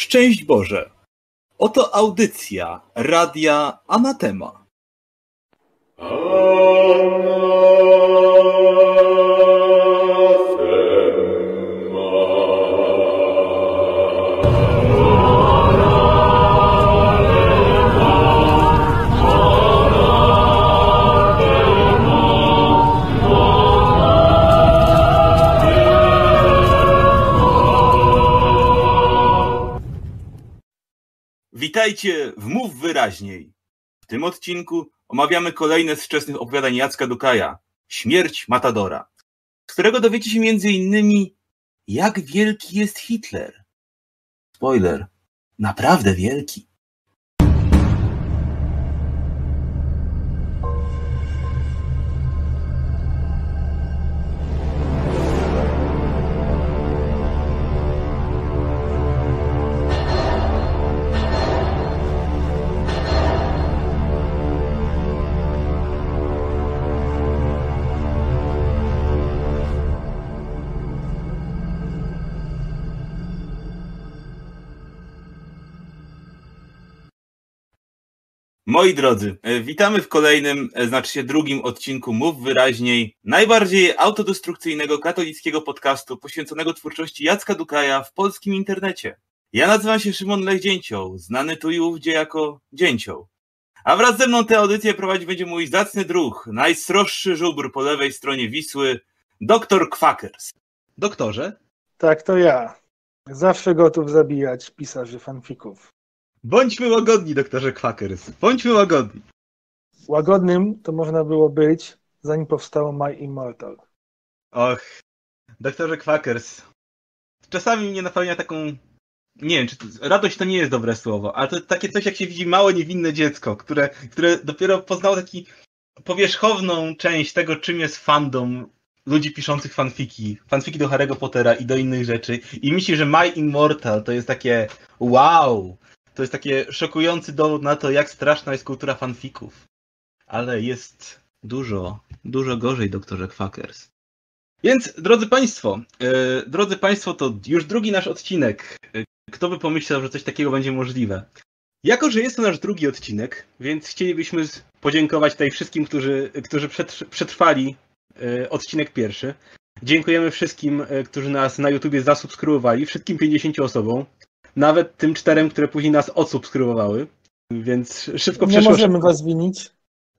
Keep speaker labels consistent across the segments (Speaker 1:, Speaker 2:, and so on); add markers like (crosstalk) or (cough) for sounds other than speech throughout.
Speaker 1: Szczęść Boże! Oto audycja Radia Anatema. Witajcie w Mów Wyraźniej. W tym odcinku omawiamy kolejne z wczesnych opowiadań Jacka Dukaja, Śmierć Matadora, z którego dowiecie się innymi, jak wielki jest Hitler. Spoiler, naprawdę wielki. Moi drodzy, e, witamy w kolejnym, e, znaczy się drugim odcinku Mów Wyraźniej, najbardziej autodestrukcyjnego katolickiego podcastu poświęconego twórczości Jacka Dukaja w polskim internecie. Ja nazywam się Szymon Lech-Dzięcioł, znany tu i ówdzie jako Dzięcioł. A wraz ze mną tę audycję prowadzić będzie mój zacny druh, najsroższy żubr po lewej stronie Wisły, doktor Kwakers. Doktorze?
Speaker 2: Tak, to ja. Zawsze gotów zabijać pisarzy fanfików.
Speaker 1: Bądźmy łagodni, doktorze Quakers. Bądźmy łagodni.
Speaker 2: Łagodnym to można było być, zanim powstało My Immortal.
Speaker 1: Och, doktorze Quakers. Czasami mnie napełnia taką. Nie wiem, czy to... radość to nie jest dobre słowo, ale to takie coś, jak się widzi małe, niewinne dziecko, które, które dopiero poznało taki powierzchowną część tego, czym jest fandom ludzi piszących fanfiki, fanfiki do Harry'ego Pottera i do innych rzeczy i myśli, że My Immortal to jest takie wow, to jest takie szokujący dowód na to, jak straszna jest kultura fanfików. Ale jest dużo, dużo gorzej, doktorze Quakers. Więc, drodzy Państwo, yy, drodzy Państwo, to już drugi nasz odcinek. Yy, kto by pomyślał, że coś takiego będzie możliwe? Jako, że jest to nasz drugi odcinek, więc chcielibyśmy podziękować tutaj wszystkim, którzy, którzy przetrwali yy, odcinek pierwszy. Dziękujemy wszystkim, którzy nas na YouTubie zasubskrybowali, wszystkim 50 osobom nawet tym czterem, które później nas odsubskrybowały. Więc szybko przeszło.
Speaker 2: Nie możemy
Speaker 1: szybko...
Speaker 2: was winić.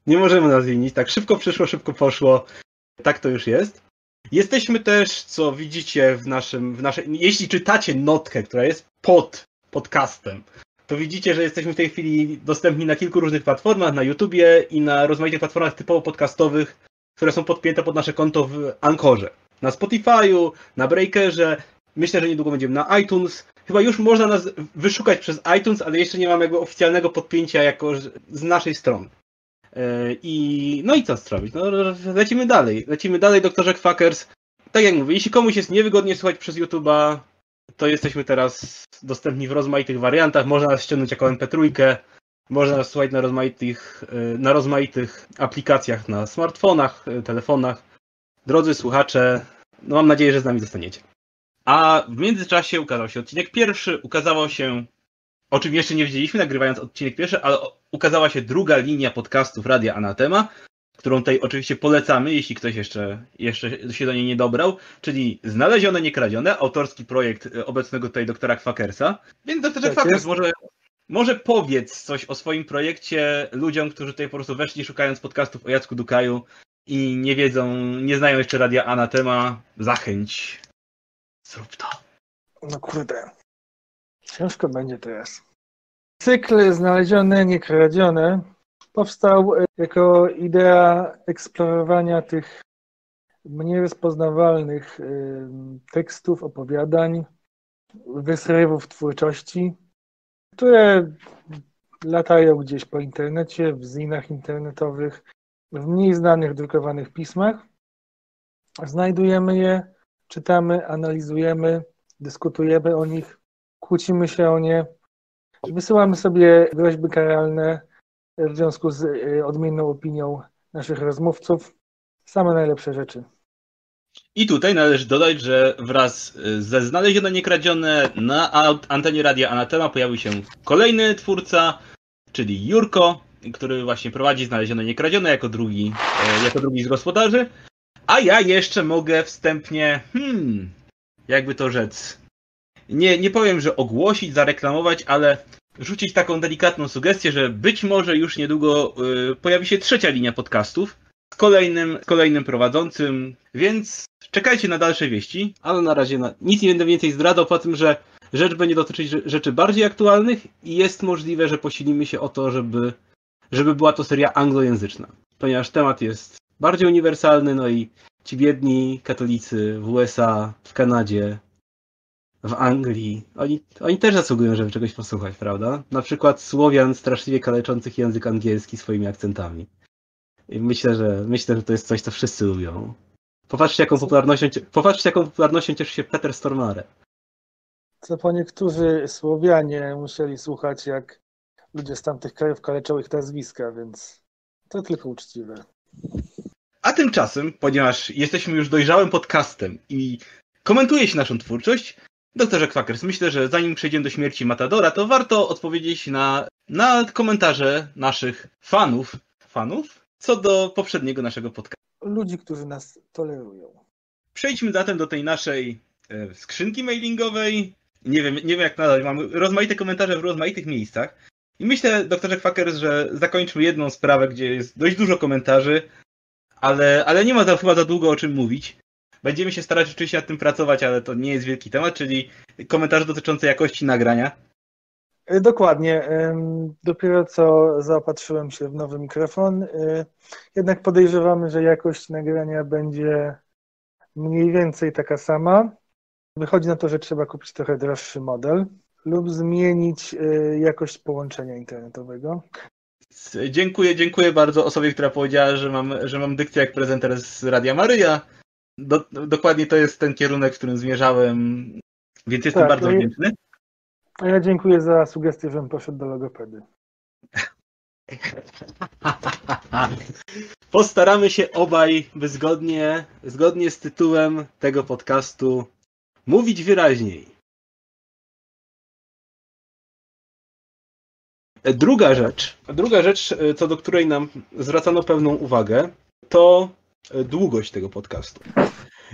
Speaker 1: Nie możemy nas winić. Tak, szybko przyszło, szybko poszło. Tak to już jest. Jesteśmy też, co widzicie w naszym, w naszej, jeśli czytacie notkę, która jest pod podcastem, to widzicie, że jesteśmy w tej chwili dostępni na kilku różnych platformach, na YouTubie i na rozmaitych platformach typowo podcastowych, które są podpięte pod nasze konto w Ankorze. Na Spotify'u, na Breakerze, myślę, że niedługo będziemy na iTunes, chyba już można nas wyszukać przez iTunes, ale jeszcze nie mamy jakby oficjalnego podpięcia jako z naszej strony. E, I no i co zrobić? No, lecimy dalej. Lecimy dalej, doktorze Quackers. Tak jak mówię, jeśli komuś jest niewygodnie słuchać przez YouTube'a, to jesteśmy teraz dostępni w rozmaitych wariantach. Można nas ściągnąć jako MP3, można nas słuchać na rozmaitych, e, na rozmaitych aplikacjach na smartfonach, e, telefonach. Drodzy słuchacze, no mam nadzieję, że z nami zostaniecie. A w międzyczasie ukazał się odcinek pierwszy, ukazało się, o czym jeszcze nie wiedzieliśmy, nagrywając odcinek pierwszy, ale ukazała się druga linia podcastów Radia Anatema, którą tutaj oczywiście polecamy, jeśli ktoś jeszcze, jeszcze się do niej nie dobrał, czyli Znalezione, Niekradzione, autorski projekt e, obecnego tutaj doktora Quackersa. Więc doktorze tak Quackers, może, może powiedz coś o swoim projekcie ludziom, którzy tutaj po prostu weszli szukając podcastów o Jacku Dukaju i nie wiedzą, nie znają jeszcze Radia Anatema. Zachęć. Zrób to.
Speaker 2: No kurde. Ciężko będzie teraz. Cykl znalezione, niekradzione powstał e, jako idea eksplorowania tych mniej rozpoznawalnych e, tekstów, opowiadań, wysrywów twórczości, które latają gdzieś po internecie, w zinach internetowych, w mniej znanych drukowanych pismach. Znajdujemy je czytamy, analizujemy, dyskutujemy o nich, kłócimy się o nie, wysyłamy sobie groźby karalne w związku z y, odmienną opinią naszych rozmówców. Same najlepsze rzeczy.
Speaker 1: I tutaj należy dodać, że wraz ze Znalezione Niekradzione na antenie Radia Anatema pojawił się kolejny twórca, czyli Jurko, który właśnie prowadzi Znalezione Niekradzione jako drugi, e, jako drugi z gospodarzy. A ja jeszcze mogę wstępnie, hmm, jakby to rzec, nie, nie powiem, że ogłosić, zareklamować, ale rzucić taką delikatną sugestię, że być może już niedługo y, pojawi się trzecia linia podcastów z kolejnym, kolejnym prowadzącym, więc czekajcie na dalsze wieści, ale na razie na, nic nie będę więcej zdradzał po tym, że rzecz będzie dotyczyć rzeczy bardziej aktualnych i jest możliwe, że posilimy się o to, żeby, żeby była to seria anglojęzyczna, ponieważ temat jest bardziej uniwersalny, no i ci biedni katolicy w USA, w Kanadzie, w Anglii, oni, oni też zasługują, żeby czegoś posłuchać, prawda? Na przykład Słowian straszliwie kaleczących język angielski swoimi akcentami. I myślę, że myślę, że to jest coś, co wszyscy lubią. Popatrzcie, jaką popularnością, popatrzcie, jaką popularnością cieszy się Peter Stormare.
Speaker 2: Co po niektórzy Słowianie musieli słuchać, jak ludzie z tamtych krajów kaleczyły ich nazwiska, więc to tylko uczciwe.
Speaker 1: A tymczasem, ponieważ jesteśmy już dojrzałym podcastem i komentuje się naszą twórczość, Doktorze Quackers, myślę, że zanim przejdziemy do śmierci Matadora, to warto odpowiedzieć na, na komentarze naszych fanów, fanów, co do poprzedniego naszego podcastu.
Speaker 2: Ludzi, którzy nas tolerują.
Speaker 1: Przejdźmy zatem do tej naszej e, skrzynki mailingowej. Nie wiem, nie wiem jak nadal, mamy rozmaite komentarze w rozmaitych miejscach. I myślę, doktorze Quackers, że zakończmy jedną sprawę, gdzie jest dość dużo komentarzy, ale, ale nie ma tam chyba za długo o czym mówić. Będziemy się starać oczywiście nad tym pracować, ale to nie jest wielki temat, czyli komentarze dotyczące jakości nagrania.
Speaker 2: E, dokładnie. Dopiero co zaopatrzyłem się w nowy mikrofon. E, jednak podejrzewamy, że jakość nagrania będzie mniej więcej taka sama. Wychodzi na to, że trzeba kupić trochę droższy model lub zmienić e, jakość połączenia internetowego.
Speaker 1: Dziękuję, dziękuję bardzo osobie, która powiedziała, że mam, że mam dykcję jak prezenter z Radia Maryja. Do, dokładnie to jest ten kierunek, w którym zmierzałem, więc jestem tak, bardzo no wdzięczny.
Speaker 2: A ja dziękuję za sugestię, żebym poszedł do logopedy. (laughs)
Speaker 1: Postaramy się obaj, by zgodnie, zgodnie z tytułem tego podcastu mówić wyraźniej. Druga rzecz, druga rzecz, co do której nam zwracano pewną uwagę, to długość tego podcastu.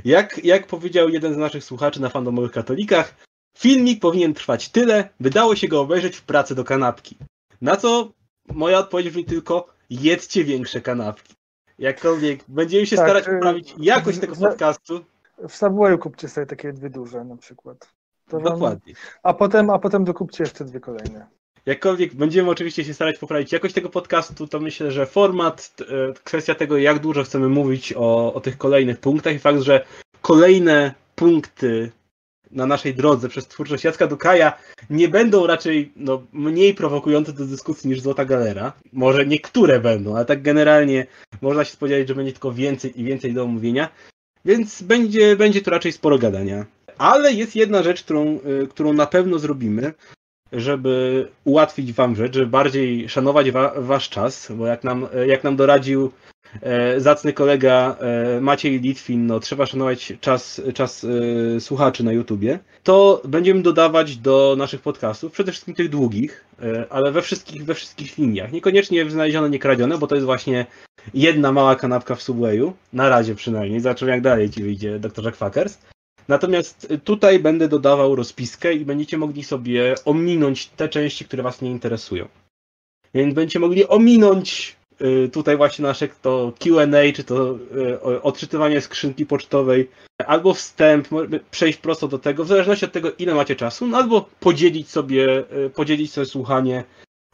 Speaker 1: Jak, jak powiedział jeden z naszych słuchaczy na fandomowych katolikach, filmik powinien trwać tyle, by dało się go obejrzeć w pracy do kanapki. Na co moja odpowiedź brzmi tylko, jedzcie większe kanapki. Jakkolwiek będziemy się tak, starać y, poprawić jakość tego podcastu.
Speaker 2: W Subwayu kupcie sobie takie dwie duże na przykład.
Speaker 1: To Dokładnie. Wam...
Speaker 2: A, potem, a potem dokupcie jeszcze dwie kolejne.
Speaker 1: Jakkolwiek będziemy oczywiście się starać poprawić jakość tego podcastu, to myślę, że format, e, kwestia tego, jak dużo chcemy mówić o, o tych kolejnych punktach i fakt, że kolejne punkty na naszej drodze przez twórczość Jacka Dukaja nie będą raczej no, mniej prowokujące do dyskusji niż Złota Galera. Może niektóre będą, ale tak generalnie można się spodziewać, że będzie tylko więcej i więcej do omówienia. Więc będzie, będzie to raczej sporo gadania. Ale jest jedna rzecz, którą, y, którą na pewno zrobimy, żeby ułatwić wam rzecz, żeby bardziej szanować wa wasz czas, bo jak nam, jak nam doradził e, zacny kolega e, Maciej Litwin, no trzeba szanować czas, czas e, słuchaczy na YouTubie, to będziemy dodawać do naszych podcastów, przede wszystkim tych długich, ale we wszystkich, we wszystkich liniach. Niekoniecznie znalezione, nie kradzione, bo to jest właśnie jedna mała kanapka w Subwayu, na razie przynajmniej, zobaczymy jak dalej ci wyjdzie Dr. Quackers. Natomiast tutaj będę dodawał rozpiskę i będziecie mogli sobie ominąć te części, które Was nie interesują. Więc będziecie mogli ominąć y, tutaj właśnie nasze to Q&A, czy to y, odczytywanie skrzynki pocztowej, albo wstęp, przejść prosto do tego, w zależności od tego, ile macie czasu, no albo podzielić sobie, y, podzielić sobie słuchanie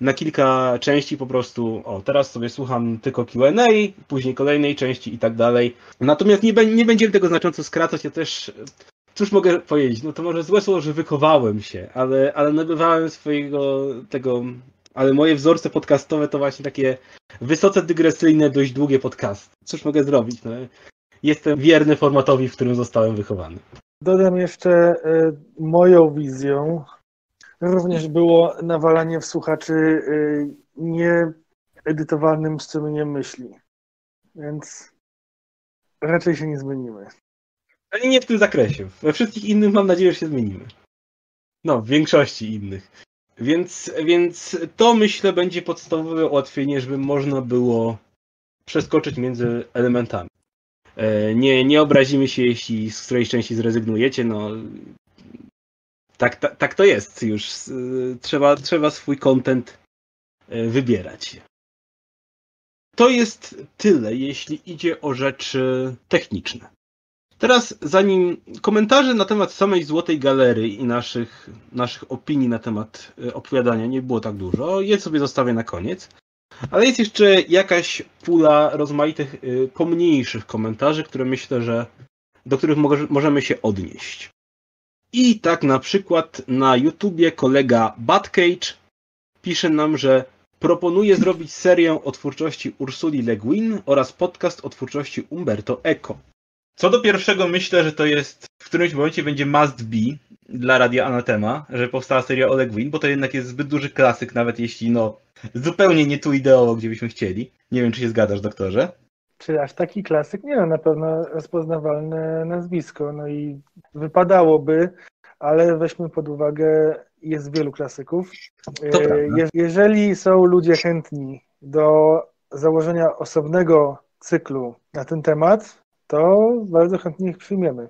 Speaker 1: na kilka części po prostu, o teraz sobie słucham tylko Q&A, później kolejnej części i tak dalej. Natomiast nie, nie będziemy tego znacząco skracać, ja też, cóż mogę powiedzieć, no to może złe słowo, że wykowałem się, ale, ale nabywałem swojego tego, ale moje wzorce podcastowe to właśnie takie wysoce dygresyjne, dość długie podcasty. Cóż mogę zrobić, no, jestem wierny formatowi, w którym zostałem wychowany.
Speaker 2: Dodam jeszcze y, moją wizją Również było nawalanie w słuchaczy y, nieedytowalnym strumieniem myśli. Więc raczej się nie zmienimy.
Speaker 1: Ale nie w tym zakresie. We wszystkich innych mam nadzieję, że się zmienimy. No, w większości innych. Więc, więc to myślę będzie podstawowe ułatwienie, żeby można było przeskoczyć między elementami. E, nie, nie obrazimy się, jeśli z którejś części zrezygnujecie, no tak, tak, tak to jest już. Trzeba, trzeba swój content e, wybierać. To jest tyle, jeśli idzie o rzeczy techniczne. Teraz, zanim komentarze na temat samej Złotej Galerii i naszych, naszych opinii na temat e, opowiadania nie było tak dużo, je sobie zostawię na koniec. Ale jest jeszcze jakaś pula rozmaitych, pomniejszych komentarzy, które myślę, że do których możemy się odnieść. I tak na przykład na YouTubie kolega Batcage pisze nam, że proponuje zrobić serię o twórczości Ursuli Le Guin oraz podcast o twórczości Umberto Eco. Co do pierwszego, myślę, że to jest w którymś momencie będzie must be dla Radia Anatema, że powstała seria o Le Guin, bo to jednak jest zbyt duży klasyk, nawet jeśli no zupełnie nie tu ideowo, gdzie byśmy chcieli. Nie wiem, czy się zgadzasz, doktorze?
Speaker 2: Czy aż taki klasyk? Nie, no, na pewno rozpoznawalne nazwisko, no i wypadałoby, ale weźmy pod uwagę, jest wielu klasyków. Je, jeżeli są ludzie chętni do założenia osobnego cyklu na ten temat, to bardzo chętnie ich przyjmiemy.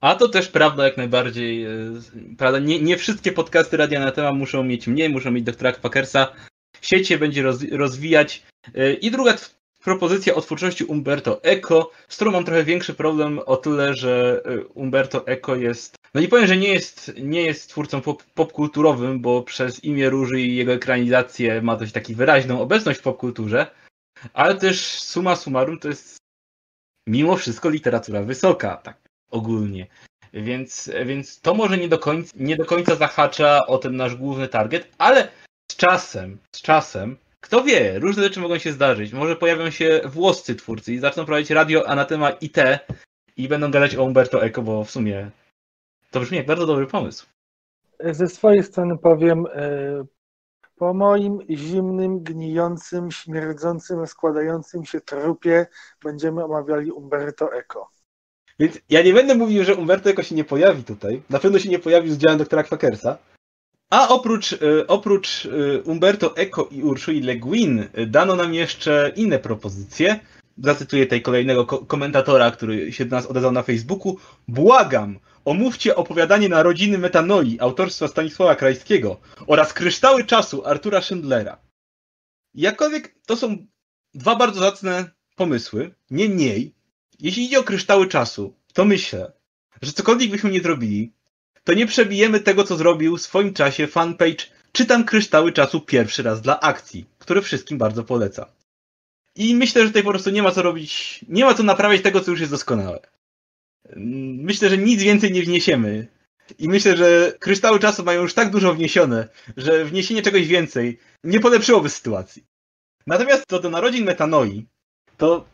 Speaker 1: A to też prawda jak najbardziej. E, prawda? Nie, nie wszystkie podcasty Radia na temat muszą mieć mnie, muszą mieć doktora Packersa. Sieć się będzie roz, rozwijać. E, I druga propozycja o twórczości Umberto Eco, z którą mam trochę większy problem o tyle, że e, Umberto Eco jest, no nie powiem, że nie jest, nie jest twórcą pop, popkulturowym, bo przez imię Róży i jego ekranizację ma dość taki wyraźną obecność w popkulturze, ale też suma summarum to jest mimo wszystko literatura wysoka, tak ogólnie. Więc, więc to może nie do, końca, nie do końca zahacza o ten nasz główny target, ale z czasem, z czasem kto wie, różne rzeczy mogą się zdarzyć. Może pojawią się włoscy twórcy i zaczną prowadzić radio Anatema IT i będą gadać o Umberto Eco, bo w sumie to brzmi jak bardzo dobry pomysł.
Speaker 2: Ze swojej strony powiem, e, po moim zimnym, gnijącym, śmierdzącym, składającym się trupie będziemy omawiali Umberto Eco.
Speaker 1: Więc ja nie będę mówił, że Umberto Eco się nie pojawi tutaj. Na pewno się nie pojawi z działem doktora Quackersa. A oprócz, e, oprócz e, Umberto Eco i Ursuli Le Guin e, dano nam jeszcze inne propozycje. Zacytuję tutaj kolejnego komentatora, który się do nas odezwał na Facebooku. Błagam, omówcie opowiadanie Narodziny Metanoli autorstwa Stanisława Krajskiego oraz Kryształy Czasu Artura Schindlera. Jakkolwiek to są dwa bardzo zacne pomysły, niemniej, jeśli idzie o Kryształy Czasu, to myślę, że cokolwiek byśmy nie zrobili, to nie przebijemy tego, co zrobił w swoim czasie fanpage Czytam Kryształy Czasu pierwszy raz dla akcji, który wszystkim bardzo poleca. I myślę, że tutaj po prostu nie ma co robić, nie ma co naprawiać tego, co już jest doskonałe. Myślę, że nic więcej nie wniesiemy. I myślę, że kryształy czasu mają już tak dużo wniesione, że wniesienie czegoś więcej nie polepszyłoby sytuacji. Natomiast co do narodzin metanoi, to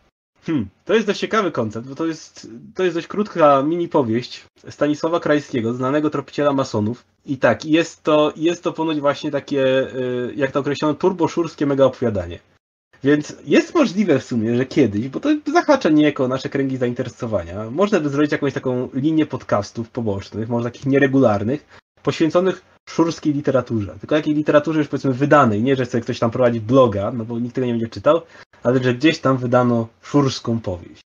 Speaker 1: Hmm, to jest dość ciekawy koncept, bo to jest, to jest dość krótka mini powieść Stanisława Krajskiego, znanego tropiciela masonów. I tak, jest to, jest to ponoć właśnie takie, y, jak to określono, turboszurskie mega opowiadanie. Więc jest możliwe w sumie, że kiedyś, bo to zahacza niejako nasze kręgi zainteresowania, można by zrobić jakąś taką linię podcastów pobocznych, może takich nieregularnych, poświęconych szurskiej literaturze. Tylko jakiej literaturze już powiedzmy wydanej, nie że chce ktoś tam prowadzić bloga, no bo nikt tego nie będzie czytał, ale że gdzieś tam wydano szurską powieść.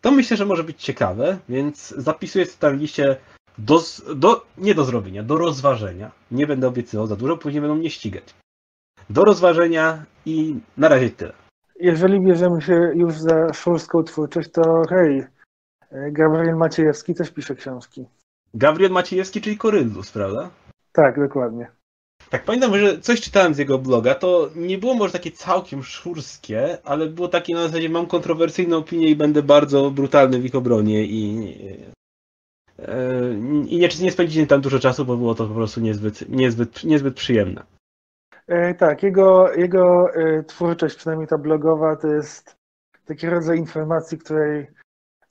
Speaker 1: To myślę, że może być ciekawe, więc zapisuję sobie tam liście do, do, nie do zrobienia, do rozważenia. Nie będę obiecywał za dużo, później będą mnie ścigać. Do rozważenia i na razie tyle.
Speaker 2: Jeżeli bierzemy się już za szurską twórczość, to hej, Gabriel Maciejewski też pisze książki.
Speaker 1: Gabriel Maciejewski, czyli Koryllus, prawda?
Speaker 2: Tak, dokładnie.
Speaker 1: Tak, pamiętam, że coś czytałem z jego bloga, to nie było może takie całkiem szurskie, ale było takie na zasadzie mam kontrowersyjną opinię i będę bardzo brutalny w ich obronie i, e, i nie, nie spędziłem tam dużo czasu, bo było to po prostu niezbyt, niezbyt, niezbyt przyjemne.
Speaker 2: E, tak, jego, jego e, twórczość, przynajmniej ta blogowa, to jest taki rodzaj informacji, której,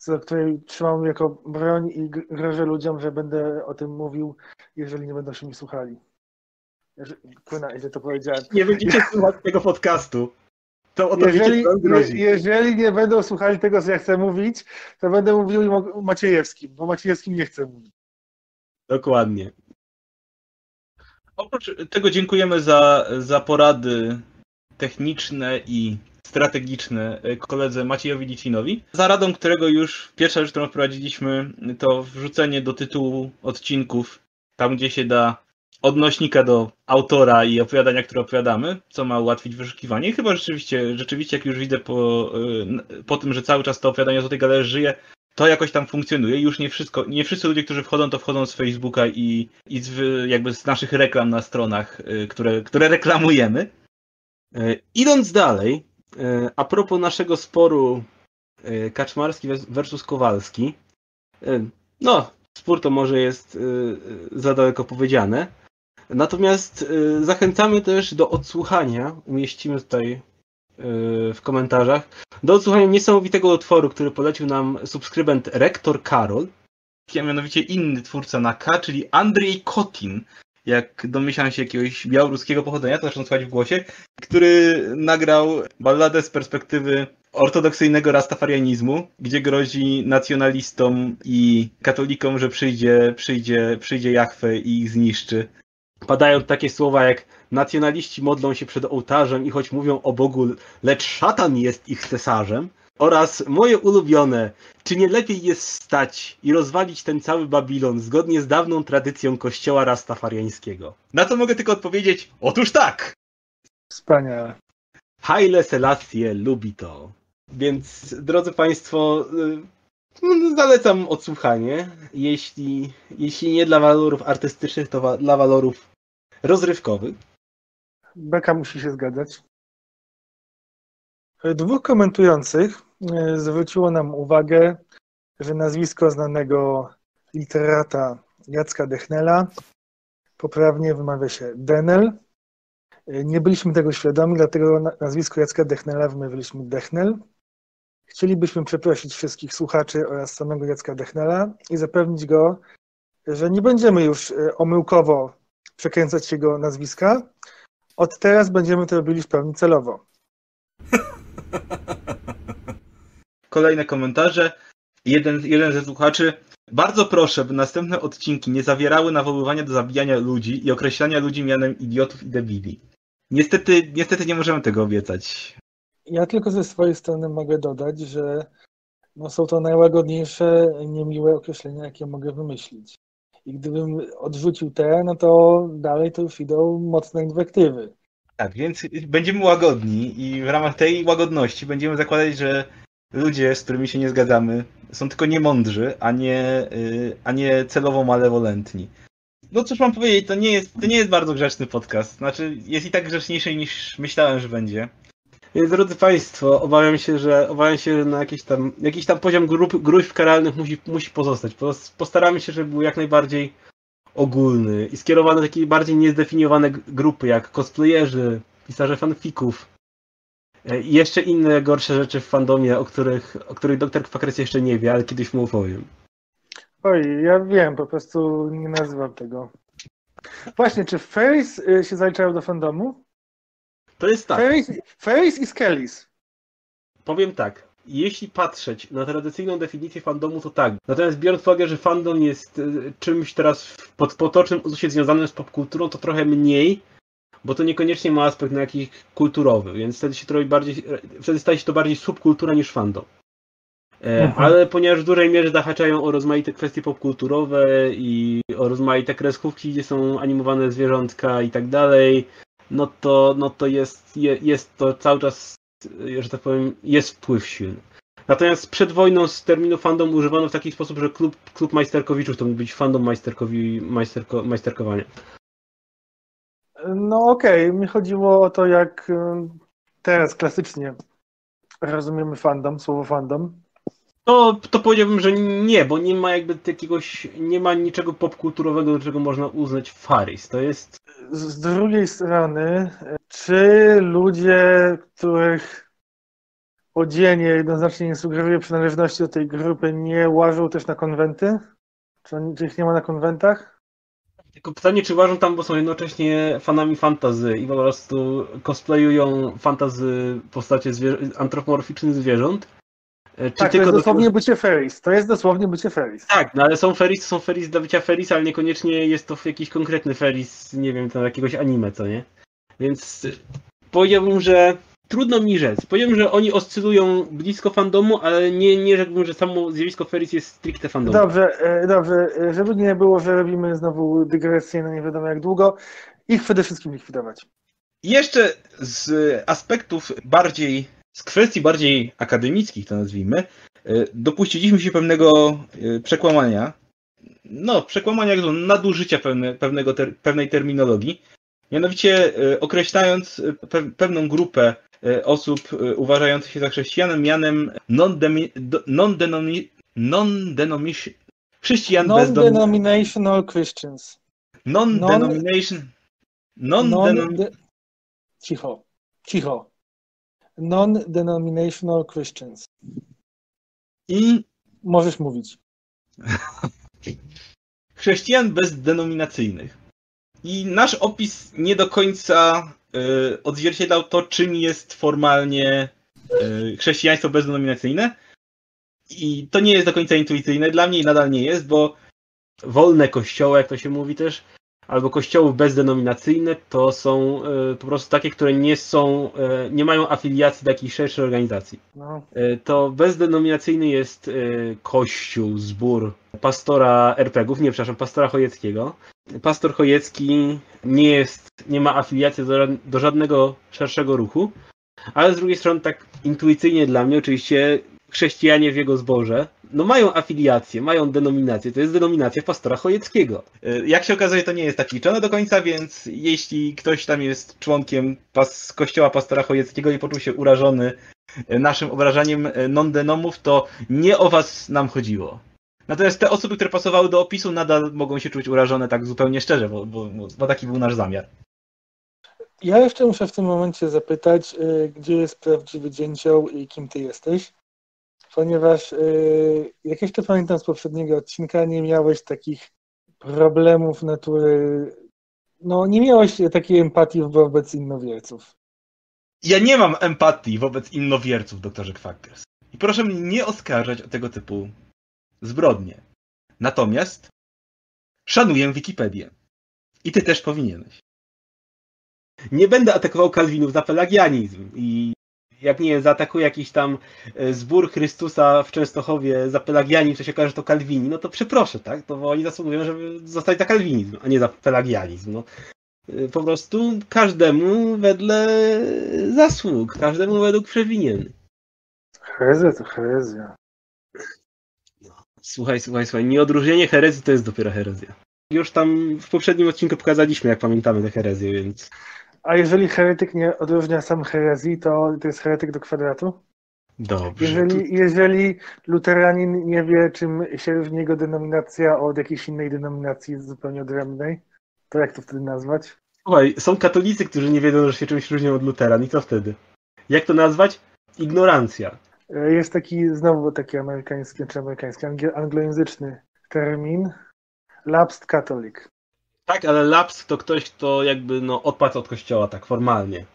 Speaker 2: co, której trzymam jako broń i grożę ludziom, że będę o tym mówił, jeżeli nie będą się mi słuchali. Kuna, ile to powiedziałem.
Speaker 1: Nie będziecie słuchać tego podcastu. To o to
Speaker 2: Jeżeli,
Speaker 1: wiecie,
Speaker 2: jeżeli nie będą słuchali tego, co ja chcę mówić, to będę mówił im o Maciejewskim, bo Maciejewskim nie chcę mówić.
Speaker 1: Dokładnie. Oprócz tego dziękujemy za, za porady techniczne i strategiczne koledze Maciejowi Licinowi. Za radą, którego już pierwsza rzecz, którą wprowadziliśmy, to wrzucenie do tytułu odcinków, tam gdzie się da odnośnika do autora i opowiadania, które opowiadamy, co ma ułatwić wyszukiwanie. Chyba rzeczywiście, rzeczywiście, jak już widzę po, y, po tym, że cały czas to opowiadanie o tej galerze żyje, to jakoś tam funkcjonuje. Już nie wszystko, nie wszyscy ludzie, którzy wchodzą, to wchodzą z Facebooka i, i z, jakby z naszych reklam na stronach, y, które, które reklamujemy. Y, idąc dalej, a propos naszego sporu Kaczmarski versus Kowalski, no, spór to może jest za daleko powiedziane. Natomiast zachęcamy też do odsłuchania, umieścimy tutaj w komentarzach, do odsłuchania niesamowitego utworu, który polecił nam subskrybent Rektor Karol, a mianowicie inny twórca na K, czyli Andrzej Kotin, jak domyślam się jakiegoś białoruskiego pochodzenia, to zresztą słychać w głosie, który nagrał balladę z perspektywy ortodoksyjnego rastafarianizmu, gdzie grozi nacjonalistom i katolikom, że przyjdzie, przyjdzie, przyjdzie Jachwę i ich zniszczy. Padają takie słowa jak nacjonaliści modlą się przed ołtarzem i choć mówią o Bogu, lecz szatan jest ich cesarzem. Oraz moje ulubione, czy nie lepiej jest stać i rozwalić ten cały Babilon zgodnie z dawną tradycją kościoła rastafariańskiego? Na to mogę tylko odpowiedzieć, otóż tak!
Speaker 2: Wspaniale.
Speaker 1: Haile Selassie lubi to. Więc, drodzy Państwo, y, zalecam odsłuchanie. Jeśli, jeśli nie dla walorów artystycznych, to wa dla walorów rozrywkowych.
Speaker 2: Beka musi się zgadzać. Dwóch komentujących e, zwróciło nam uwagę, że nazwisko znanego literata Jacka Dechnela poprawnie wymawia się Denel. E, nie byliśmy tego świadomi, dlatego nazwisko Jacka Dechnela wymawialiśmy Dechnel. Chcielibyśmy przeprosić wszystkich słuchaczy oraz samego Jacka Dechnela i zapewnić go, że nie będziemy już e, omyłkowo przekręcać jego nazwiska. Od teraz będziemy to robili w pełni celowo.
Speaker 1: Kolejne komentarze. Jeden, jeden ze słuchaczy. Bardzo proszę, by następne odcinki nie zawierały nawoływania do zabijania ludzi i określania ludzi mianem idiotów i debili. Niestety, niestety nie możemy tego obiecać.
Speaker 2: Ja tylko ze swojej strony mogę dodać, że no są to najłagodniejsze, niemiłe określenia, jakie mogę wymyślić. I gdybym odrzucił te, no to dalej to już idą mocne inwektywy.
Speaker 1: Tak, więc będziemy łagodni i w ramach tej łagodności będziemy zakładać, że ludzie, z którymi się nie zgadzamy, są tylko niemądrzy, a nie, y, a nie celowo malewolentni. No cóż mam powiedzieć, to nie, jest, to nie jest bardzo grzeczny podcast. Znaczy, jest i tak grzeczniejszy niż myślałem, że będzie. Więc drodzy Państwo, obawiam się, że obawiam się, że na jakiś tam, jakiś tam poziom grup, gruźb karalnych musi, musi pozostać. Postaramy się, żeby był jak najbardziej ogólny i skierowany do takiej bardziej niezdefiniowane grupy, jak cosplayerzy, pisarze fanfików e, i jeszcze inne gorsze rzeczy w fandomie, o których, o których doktor Kwakres jeszcze nie wie, ale kiedyś mu opowiem.
Speaker 2: Oj, ja wiem, po prostu nie nazywam tego. Właśnie, czy Ferris y, się zaliczają do fandomu?
Speaker 1: To jest tak.
Speaker 2: Ferris i Skellis.
Speaker 1: Powiem tak jeśli patrzeć na tradycyjną definicję fandomu, to tak. Natomiast biorąc pod uwagę, że fandom jest e, czymś teraz pod potocznym uzusie związanym z popkulturą, to trochę mniej, bo to niekoniecznie ma aspekt na jakiś kulturowy, więc wtedy się trochę bardziej, wtedy staje się to bardziej subkultura niż fandom. E, mhm. Ale ponieważ w dużej mierze zahaczają o rozmaite kwestie popkulturowe i o rozmaite kreskówki, gdzie są animowane zwierzątka i tak dalej, no to, no to jest, jest to cały czas że tak powiem, jest wpływ silny. Natomiast przed wojną z terminu fandom używano w taki sposób, że klub, klub majsterkowiczów to mógł być fandom majsterkowi, majsterko, majsterkowania.
Speaker 2: No okej, okay. mi chodziło o to, jak teraz klasycznie rozumiemy fandom, słowo fandom.
Speaker 1: To, to powiedziałbym, że nie, bo nie ma jakby jakiegoś, nie ma niczego popkulturowego, do czego można uznać Faris. To jest...
Speaker 2: Z drugiej strony, czy ludzie, których odzienie jednoznacznie nie sugeruje przynależności do tej grupy, nie łażą też na konwenty? Czy, czy ich nie ma na konwentach?
Speaker 1: Tylko pytanie, czy uważam tam, bo są jednocześnie fanami fantazy i po prostu cosplayują fantazy postacie zwier- antropomorficznych zwierząt?
Speaker 2: E, czy tak, tylko to jest dosłownie do... bycie Ferris. To jest dosłownie bycie Ferris.
Speaker 1: Tak, no ale są Ferris, są Ferris dla bycia Ferris, ale niekoniecznie jest to jakiś konkretny Ferris, nie wiem, tam jakiegoś anime, co nie? Więc powiedziałbym, że trudno mi rzec. Powiedziałbym, że oni oscylują blisko fandomu, ale nie, nie rzekłbym, że samo zjawisko Ferris jest stricte fandomu.
Speaker 2: Dobrze, e, dobrze. E, żeby nie było, że robimy znowu dygresję na nie wiadomo jak długo, ich przede wszystkim likwidować.
Speaker 1: Jeszcze z aspektów bardziej, z kwestii bardziej akademickich, to nazwijmy, e, dopuściliśmy się pewnego przekłamania. No, przekłamania, nadużycia pewne, pewnego ter, pewnej terminologii. Mianowicie określając pewną grupę osób uważających się za chrześcijanem mianem non-denomination non chrześcijan
Speaker 2: non denominational Christians.
Speaker 1: Non-denomination non non
Speaker 2: Cicho, cicho. Non-denominational Christians.
Speaker 1: I
Speaker 2: możesz mówić. (laughs)
Speaker 1: Chrześcijan bezdenominacyjnych. I nasz opis nie do końca y, odzwierciedlał to, czym jest formalnie y, chrześcijaństwo bezdenominacyjne. I to nie jest do końca intuicyjne. Dla mnie nadal nie jest, bo wolne kościoły, jak to się mówi też, albo kościoły bezdenominacyjne, to są y, po prostu takie, które nie są, y, nie mają afiliacji do jakiejś szerszej organizacji. No. Y, to bezdenominacyjny jest kościół, zbór pastora RPGów, nie przepraszam, pastora Chojeckiego. Pastor Chojecki nie jest, nie ma afiliacji do, do żadnego szerszego ruchu, ale z drugiej strony tak intuicyjnie dla mnie oczywiście chrześcijanie w jego zborze, no mają afiliację, mają denominację, to jest denominacja pastora Chojeckiego. E, jak się okazuje, to nie jest tak liczone do końca, więc jeśli ktoś tam jest członkiem pas kościoła pastora Chojeckiego i poczuł się urażony e, naszym obrażaniem e, non-denomów, to nie o was nam chodziło. Natomiast te osoby, które pasowały do opisu, nadal mogą się czuć urażone tak zupełnie szczerze, bo, bo, bo taki był nasz zamiar.
Speaker 2: Ja jeszcze muszę w tym momencie zapytać, gdzie jest prawdziwy dzięcioł i kim ty jesteś? Ponieważ yy, jak jeszcze pamiętam z poprzedniego odcinka, nie miałeś takich problemów natury, no nie miałeś takiej empatii wobec innowierców.
Speaker 1: Ja nie mam empatii wobec innowierców, doktorze Kwackers. I proszę mnie nie oskarżać o tego typu zbrodnie. Natomiast szanuję Wikipedię. I ty też powinieneś. Nie będę atakował Kalwinów za pelagianizm i jak nie zaatakuje jakiś tam e, zbór Chrystusa w Częstochowie za pelagianizm, to się okaże, że to kalwini, no to przeproszę, tak? To oni zasługują, żeby zostać za kalwinizm, a nie za pelagianizm. No. E, po prostu każdemu wedle zasług, każdemu według przewinien.
Speaker 2: Herezja to herezja.
Speaker 1: Słuchaj, słuchaj, słuchaj, nieodróżnienie herezji to jest dopiero herezja. Już tam w poprzednim odcinku pokazaliśmy, jak pamiętamy tę herezję, więc...
Speaker 2: A jeżeli heretyk nie odróżnia sam herezji, to to jest heretyk do kwadratu?
Speaker 1: Dobrze.
Speaker 2: Jeżeli, jeżeli luteranin nie wie, czym się różni jego denominacja od jakiejś innej denominacji zupełnie odrębnej, to jak to wtedy nazwać?
Speaker 1: Słuchaj, są katolicy, którzy nie wiedzą, że się czymś różnią od luteran i co wtedy? Jak to nazwać? Ignorancja.
Speaker 2: Jest taki, znowu taki amerykański, czy amerykański, anglojęzyczny termin, lapsed catholic.
Speaker 1: Tak, ale laps to ktoś, kto jakby no, odpadł od kościoła tak formalnie,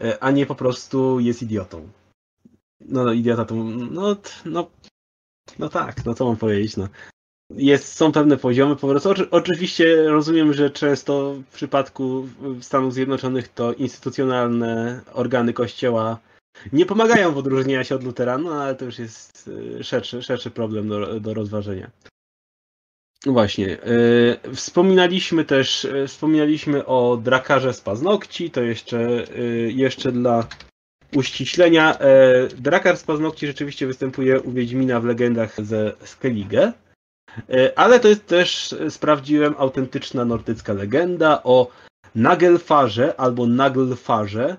Speaker 1: e, a nie po prostu jest idiotą. No, no idiota to, no, no, no tak, no co mam powiedzieć, no. Jest, są pewne poziomy po prostu. Oczy, oczywiście rozumiem, że często w przypadku Stanów Zjednoczonych to instytucjonalne organy kościoła nie pomagają w odróżnieniu się od luteranu, no, ale to już jest e, szerszy, szerszy problem do, do rozważenia. Właśnie. Yy, wspominaliśmy też, yy, wspominaliśmy o drakarze z paznokci, to jeszcze, yy, jeszcze dla uściślenia. Drakar z paznokci rzeczywiście występuje u Wiedźmina w legendach ze Skellige, ale to jest też, sprawdziłem, autentyczna nordycka legenda o Nagelfarze albo Naglfarze,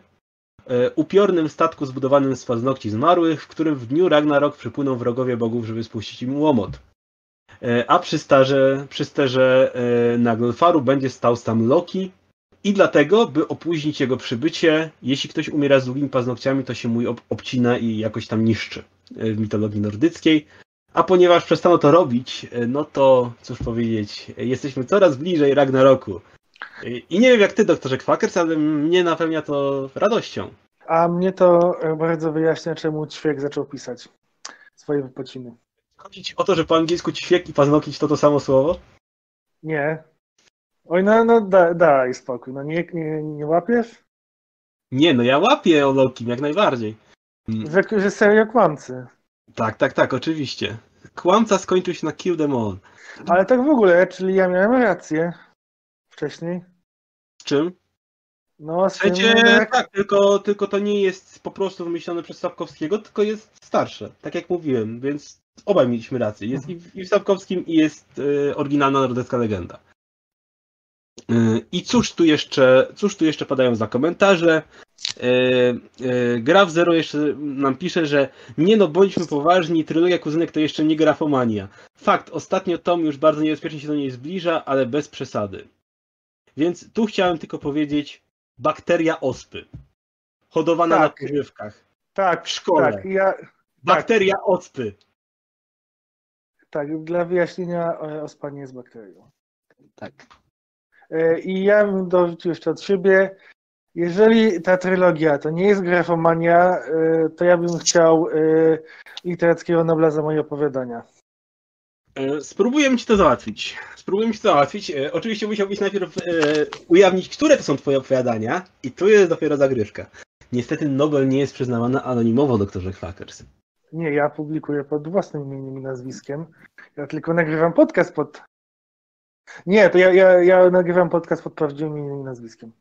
Speaker 1: upiornym statku zbudowanym z paznokci zmarłych, w którym w dniu Ragnarok przypłyną wrogowie bogów, żeby spuścić im łomot. E, a przy, starze, przy sterze e, Naglfaru będzie stał sam Loki i dlatego, by opóźnić jego przybycie, jeśli ktoś umiera z długimi paznokciami, to się mój obcina i jakoś tam niszczy e, w mitologii nordyckiej. A ponieważ przestano to robić, no to cóż powiedzieć, jesteśmy coraz bliżej Ragnaroku. I nie wiem jak ty, doktorze Kwakers, ale mnie napełnia to radością.
Speaker 2: A mnie to bardzo wyjaśnia, czemu ćwiek zaczął pisać swoje wypociny.
Speaker 1: Chodzi ci o to, że po angielsku ćwiek i paznokieć to to samo słowo?
Speaker 2: Nie. Oj, no, no da, daj spokój. No nie, nie, nie łapiesz?
Speaker 1: Nie, no ja łapię o Lokim, jak najbardziej.
Speaker 2: Że, że serio kłamcy.
Speaker 1: Tak, tak, tak, oczywiście. Kłamca skończył się na Kill Them All.
Speaker 2: Ale tak w ogóle, czyli ja miałem rację wcześniej.
Speaker 1: Z czym?
Speaker 2: No, z
Speaker 1: Przecie,
Speaker 2: tym, jak...
Speaker 1: tak, tylko, tylko to nie jest po prostu wymyślone przez Sapkowskiego, tylko jest starsze, tak jak mówiłem, więc obaj mieliśmy rację. Jest i w, i w Sapkowskim i jest y, oryginalna nordecka legenda. Y, I cóż tu jeszcze, cóż tu jeszcze padają za komentarze? Y, y, Graf Zero jeszcze nam pisze, że nie no, bądźmy poważni, trylogia kuzynek to jeszcze nie grafomania. Fakt, ostatnio Tom już bardzo niebezpiecznie się do niej zbliża, ale bez przesady. Więc tu chciałem tylko powiedzieć, bakteria ospy. Hodowana
Speaker 2: Tak.
Speaker 1: na pożywkach.
Speaker 2: Tak,
Speaker 1: W szkole.
Speaker 2: tak, ja,
Speaker 1: Bakteria ospy.
Speaker 2: Tak, dla wyjaśnienia e, ospa nie jest bakterią.
Speaker 1: Tak.
Speaker 2: E, I ja bym dorzucił jeszcze od siebie, jeżeli ta trylogia to nie jest grafomania, e, to ja bym chciał literackiego Nobla za moje opowiadania.
Speaker 1: Spróbujemy ci to załatwić. Spróbujemy ci to załatwić. Oczywiście musiałbyś najpierw ujawnić, które to są twoje opowiadania i tu jest dopiero zagrywka. Niestety Nobel nie jest przyznawany anonimowo, doktorze Quackers.
Speaker 2: Nie, ja publikuję pod własnym imieniem i nazwiskiem. Ja tylko nagrywam podcast pod. Nie, to ja, ja, ja nagrywam podcast pod prawdziwym imieniem i nazwiskiem.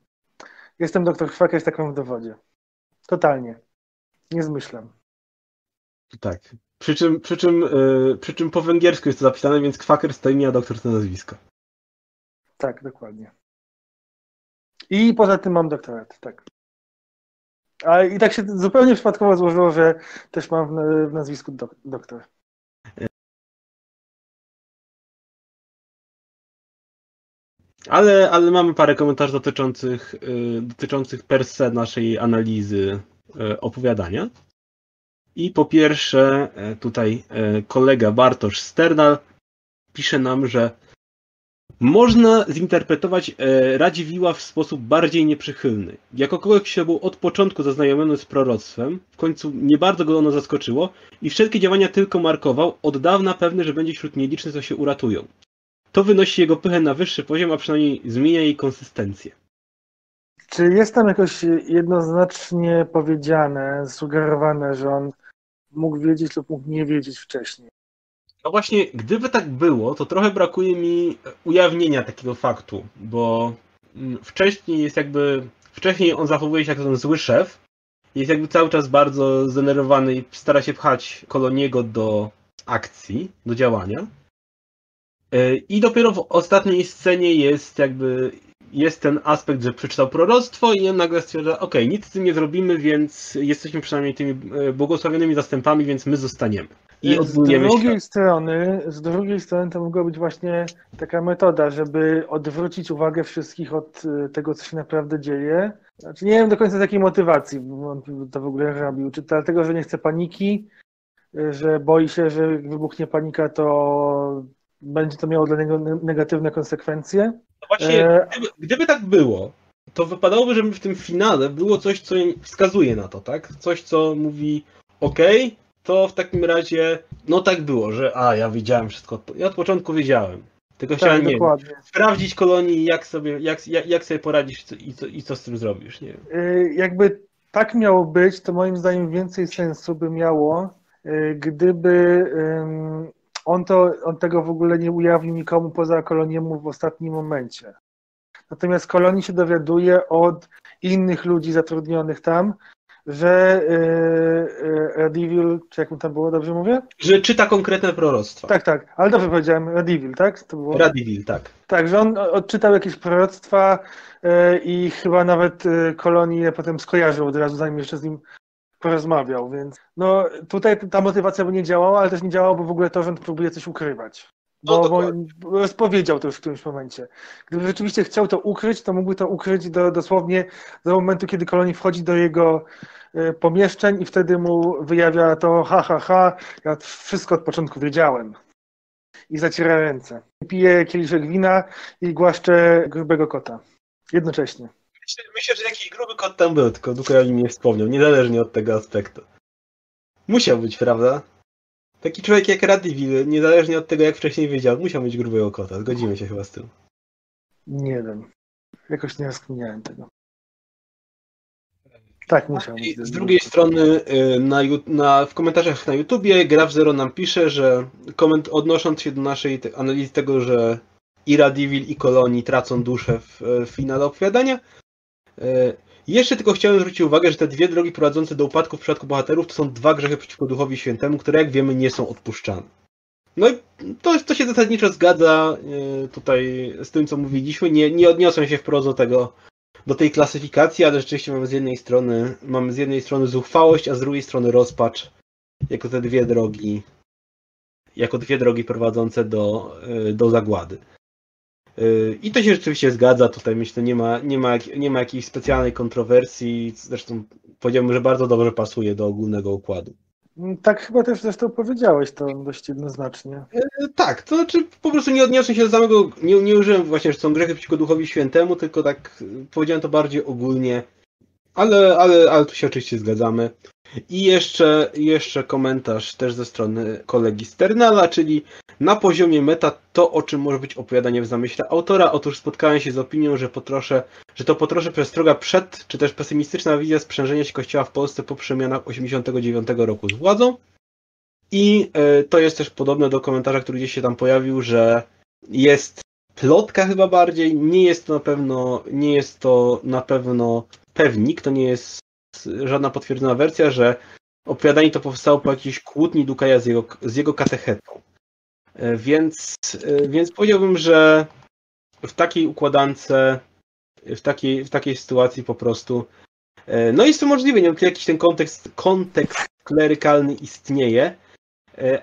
Speaker 2: Jestem doktor Chwakers, tak mam w dowodzie. Totalnie. Nie zmyślam.
Speaker 1: Tak. Przy czym, przy, czym, e, przy czym po węgiersku jest to zapisane, więc Quackers to imię, a doktor to nazwisko.
Speaker 2: Tak, dokładnie. I poza tym mam doktorat, tak. A i tak się zupełnie przypadkowo złożyło, że też mam w, na- w nazwisku dok, doktor.
Speaker 1: Ale, ale mamy parę komentarzy dotyczących, y, dotyczących per se naszej analizy y, opowiadania. I po pierwsze, e, tutaj e, kolega Bartosz Sternal pisze nam, że można zinterpretować e, Radziwiła w sposób bardziej nieprzychylny. Jako kogoś, kto był od początku zaznajomiony z proroctwem, w końcu nie bardzo go ono zaskoczyło i wszelkie działania tylko markował, od dawna pewny, że będzie wśród nielicznych, co się uratują. To wynosi jego pychę na wyższy poziom, a przynajmniej zmienia jej konsystencję.
Speaker 2: Czy jest tam jakoś jednoznacznie powiedziane, sugerowane, że on mógł wiedzieć lub mógł nie wiedzieć wcześniej?
Speaker 1: No właśnie, gdyby tak było, to trochę brakuje mi ujawnienia takiego faktu, bo mm, wcześniej jest jakby. Wcześniej on zachowuje się jak ten zły szef. Jest jakby cały czas bardzo zdenerwowany i stara się pchać Koloniego do akcji, do działania. Yy, I dopiero w ostatniej scenie jest jakby. Jest ten aspekt, że przeczytał proroctwo i on nagle stwierdza, okej, nic z tym nie zrobimy, więc jesteśmy przynajmniej tymi e, błogosławionymi zastępami, więc my zostaniemy. I
Speaker 2: z drugiej
Speaker 1: świat.
Speaker 2: strony, z drugiej strony to mogła być właśnie taka metoda, żeby odwrócić uwagę wszystkich od y, tego, co się naprawdę dzieje. Znaczy, nie wiem do końca takiej motywacji, bo on to w ogóle robił. Czy dlatego, że nie chce paniki, y, że boi się, że wybuchnie panika, to będzie to miało dla niego ne- negatywne konsekwencje.
Speaker 1: No właśnie,
Speaker 2: E,
Speaker 1: gdyby, gdyby tak było, to wypadałoby, żeby w tym finale było coś, co im wskazuje na to, tak? Coś, co mówi, okej, to w takim razie, no tak było, że a, ja wiedziałem wszystko, ja od początku wiedziałem. Tylko
Speaker 2: tak,
Speaker 1: chciałem, nie sprawdzić kolonii, jak sobie, jak, jak, jak sobie poradzisz i co, i co z tym zrobisz, nie.
Speaker 2: Y, Jakby tak miało być, to moim zdaniem więcej sensu by miało, y, gdyby on, to, on tego w ogóle nie ujawnił nikomu poza koloniemu w ostatnim momencie. Natomiast kolonii się dowiaduje od innych ludzi zatrudnionych tam, że y, y, Radivil, czy jak mu tam było, dobrze mówię?
Speaker 1: Że czyta konkretne proroctwa.
Speaker 2: Tak, tak, ale dobrze powiedziałem, Radivil, tak? To było...
Speaker 1: Radivil, tak.
Speaker 2: Tak, że on odczytał jakieś proroctwa e, i chyba nawet e, kolonii je potem skojarzył od razu, zanim jeszcze z nim porozmawiał, więc no tutaj ta motywacja by nie działała, ale też nie działała, bo w ogóle to rząd próbuje coś ukrywać. bo, bo rozpowiedział to już w którymś momencie. Gdyby rzeczywiście chciał to ukryć, to mógłby to ukryć do, dosłownie do momentu, kiedy kolonii wchodzi do jego y, pomieszczeń i wtedy mu wyjawia to ha, ha, ha, ja wszystko od początku wiedziałem. I zaciera ręce. Pije kieliszek wina i głaszcze grubego kota. Jednocześnie.
Speaker 1: Myślę, że jakiś gruby kot tam był, tylko Duka o nim nie wspomniał, niezależnie od tego aspektu. Musiał być, prawda? Taki człowiek jak Radivil, niezależnie od tego, jak wcześniej wiedział, musiał mieć grubego kota. Zgodzimy się chyba z tym.
Speaker 2: Nie wiem. Jakoś nie rozkminiałem tego. Tak, musiał.
Speaker 1: I z drugiej strony y, na, na, w komentarzach na YouTubie Graf Zero nam pisze, że koment, odnosząc się do naszej te, analizy tego, że i Radivil i Kolonii tracą duszę w, w finale opowiadania, y, jeszcze tylko chciałem zwrócić uwagę, że te dwie drogi prowadzące do upadku w przypadku bohaterów to są dwa grzechy przeciwko Duchowi Świętemu, które jak wiemy nie są odpuszczane. No i to, to się zasadniczo zgadza e, tutaj z tym, co mówiliśmy. Nie, nie odniosłem się wprost do tego, do tej klasyfikacji, ale rzeczywiście mamy z jednej strony, mamy z jednej strony zuchwałość, a z drugiej strony rozpacz jako te dwie drogi, jako dwie drogi prowadzące do, e, do zagłady. I to się rzeczywiście zgadza, tutaj myślę, nie ma, nie ma, nie ma jakiejś specjalnej kontrowersji, zresztą powiedziałbym, że bardzo dobrze pasuje do ogólnego układu.
Speaker 2: Tak chyba też zresztą powiedziałeś to dość jednoznacznie. E,
Speaker 1: tak, to znaczy po prostu nie odniosłem się do samego, nie, nie użyłem właśnie, że są grzechy przeciwko Duchowi Świętemu, tylko tak powiedziałem to bardziej ogólnie, ale, ale, ale tu się oczywiście zgadzamy. I jeszcze, jeszcze komentarz też ze strony kolegi Sternala, czyli na poziomie meta to, o czym może być opowiadanie w zamyśle autora. Otóż spotkałem się z opinią, że, potroszę, że to potrosze przestroga przed, czy też pesymistyczna wizja sprzężenia się kościoła w Polsce po przemianach 89 roku z władzą. I y, to jest też podobne do komentarza, który gdzieś się tam pojawił, że jest plotka chyba bardziej, nie jest to na pewno, nie jest to na pewno pewnik, to nie jest żadna potwierdzona wersja, że opowiadanie to powstało po jakiejś kłótni Dukaja z jego, z jego katechetą. E, więc, e, więc powiedziałbym, że w takiej układance, w takiej, w takiej sytuacji po prostu e, no jest to możliwe, nie wiem, jakiś ten kontekst, kontekst klerykalny istnieje,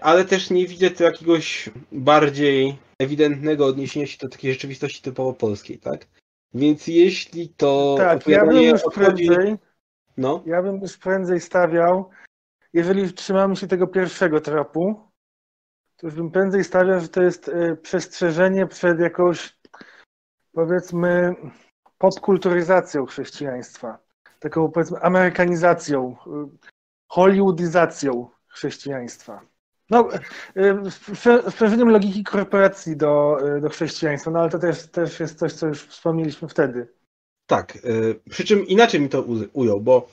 Speaker 1: ale też nie widzę tu jakiegoś bardziej ewidentnego odniesienia się do takiej rzeczywistości typowo polskiej, tak? Więc jeśli to
Speaker 2: tak, ja bym już prędzej, no. Ja bym już prędzej stawiał, jeżeli trzymamy się tego pierwszego tropu, to już bym prędzej stawiał, że to jest y, przestrzeżenie przed jakąś, powiedzmy, popkulturyzacją chrześcijaństwa. Taką, powiedzmy, amerykanizacją, y, hollywoodyzacją chrześcijaństwa. No, sprężeniem logiki korporacji do, do chrześcijaństwa, no ale to też, też jest coś, co już wspomnieliśmy wtedy.
Speaker 1: Tak, y, przy czym inaczej mi to ujął, bo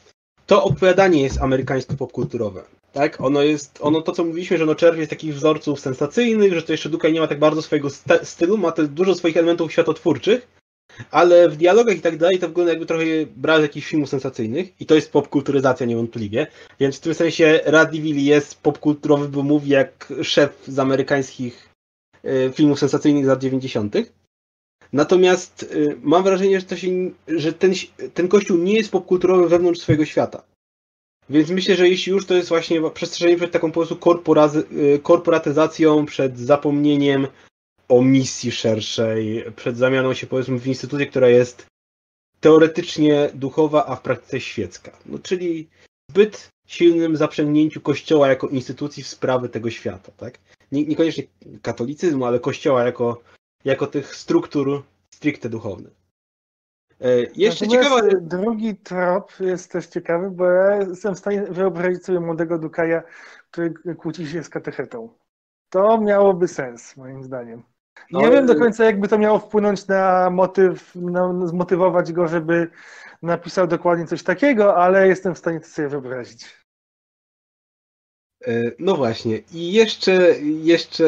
Speaker 1: to opowiadanie jest amerykańsko-popkulturowe. Tak? Ono jest, ono to co mówiliśmy, że ono czerpie z takich wzorców sensacyjnych, że to jeszcze Dukaj nie ma tak bardzo swojego stylu, ma też dużo swoich elementów światotwórczych, ale w dialogach i tak dalej to wygląda jakby trochę brał z jakichś filmów sensacyjnych i to jest popkulturyzacja niewątpliwie, więc w tym sensie Radiville jest popkulturowy, bo mówi jak szef z amerykańskich y, filmów sensacyjnych z lat 90. Natomiast y, mam wrażenie, że, to się, że ten, ten kościół nie jest popkulturowy wewnątrz swojego świata. Więc myślę, że jeśli już to jest właśnie przestrzeżenie przed taką po prostu y, korporatyzacją, przed zapomnieniem o misji szerszej, przed zamianą się powiedzmy w instytucję, która jest teoretycznie duchowa, a w praktyce świecka. No, czyli zbyt silnym zaprzęgnięciu Kościoła jako instytucji w sprawy tego świata, tak? niekoniecznie katolicyzmu, ale Kościoła jako jako tych struktur stricte duchownych.
Speaker 2: E, jeszcze ciekawa... Drugi trop jest też ciekawy, bo ja jestem w stanie wyobrazić sobie młodego Dukaja, który kłóci się z katechetą. To miałoby sens, moim zdaniem. Nie no, wiem do końca, jakby to miało wpłynąć na motyw, na, zmotywować go, żeby napisał dokładnie coś takiego, ale jestem w stanie to sobie wyobrazić.
Speaker 1: E, no właśnie. I jeszcze, jeszcze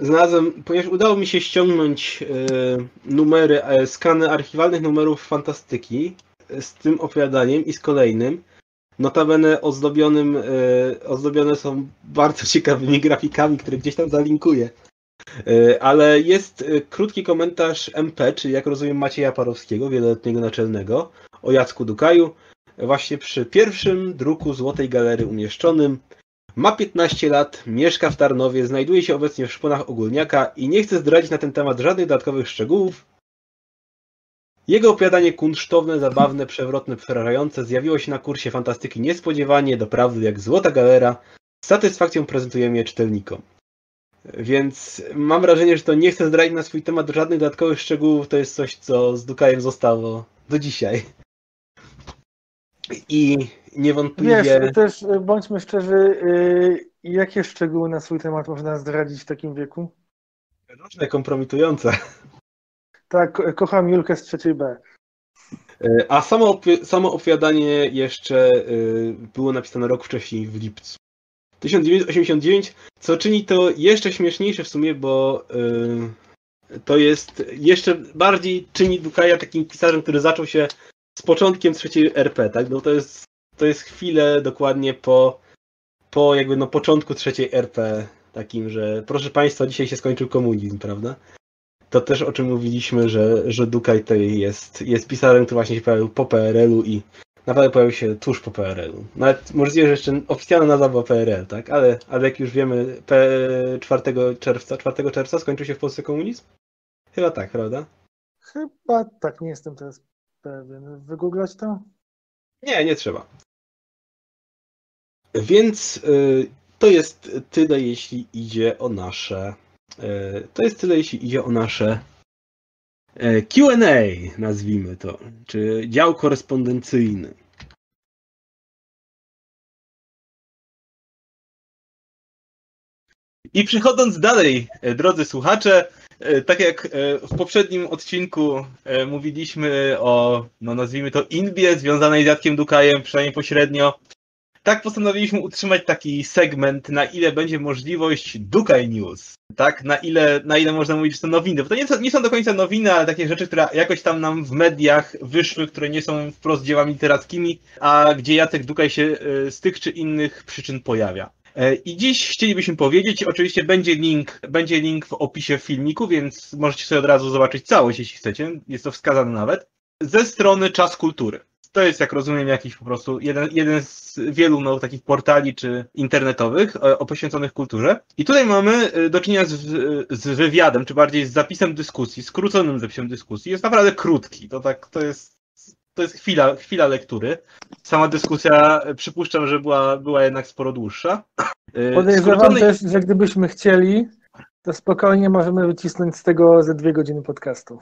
Speaker 1: znalazłem, ponieważ udało mi się ściągnąć e, numery, e, skany archiwalnych numerów fantastyki z tym opowiadaniem i z kolejnym. Notabene ozdobionym, ozdobione są bardzo ciekawymi grafikami, które gdzieś tam zalinkuję. Ale jest krótki komentarz MP, czyli jak rozumiem Macieja Parowskiego, wieloletniego naczelnego, o Jacku Dukaju, właśnie przy pierwszym druku Złotej Galery umieszczonym Ma 15 lat, mieszka w Tarnowie, znajduje się obecnie w szponach ogólniaka i nie chce zdradzić na ten temat żadnych dodatkowych szczegółów. Jego opowiadanie kunsztowne, zabawne, przewrotne, przerażające zjawiło się na kursie fantastyki niespodziewanie, doprawdy jak złota galera. Z satysfakcją prezentujemy je czytelnikom. Więc mam wrażenie, że to nie chce zdradzić na swój temat żadnych dodatkowych szczegółów. To jest coś, co z Dukajem zostało do dzisiaj. I niewątpliwie...
Speaker 2: Wiesz, też y, bądźmy szczerzy, y, jakie szczegóły na swój temat można zdradzić w takim wieku?
Speaker 1: Różne kompromitujące.
Speaker 2: Tak, kocham Julkę z trzeciej B.
Speaker 1: A samo, samo opowiadanie jeszcze było napisane rok wcześniej, w lipcu. 1989, co czyni to jeszcze śmieszniejsze w sumie, bo to jest jeszcze bardziej czyni Dukaja takim pisarzem, który zaczął się z początkiem trzeciej RP, tak? No to jest, to jest chwilę dokładnie po, po jakby no początku trzeciej RP, takim, że proszę Państwa, dzisiaj się skończył komunizm, prawda? To też o czym mówiliśmy, że, że Dukaj tutaj jest, jest pisarzem, który właśnie się pojawił po PRL-u i naprawdę pojawił się tuż po PRL-u. Nawet możliwe, że jeszcze oficjalna nazwa była PRL, tak? Ale, ale jak już wiemy, P 4 czerwca, 4 czerwca skończył się w Polsce komunizm? Chyba tak, prawda?
Speaker 2: Chyba tak, nie jestem teraz pewien. Wygooglać to?
Speaker 1: Nie, nie trzeba. Więc y, to jest tyle, jeśli idzie o nasze. Y, to jest tyle, jeśli idzie o nasze y, QA, nazwijmy to, czy dział korespondencyjny. I przechodząc dalej, drodzy słuchacze, tak jak e, w poprzednim odcinku e, mówiliśmy o, no nazwijmy to, inbie związanej z Jadkiem Dukajem, przynajmniej pośrednio, tak postanowiliśmy utrzymać taki segment, na ile będzie możliwość Dukaj News, tak? Na ile, na ile można mówić, że to nowiny. Bo to nie, nie są do końca nowiny, ale takie rzeczy, które jakoś tam nam w mediach wyszły, które nie są wprost dziełami literackimi, a gdzie Jacek Dukaj się z tych czy innych przyczyn pojawia. E, I dziś chcielibyśmy powiedzieć, oczywiście będzie link, będzie link w opisie filmiku, więc możecie sobie od razu zobaczyć całość, jeśli chcecie. Jest to wskazane nawet. Ze strony Czas Kultury. To jest, jak rozumiem, jakiś po prostu jeden, jeden z wielu no, takich portali czy internetowych o, o poświęconych kulturze. I tutaj mamy e, do czynienia z, z wywiadem, czy bardziej z zapisem dyskusji, skróconym zapisem dyskusji. Jest naprawdę krótki. To tak, to jest to jest chwila, chwila lektury. Sama dyskusja przypuszczam, że była, była jednak sporo dłuższa.
Speaker 2: Y, Podejrzewam Skrócony... też, że gdybyśmy chcieli, to spokojnie możemy wycisnąć z tego ze dwie godziny podcastu.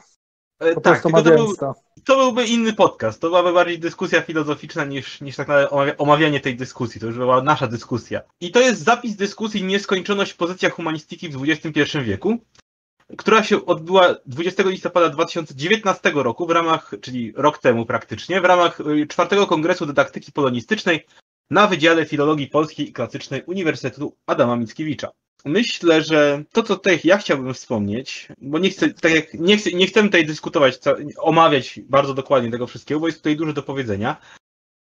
Speaker 1: E, po tak, to, był, to byłby inny podcast. To byłaby bardziej dyskusja filozoficzna niż, niż tak naprawdę omawianie tej dyskusji. To już była nasza dyskusja. I to jest zapis dyskusji Nieskończoność w pozycjach humanistyki w XXI wieku która się odbyła 20 listopada 2019 roku w ramach, czyli rok temu praktycznie, w ramach y, czwartego Kongresu Dydaktyki Polonistycznej na Wydziale Filologii Polskiej i Klasycznej Uniwersytetu Adama Mickiewicza. Myślę, że to, co tutaj ja chciałbym wspomnieć, bo nie chcę, tak jak nie, chcę, nie chcemy tutaj dyskutować, omawiać bardzo dokładnie tego wszystkiego, bo jest tutaj dużo do powiedzenia.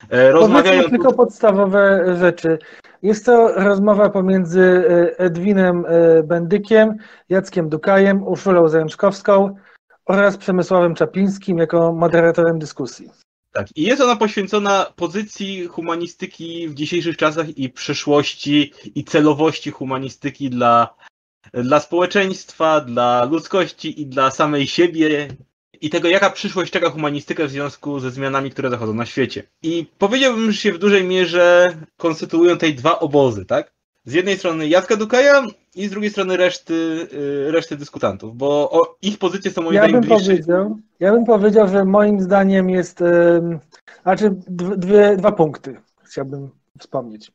Speaker 2: E, rozmawiając... tylko podstawowe rzeczy. Jest to rozmowa pomiędzy e, Edwinem e, Bendykiem, Jackiem Dukajem, Urszulą Zaręczkowską oraz Przemysławem Czaplińskim jako moderatorem dyskusji.
Speaker 1: Tak, i jest ona poświęcona pozycji humanistyki w dzisiejszych czasach i przyszłości i celowości humanistyki dla, dla społeczeństwa, dla ludzkości i dla samej siebie i tego, jaka przyszłość czeka humanistykę w związku ze zmianami, które zachodzą na świecie. I powiedziałbym, że się w dużej mierze konstytuują tej dwa obozy, tak? Z jednej strony Jacka Dukaja i z drugiej strony reszty, y, reszty dyskutantów, bo ich pozycje są moim
Speaker 2: ja
Speaker 1: zdaniem
Speaker 2: bym bliższe. Powiedział, ja bym powiedział, że moim zdaniem jest, znaczy dwie, dwa punkty chciałbym wspomnieć.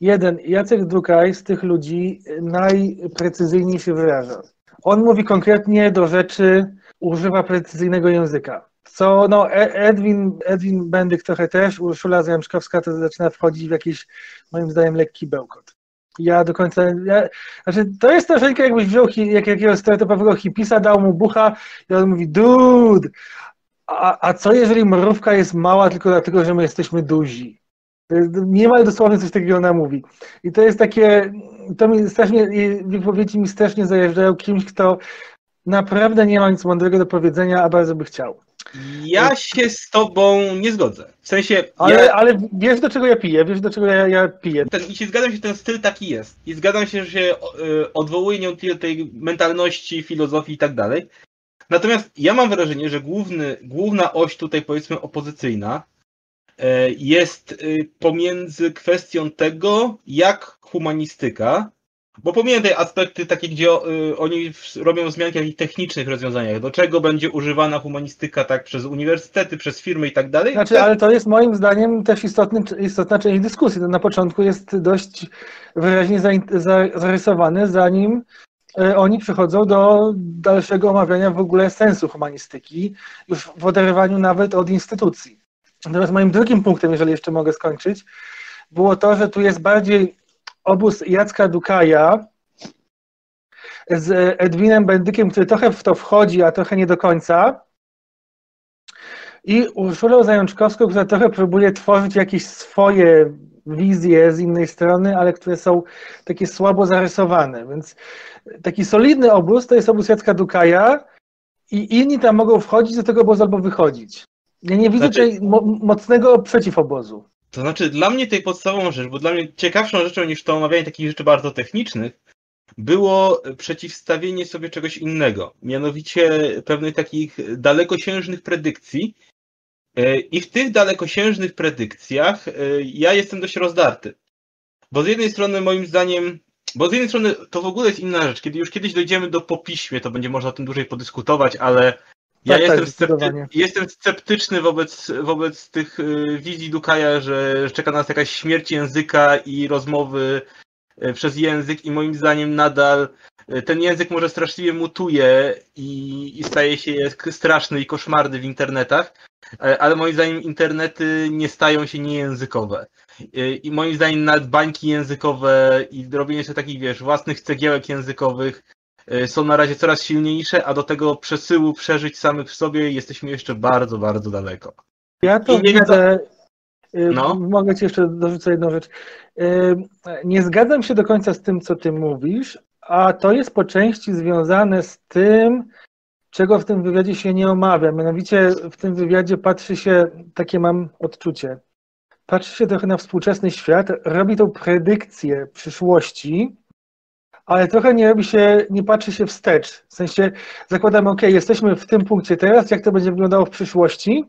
Speaker 2: Jeden, Jacek Dukaj z tych ludzi najprecyzyjniej się wyraża. On mówi konkretnie do rzeczy, używa precyzyjnego języka. Co, no, e, Edwin, Edwin Bendyk trochę też, Urszula Zajemczkowska to zaczyna wchodzić w jakiś, moim zdaniem, lekki bełkot. Ja do końca, ja, znaczy to jest troszeczkę jakbyś wziął jak, jakiegoś startupowego hipisa, dał mu bucha i on mówi, dude, a, a co jeżeli mrówka jest mała tylko dlatego, że my jesteśmy duzi? Nie ma dosłownie coś takiego ona mówi. I to jest takie, to mi strasznie, wypowiedzi mi strasznie zajeżdżają kimś, kto naprawdę nie ma nic mądrego do powiedzenia, a bardzo by chciał.
Speaker 1: Ja się z tobą nie zgodzę. W sensie.
Speaker 2: Ale,
Speaker 1: ja,
Speaker 2: ale wiesz do czego ja piję, wiesz do czego ja, ja piję.
Speaker 1: ten, I się zgadzam się, że ten styl taki jest. I zgadzam się, że się y, odwołuje nie do tej mentalności, filozofii i tak dalej. Natomiast ja mam wrażenie, że główny, główna oś tutaj powiedzmy opozycyjna y, jest y, pomiędzy kwestią tego, jak humanistyka bo te aspekty takie, gdzie y, oni robią zmianki w technicznych rozwiązaniach, do czego będzie używana humanistyka tak przez uniwersytety, przez firmy i tak dalej.
Speaker 2: Znaczy, ale to jest moim zdaniem też istotny, istotna część dyskusji. To na początku jest dość wyraźnie zarysowane, zanim e, oni przechodzą do dalszego omawiania w ogóle sensu humanistyki, już w oderwaniu nawet od instytucji. Natomiast moim drugim punktem, jeżeli jeszcze mogę skończyć, było to, że tu jest bardziej obóz Jacka Dukaja z Edwinem Bendykiem, który trochę w to wchodzi, a trochę nie do końca. I Urszulą Zajączkowską, która trochę próbuje tworzyć jakieś swoje wizje z innej strony, ale które są takie słabo zarysowane. Więc taki solidny obóz to jest obóz Jacka Dukaja i inni tam mogą wchodzić do tego obozu albo wychodzić. Ja nie widzę
Speaker 1: Znaczy-
Speaker 2: tutaj mo- mocnego przeciwobozu.
Speaker 1: To znaczy, dla mnie tej podstawową rzecz, bo dla mnie ciekawszą rzeczą niż to omawianie takich rzeczy bardzo technicznych, było przeciwstawienie sobie czegoś innego, mianowicie pewnych takich dalekosiężnych predykcji. E, I w tych dalekosiężnych predykcjach e, ja jestem dość rozdarty. Bo z jednej strony moim zdaniem, bo z jednej strony to w ogóle jest inna rzecz. Kiedy już kiedyś dojdziemy do popiśmie, to będzie można o tym dłużej podyskutować, ale ja
Speaker 2: Tak, tak,
Speaker 1: jestem, scepty- jestem sceptyczny wobec, wobec tych y, wizji Dukaja, że czeka nas jakaś śmierć języka i rozmowy y, przez język i moim zdaniem nadal y, ten język może straszliwie mutuje i, i staje się straszny i koszmarny w internetach, ale moim zdaniem internety nie stają się niejęzykowe. I moim zdaniem nawet bańki językowe i robienie sobie takich, wiesz, własnych cegiełek językowych są na razie coraz silniejsze, a do tego przesyłu przeżyć samych w sobie jesteśmy jeszcze bardzo, bardzo daleko.
Speaker 2: Ja to
Speaker 1: I nie
Speaker 2: widzę. y,
Speaker 1: No.
Speaker 2: Mogę ci jeszcze dorzucę jedną rzecz. Y, Nie zgadzam się do końca z tym, co ty mówisz, a to jest po części związane z tym, czego w tym wywiadzie się nie omawia. Mianowicie w tym wywiadzie patrzy się, takie mam odczucie, patrzy się trochę na współczesny świat, robi tą predykcję przyszłości, ale trochę nie robi się, nie patrzy się wstecz. W sensie zakładamy, ok, jesteśmy w tym punkcie teraz, jak to będzie wyglądało w przyszłości,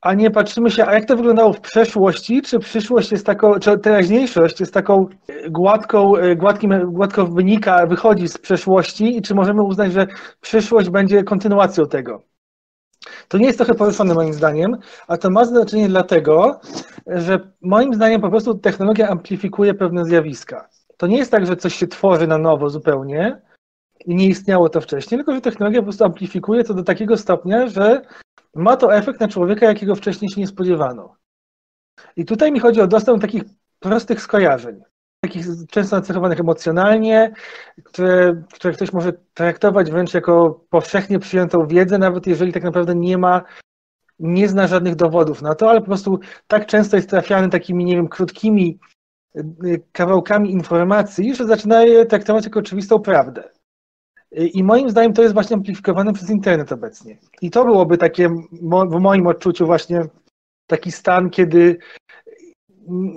Speaker 2: a nie patrzymy się, a jak to wyglądało w przeszłości, czy przyszłość jest taką, czy teraźniejszość jest taką e, gładką, e, gładkim, gładko wynika, wychodzi z przeszłości i czy możemy uznać, że przyszłość będzie kontynuacją tego. To nie jest trochę poruszone moim zdaniem, a to ma znaczenie dlatego, że moim zdaniem po prostu technologia amplifikuje pewne zjawiska. To nie jest tak, że coś się tworzy na nowo zupełnie i nie istniało to wcześniej, tylko że technologia po prostu amplifikuje to do takiego stopnia, że ma to efekt na człowieka, jakiego wcześniej się nie spodziewano. I tutaj mi chodzi o dostęp do takich prostych skojarzeń, takich często nacechowanych emocjonalnie, które, które ktoś może traktować wręcz jako powszechnie przyjętą wiedzę, nawet jeżeli tak naprawdę nie ma, nie zna żadnych dowodów na to, ale po prostu tak często jest trafiany takimi, nie wiem, krótkimi kawałkami informacji, że zaczyna je traktować jako oczywistą prawdę. I moim zdaniem to jest właśnie amplifikowane przez internet obecnie. I to byłoby takie, w moim odczuciu, właśnie taki stan, kiedy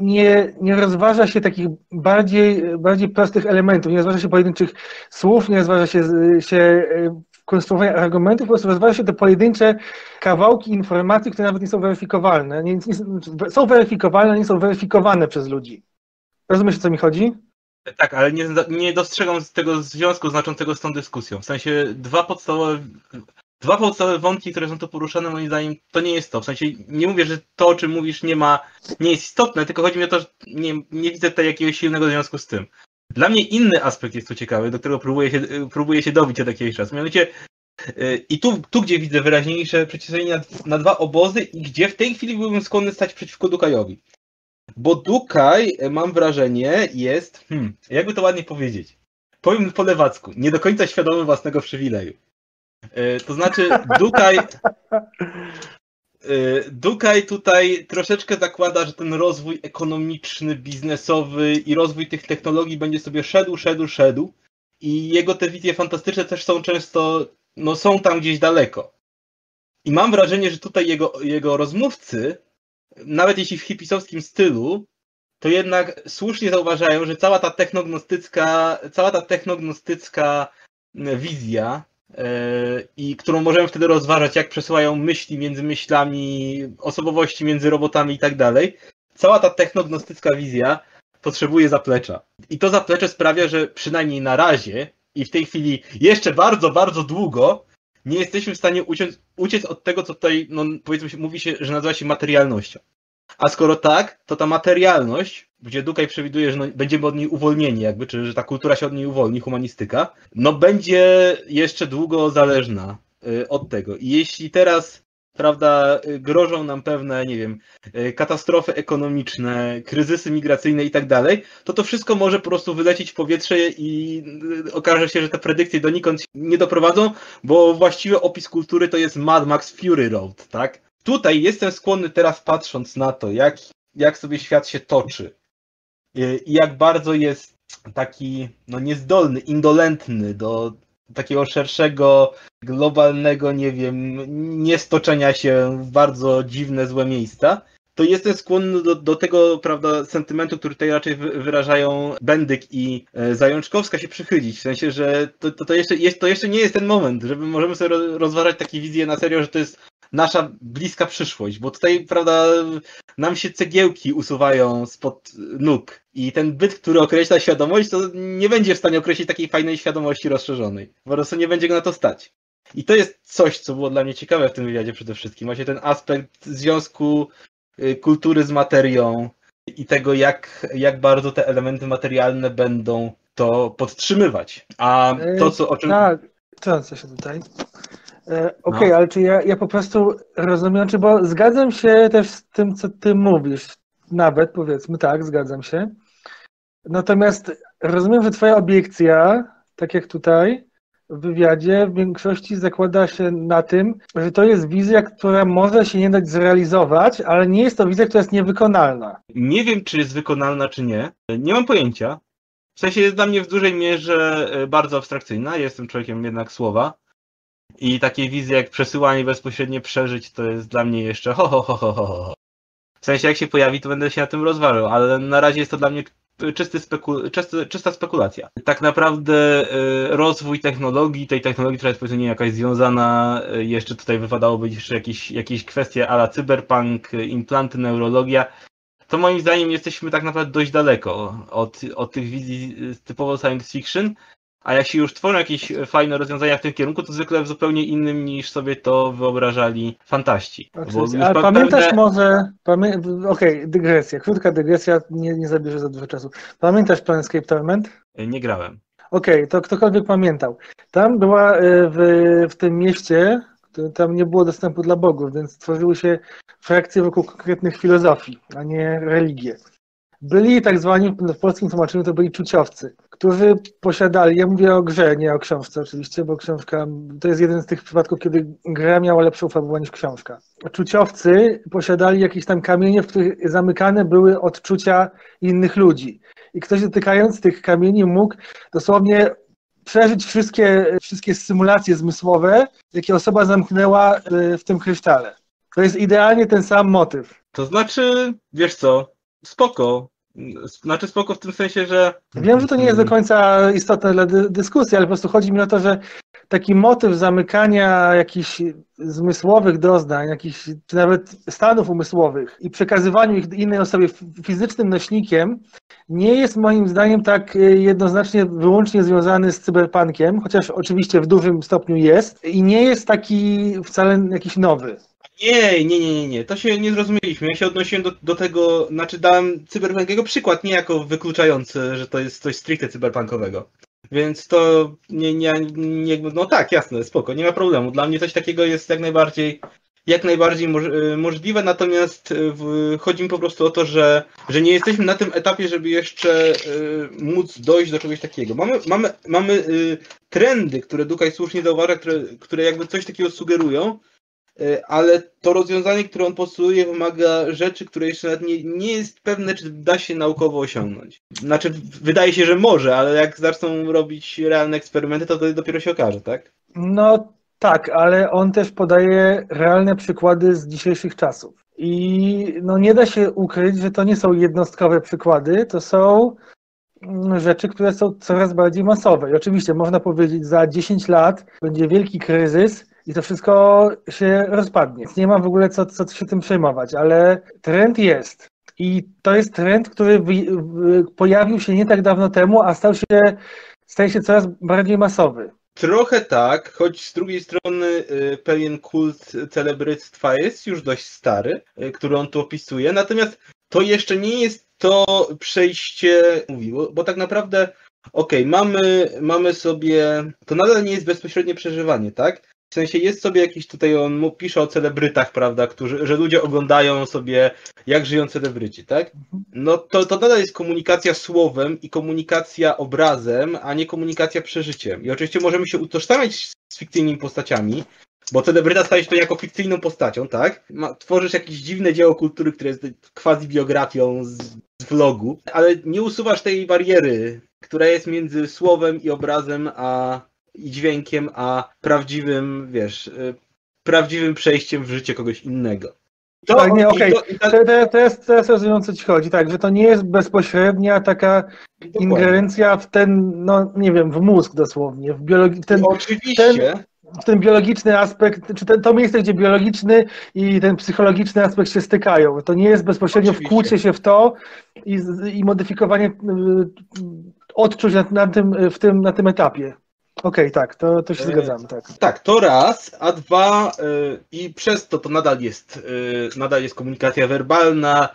Speaker 2: nie, nie rozważa się takich bardziej, bardziej prostych elementów, nie rozważa się pojedynczych słów, nie rozważa się, się e, konstruowania argumentów, po prostu rozważa się te pojedyncze kawałki informacji, które nawet nie są weryfikowalne. Nie, nie, są weryfikowalne, nie są weryfikowane przez ludzi. Rozumiesz, o co mi chodzi?
Speaker 1: Tak, ale nie, nie dostrzegam tego związku znaczącego z tą dyskusją. W sensie dwa podstawowe, dwa podstawowe wątki, które są tu poruszane, moim zdaniem, to nie jest to. W sensie nie mówię, że to, o czym mówisz, nie ma, nie jest istotne, tylko chodzi mi o to, że nie, nie widzę tutaj jakiegoś silnego związku z tym. Dla mnie inny aspekt jest tu ciekawy, do którego próbuję się, próbuję się dobić od jakiegoś czasu. Mianowicie yy, i tu, tu, gdzie widzę wyraźniejsze przeciwstawienie na, na dwa obozy i gdzie w tej chwili byłbym skłonny stać przeciwko Dukajowi. Bo Dukaj, e, mam wrażenie, jest, hmm, jakby to ładnie powiedzieć, powiem po lewacku, nie do końca świadomy własnego przywileju. E, To znaczy, Dukaj, e, Dukaj tutaj troszeczkę zakłada, że ten rozwój ekonomiczny, biznesowy i rozwój tych technologii będzie sobie szedł, szedł, szedł i jego te wizje fantastyczne też są często, no są tam gdzieś daleko. I mam wrażenie, że tutaj jego, jego rozmówcy, nawet jeśli w hipisowskim stylu, to jednak słusznie zauważają, że cała ta technognostycka, cała ta technognostycka wizja, yy, i którą możemy wtedy rozważać, jak przesyłają myśli między myślami, osobowości między robotami i tak dalej. Cała ta technognostycka wizja potrzebuje zaplecza. I to zaplecze sprawia, że przynajmniej na razie i w tej chwili jeszcze bardzo, bardzo długo nie jesteśmy w stanie uciec, uciec od tego, co tutaj, no, powiedzmy, mówi się, że nazywa się materialnością. A skoro tak, to ta materialność, gdzie Dukaj przewiduje, że no, będziemy od niej uwolnieni, jakby, czy że ta kultura się od niej uwolni, humanistyka, no będzie jeszcze długo zależna y, od tego. I jeśli teraz prawda, grożą nam pewne, nie wiem, katastrofy ekonomiczne, kryzysy migracyjne i tak dalej, to to wszystko może po prostu wylecieć w powietrze i okaże się, że te predykcje donikąd nie doprowadzą, bo właściwy opis kultury to jest Mad Max Fury Road, tak? Tutaj jestem skłonny teraz patrząc na to, jak, jak sobie świat się toczy i jak bardzo jest taki no, niezdolny, indolentny do takiego szerszego, globalnego, nie wiem, niestoczenia się w bardzo dziwne, złe miejsca, to jestem skłonny do, do tego, prawda, sentymentu, który tutaj raczej wyrażają Bendyk i e, Zajączkowska się przychylić. W sensie, że to, to, to, jeszcze, jest, to jeszcze nie jest ten moment, żeby możemy sobie rozważać takie wizje na serio, że to jest nasza bliska przyszłość, bo tutaj, prawda, nam się cegiełki usuwają spod nóg i ten byt, który określa świadomość, to nie będzie w stanie określić takiej fajnej świadomości rozszerzonej. Po prostu nie będzie go na to stać. I to jest coś, co było dla mnie ciekawe w tym wywiadzie przede wszystkim. Właśnie ten aspekt związku y, kultury z materią i tego, jak, jak bardzo te elementy materialne będą to podtrzymywać. A to, co o czym.
Speaker 2: Tak, się tutaj. E, okej, okay, no. ale czy ja, ja po prostu rozumiem, czy bo zgadzam się też z tym, co ty mówisz. Nawet powiedzmy, tak, zgadzam się. Natomiast rozumiem, że twoja obiekcja, tak jak tutaj w wywiadzie, w większości zakłada się na tym, że to jest wizja, która może się nie dać zrealizować, ale nie jest to wizja, która jest niewykonalna.
Speaker 1: Nie wiem, czy jest wykonalna, czy nie. Nie mam pojęcia. W sensie jest dla mnie w dużej mierze e, bardzo abstrakcyjna. Jestem człowiekiem jednak słowa. I takie wizje jak przesyłanie bezpośrednie przeżyć to jest dla mnie jeszcze ho, ho, ho, ho, ho. W sensie jak się pojawi, to będę się na tym rozważał, ale na razie jest to dla mnie czysty czysty, czysta spekulacja. Tak naprawdę y, rozwój technologii, tej technologii, która jest powiedzmy jakaś związana, y, jeszcze tutaj wypadałoby jeszcze jakieś, jakieś kwestie ala cyberpunk, y, implanty, neurologia, to moim zdaniem jesteśmy tak naprawdę dość daleko od, od tych wizji typowo science fiction, a jak się już tworzą jakieś fajne rozwiązania w tym kierunku, to zwykle w zupełnie innym niż sobie to wyobrażali fantaści.
Speaker 2: Ale pamiętasz pewne... może, pamię... okej, okay, dygresja, krótka dygresja, nie, nie zabierze za dużo czasu. Pamiętasz Planescape Torment?
Speaker 1: Nie grałem.
Speaker 2: Okej, okay, to ktokolwiek pamiętał. Tam była e, w, w tym mieście, tam nie było dostępu dla bogów, więc tworzyły się frakcje wokół konkretnych filozofii, a nie religie. Byli tak zwani, w polskim tłumaczeniu to byli czuciowcy, którzy posiadali, ja mówię o grze, nie o książce oczywiście, bo książka, to jest jeden z tych przypadków, kiedy gra miała lepszą fabułę niż książka. Czuciowcy posiadali jakieś tam kamienie, w których zamykane były odczucia innych ludzi. I ktoś dotykając tych kamieni mógł dosłownie przeżyć wszystkie, wszystkie symulacje zmysłowe, jakie osoba zamknęła w tym krysztale. To jest idealnie ten sam motyw.
Speaker 1: To znaczy, wiesz co, spoko. Znaczy spoko w tym sensie, że...
Speaker 2: Wiem, że to nie jest do końca istotne dla dy dyskusji, ale po prostu chodzi mi o to, że taki motyw zamykania jakichś zmysłowych doznań, jakichś, czy nawet stanów umysłowych i przekazywaniu ich innej osobie fizycznym nośnikiem nie jest moim zdaniem tak y, jednoznacznie wyłącznie związany z cyberpunkiem, chociaż oczywiście w dużym stopniu jest i nie jest taki wcale jakiś nowy.
Speaker 1: Nie, nie, nie, nie, nie. To się nie zrozumieliśmy. Ja się odnosiłem do, do tego, znaczy dałem cyberpunkiego przykład, nie jako wykluczający, że to jest coś stricte cyberpunkowego. Więc to nie, nie, nie, no tak, jasne, spoko, nie ma problemu. Dla mnie coś takiego jest jak najbardziej, jak najbardziej moż, y, możliwe, natomiast y, w, chodzi mi po prostu o to, że, że nie jesteśmy na tym etapie, żeby jeszcze y, móc dojść do czegoś takiego. Mamy, mamy, mamy y, trendy, które Dukaj słusznie zauważa, które, które jakby coś takiego sugerują, ale to rozwiązanie, które on postuluje, wymaga rzeczy, które jeszcze nawet nie, nie jest pewne, czy da się naukowo osiągnąć. Znaczy, wydaje się, że może, ale jak zaczną robić realne eksperymenty, to, to dopiero się okaże, tak?
Speaker 2: No Tak, ale on też podaje realne przykłady z dzisiejszych czasów. I no nie da się ukryć, że to nie są jednostkowe przykłady, to są rzeczy, które są coraz bardziej masowe. I oczywiście można powiedzieć, za 10 lat będzie wielki kryzys i to wszystko się rozpadnie. Nie ma w ogóle co, co się tym przejmować, ale trend jest. I to jest trend, który pojawił się nie tak dawno temu, a stał się, staje się coraz bardziej masowy.
Speaker 1: Trochę tak, choć z drugiej strony y, pewien kult celebryctwa jest już dość stary, y, który on tu opisuje, natomiast to jeszcze nie jest to przejście, mówił, bo tak naprawdę, okej, okay, mamy, mamy sobie, to nadal nie jest bezpośrednie przeżywanie, tak? W sensie jest sobie jakiś tutaj, on mu pisze o celebrytach, prawda, którzy, że ludzie oglądają sobie, jak żyją celebryci, tak? No to, to nadal jest komunikacja słowem i komunikacja obrazem, a nie komunikacja przeżyciem. I oczywiście możemy się utożsamiać z fikcyjnymi postaciami, bo celebryta staje się to jako fikcyjną postacią, tak? Ma, tworzysz jakieś dziwne dzieło kultury, które jest quasi biografią z, z vlogu, ale nie usuwasz tej bariery, która jest między słowem i obrazem, a i dźwiękiem, a prawdziwym, wiesz, y, prawdziwym przejściem w życie kogoś innego.
Speaker 2: To, tak, nie, okej. Okay. To, to, to, jest, teraz rozumiem, co ci chodzi. Tak, że to nie jest bezpośrednia taka ingerencja w ten, no nie wiem, w mózg dosłownie, w biologi- w ten,
Speaker 1: Oczywiście.
Speaker 2: Ten, ten biologiczny aspekt, czy ten, to miejsce, gdzie biologiczny i ten psychologiczny aspekt się stykają. To nie jest bezpośrednio Oczywiście. wkłucie się w to i, i modyfikowanie y, odczuć na, na, tym, w tym, na tym etapie. Okej, okay, tak, to, to się e, zgadzam, tak.
Speaker 1: Tak, to raz, a dwa yy, i przez to to nadal jest, yy, nadal jest komunikacja werbalna,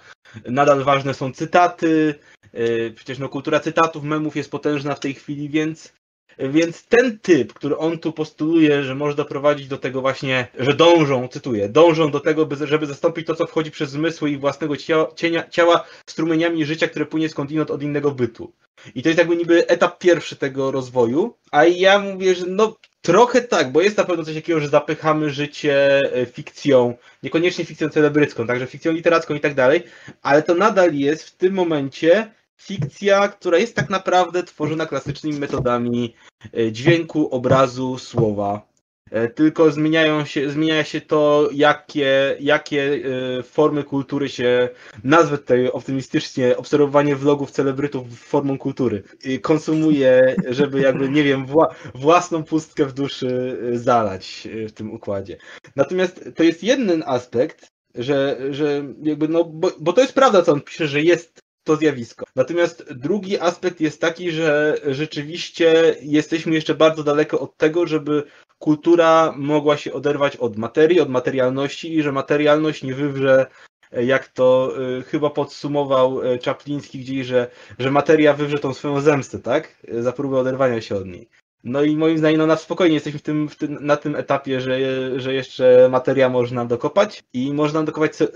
Speaker 1: nadal ważne są cytaty, yy, przecież no kultura cytatów, memów jest potężna w tej chwili, więc więc ten typ, który on tu postuluje, że może doprowadzić do tego właśnie, że dążą, cytuję, dążą do tego, żeby zastąpić to, co wchodzi przez zmysły i własnego ciała, cienia, ciała strumieniami życia, które płynie skądinąd od innego bytu. I to jest jakby niby etap pierwszy tego rozwoju, a ja mówię, że no trochę tak, bo jest na pewno coś takiego, że zapychamy życie e, fikcją, niekoniecznie fikcją celebrycką, także fikcją literacką i tak dalej, ale to nadal jest w tym momencie fikcja, która jest tak naprawdę tworzona klasycznymi metodami e, dźwięku, obrazu, słowa. E, tylko zmieniają się, zmienia się to, jakie, jakie e, formy kultury się, nazwę tutaj optymistycznie, obserwowanie vlogów celebrytów formą kultury, konsumuje, żeby jakby, nie wiem, wła, własną pustkę w duszy zalać w tym układzie. Natomiast to jest jeden aspekt, że, że jakby, no, bo, bo to jest prawda, co on pisze, że jest to zjawisko. Natomiast drugi aspekt jest taki, że rzeczywiście jesteśmy jeszcze bardzo daleko od tego, żeby kultura mogła się oderwać od materii, od materialności i że materialność nie wywrze jak to y, chyba podsumował y, Czapliński gdzieś, że, że materia wywrze tą swoją zemstę, tak? Za próbę oderwania się od niej. No i moim zdaniem no, na spokojnie jesteśmy w tym, w tym, na tym etapie, że, że jeszcze materia można dokopać i można dokopać yy,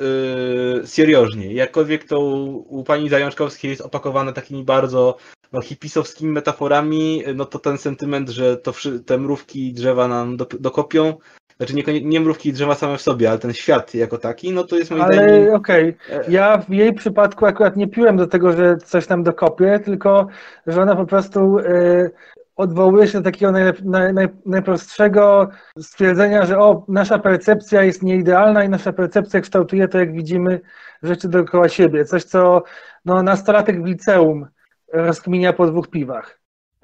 Speaker 1: seriożnie. Jakkolwiek to u, u pani Zajączkowskiej jest opakowane takimi bardzo no, hipisowskimi metaforami, no to ten sentyment, że to te mrówki i drzewa nam do, dokopią, znaczy nie, nie mrówki i drzewa same w sobie, ale ten świat jako taki, no to jest moim
Speaker 2: ale, zdaniem... Ale okej, okay. ja w jej przypadku akurat nie piłem do tego, że coś nam dokopie, tylko że ona po prostu... Odwołuje się do takiego naj, naj, najprostszego stwierdzenia, że o, nasza percepcja jest nieidealna i nasza percepcja kształtuje to, jak widzimy rzeczy dookoła siebie. Coś, co no, nastolatek w liceum rozkminia po dwóch piwach.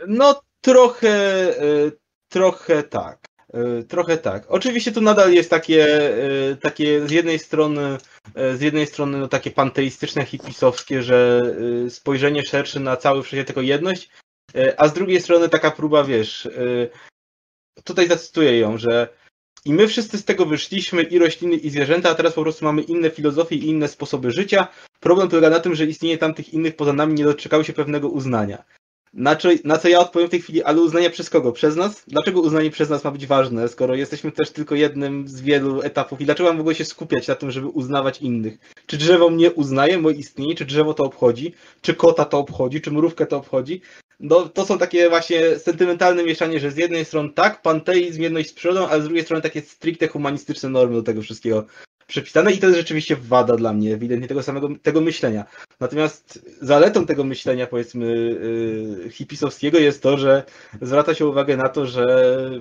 Speaker 1: No trochę, e, trochę tak. E, trochę tak. Oczywiście tu nadal jest takie, e, takie z jednej strony, z jednej strony no takie panteistyczne, hipisowskie, że spojrzenie szersze na cały wszechświat, tylko jedność, a z drugiej strony taka próba, wiesz, e, tutaj zacytuję ją, że i my wszyscy z tego wyszliśmy, i rośliny, i zwierzęta, a teraz po prostu mamy inne filozofie i inne sposoby życia. Problem polega na tym, że istnienie tamtych innych poza nami nie doczekały się pewnego uznania. Na co, na co ja odpowiem w tej chwili, ale uznanie przez kogo? Przez nas? Dlaczego uznanie przez nas ma być ważne, skoro jesteśmy też tylko jednym z wielu etapów? I dlaczego mam w ogóle się skupiać na tym, żeby uznawać innych? Czy drzewo mnie uznaje, moje istnienie? Czy drzewo to obchodzi? Czy kota to obchodzi? Czy mrówkę to obchodzi? No, to są takie właśnie sentymentalne mieszanie, że z jednej strony tak, panteizm, jedność z przyrodą, ale z drugiej strony takie stricte humanistyczne normy do tego wszystkiego przepisane i to jest rzeczywiście wada dla mnie, ewidentnie tego samego tego myślenia. Natomiast zaletą tego myślenia, powiedzmy, yy, hipisowskiego jest to, że zwraca się uwagę na to, że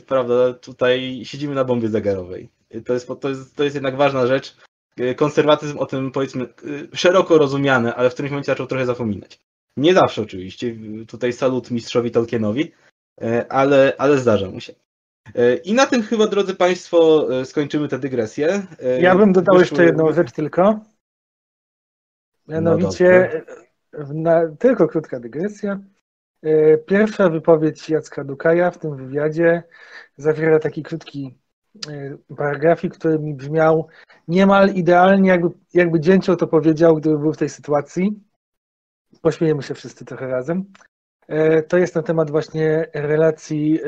Speaker 1: prawda, tutaj siedzimy na bombie zegarowej. To jest, to jest, to jest jednak ważna rzecz. Konserwatyzm o tym, powiedzmy, szeroko rozumiany, ale w którymś momencie zaczął trochę zapominać. Nie zawsze oczywiście, tutaj salut mistrzowi Tolkienowi, ale, ale zdarza mu się. E, I na tym chyba, drodzy Państwo, e, skończymy tę dygresję.
Speaker 2: E, ja bym dodał jeszcze jedną rzecz tylko. Mianowicie, no na, tylko krótka dygresja. Pierwsza wypowiedź Jacka Dukaja w tym wywiadzie zawiera taki krótki paragrafik, który mi brzmiał niemal idealnie, jakby, jakby Dzięcioł to powiedział, gdyby był w tej sytuacji. Pośmiejemy się wszyscy trochę razem. To jest na temat właśnie relacji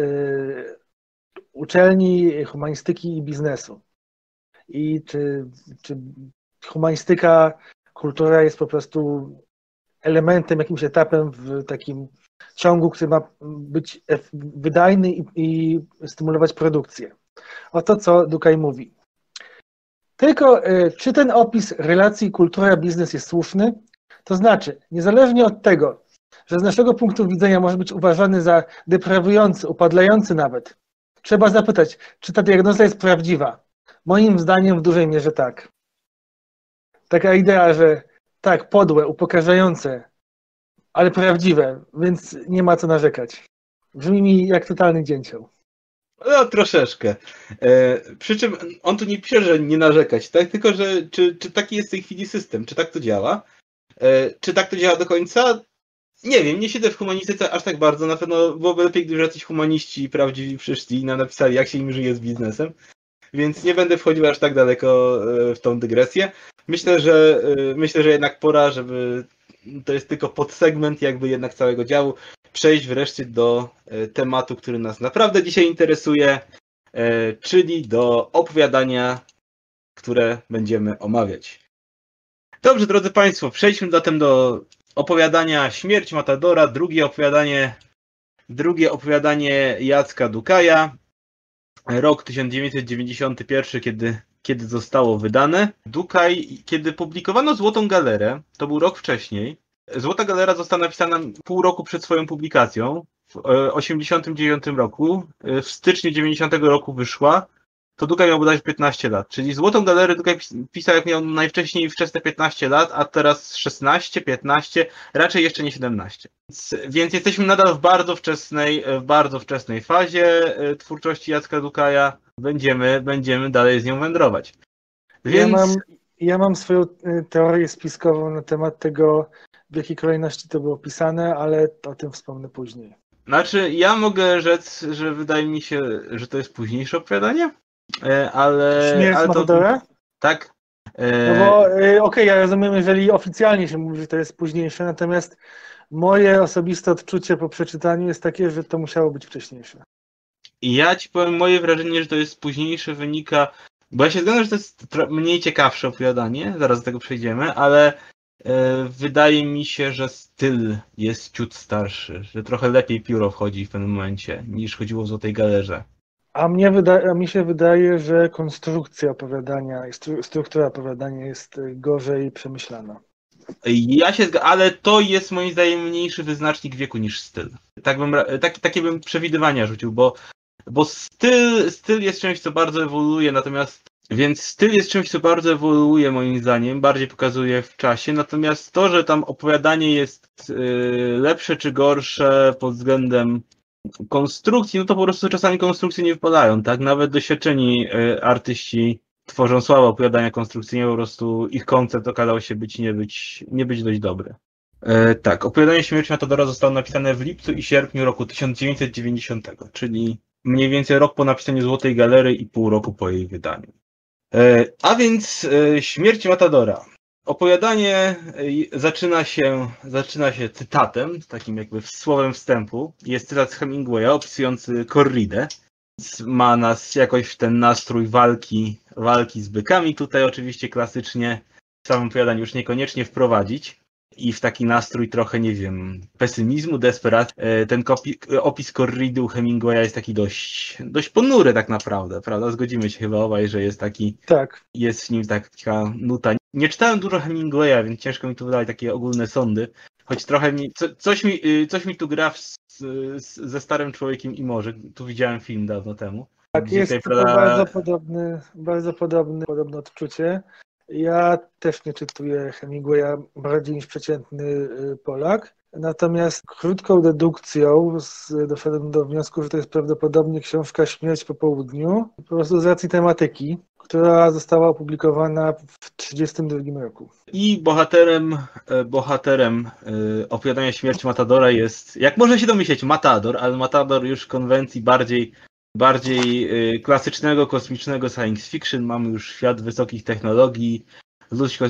Speaker 2: uczelni humanistyki i biznesu. I czy, czy humanistyka, kultura jest po prostu elementem, jakimś etapem w takim ciągu, który ma być wydajny i, i stymulować produkcję. Oto co Dukaj mówi. Tylko e, czy ten opis relacji kultura-biznes jest słuszny? To znaczy, niezależnie od tego, że z naszego punktu widzenia może być uważany za deprawujący, upadlający nawet, Trzeba zapytać, czy ta diagnoza jest prawdziwa. Moim zdaniem w dużej mierze tak. Taka idea, że tak, podłe, upokarzające, ale prawdziwe, więc nie ma co narzekać. Brzmi mi jak totalny dzięcioł.
Speaker 1: No, troszeczkę. E, przy czym on tu nie pisze, że nie narzekać, tak? tylko że czy, czy taki jest w tej chwili system, czy tak to działa? E, czy tak to działa do końca? Nie wiem, nie siedzę w humanistyce aż tak bardzo. Na pewno byłoby lepiej, gdyby jacyś humaniści prawdziwi przyszli i nam napisali, jak się im żyje z biznesem. Więc nie będę wchodził aż tak daleko e, w tą dygresję. Myślę, że e, myślę, że jednak pora, żeby to jest tylko podsegment jakby jednak całego działu, przejść wreszcie do tematu, który nas naprawdę dzisiaj interesuje, czyli do opowiadania, które będziemy omawiać. Dobrze, drodzy Państwo, przejdźmy zatem do opowiadania Śmierć Matadora, drugie opowiadanie, drugie opowiadanie Jacka Dukaja, rok 1991, kiedy, kiedy zostało wydane. Dukaj, kiedy publikowano Złotą Galerę, to był rok wcześniej, Złota Galera została napisana pół roku przed swoją publikacją, w 1989 roku, w styczniu 90 roku wyszła, to Dukaj miał bodajże 15 lat. Czyli Złotą Galerę Dukaj pisał jak miał najwcześniej wczesne 15 lat, a teraz 16, 15, raczej jeszcze nie 17. Więc, więc jesteśmy nadal w bardzo wczesnej, w bardzo wczesnej fazie e, twórczości Jacka Dukaja. Będziemy, będziemy dalej z nią wędrować.
Speaker 2: Więc... Ja, mam, ja mam swoją e, teorię spiskową na temat tego, w jakiej kolejności to było pisane, ale o tym wspomnę później.
Speaker 1: Znaczy, ja mogę rzec, że wydaje mi się, że to jest późniejsze opowiadanie, ale...
Speaker 2: Śmierć ale to,
Speaker 1: Tak.
Speaker 2: E, no bo, e, okej, okay, ja rozumiem, jeżeli oficjalnie się mówi, że to jest późniejsze, natomiast moje osobiste odczucie po przeczytaniu jest takie, że to musiało być wcześniejsze.
Speaker 1: Ja ci powiem, moje wrażenie, że to jest późniejsze wynika, bo ja się zgadzam, że to jest mniej ciekawsze opowiadanie, zaraz do tego przejdziemy, ale e, wydaje mi się, że styl jest ciut starszy, że trochę lepiej pióro wchodzi w pewnym momencie niż chodziło w Złotej Galerze.
Speaker 2: A, mnie a mi się wydaje, że konstrukcja opowiadania, struktura opowiadania jest y, gorzej przemyślana.
Speaker 1: Ja się zgadzam, ale to jest moim zdaniem mniejszy wyznacznik wieku niż styl. Tak bym, tak, takie bym przewidywania rzucił, bo, bo styl, styl jest czymś, co bardzo ewoluuje, natomiast więc styl jest czymś, co bardzo ewoluuje moim zdaniem, bardziej pokazuje w czasie, natomiast to, że tam opowiadanie jest yy, lepsze czy gorsze pod względem konstrukcji, no to po prostu czasami konstrukcje nie wypadają, tak? Nawet doświadczeni e, artyści tworzą słabe opowiadania konstrukcyjne, po prostu ich koncept okazał się być nie być, nie być dość dobry. E, tak, opowiadanie Śmierci Matadora zostało napisane w lipcu i sierpniu roku 1990, czyli mniej więcej rok po napisaniu Złotej Galery i pół roku po jej wydaniu. E, a więc e, Śmierć Matadora. Opowiadanie y, zaczyna się, zaczyna się cytatem, takim jakby słowem wstępu. Jest cytat z Hemingwaya opisujący korridę. Ma nas jakoś w ten nastrój walki, walki z bykami tutaj oczywiście klasycznie w samym opowiadaniu już niekoniecznie wprowadzić. I w taki nastrój trochę, nie wiem, pesymizmu, desperacji. E, ten opis korridu Hemingwaya jest taki dość, dość ponury tak naprawdę, prawda? Zgodzimy się chyba obaj, że jest taki,
Speaker 2: Tak.
Speaker 1: jest w nim taka nuta. Nie czytałem dużo Hemingwaya, więc ciężko mi tu wydawać takie ogólne sądy. Choć trochę mi, co, coś, mi y, coś mi tu gra w, z, ze Starym Człowiekiem i Morze. Tu widziałem film dawno temu.
Speaker 2: Tak, jest
Speaker 1: tutaj,
Speaker 2: bardzo podobny, bardzo podobny, podobne odczucie. Ja też nie czytuję Hemingwaya bardziej niż przeciętny y, Polak. Natomiast krótką dedukcją doszedłem do wniosku, że to jest prawdopodobnie książka Śmierć po południu, po prostu z racji tematyki, która została opublikowana w 1932 roku.
Speaker 1: I bohaterem, e, bohaterem e, opowiadania śmierci Matadora jest, jak można się domyśleć, Matador, ale Matador już konwencji bardziej, bardziej e, klasycznego, kosmicznego science fiction. Mamy już świat wysokich technologii,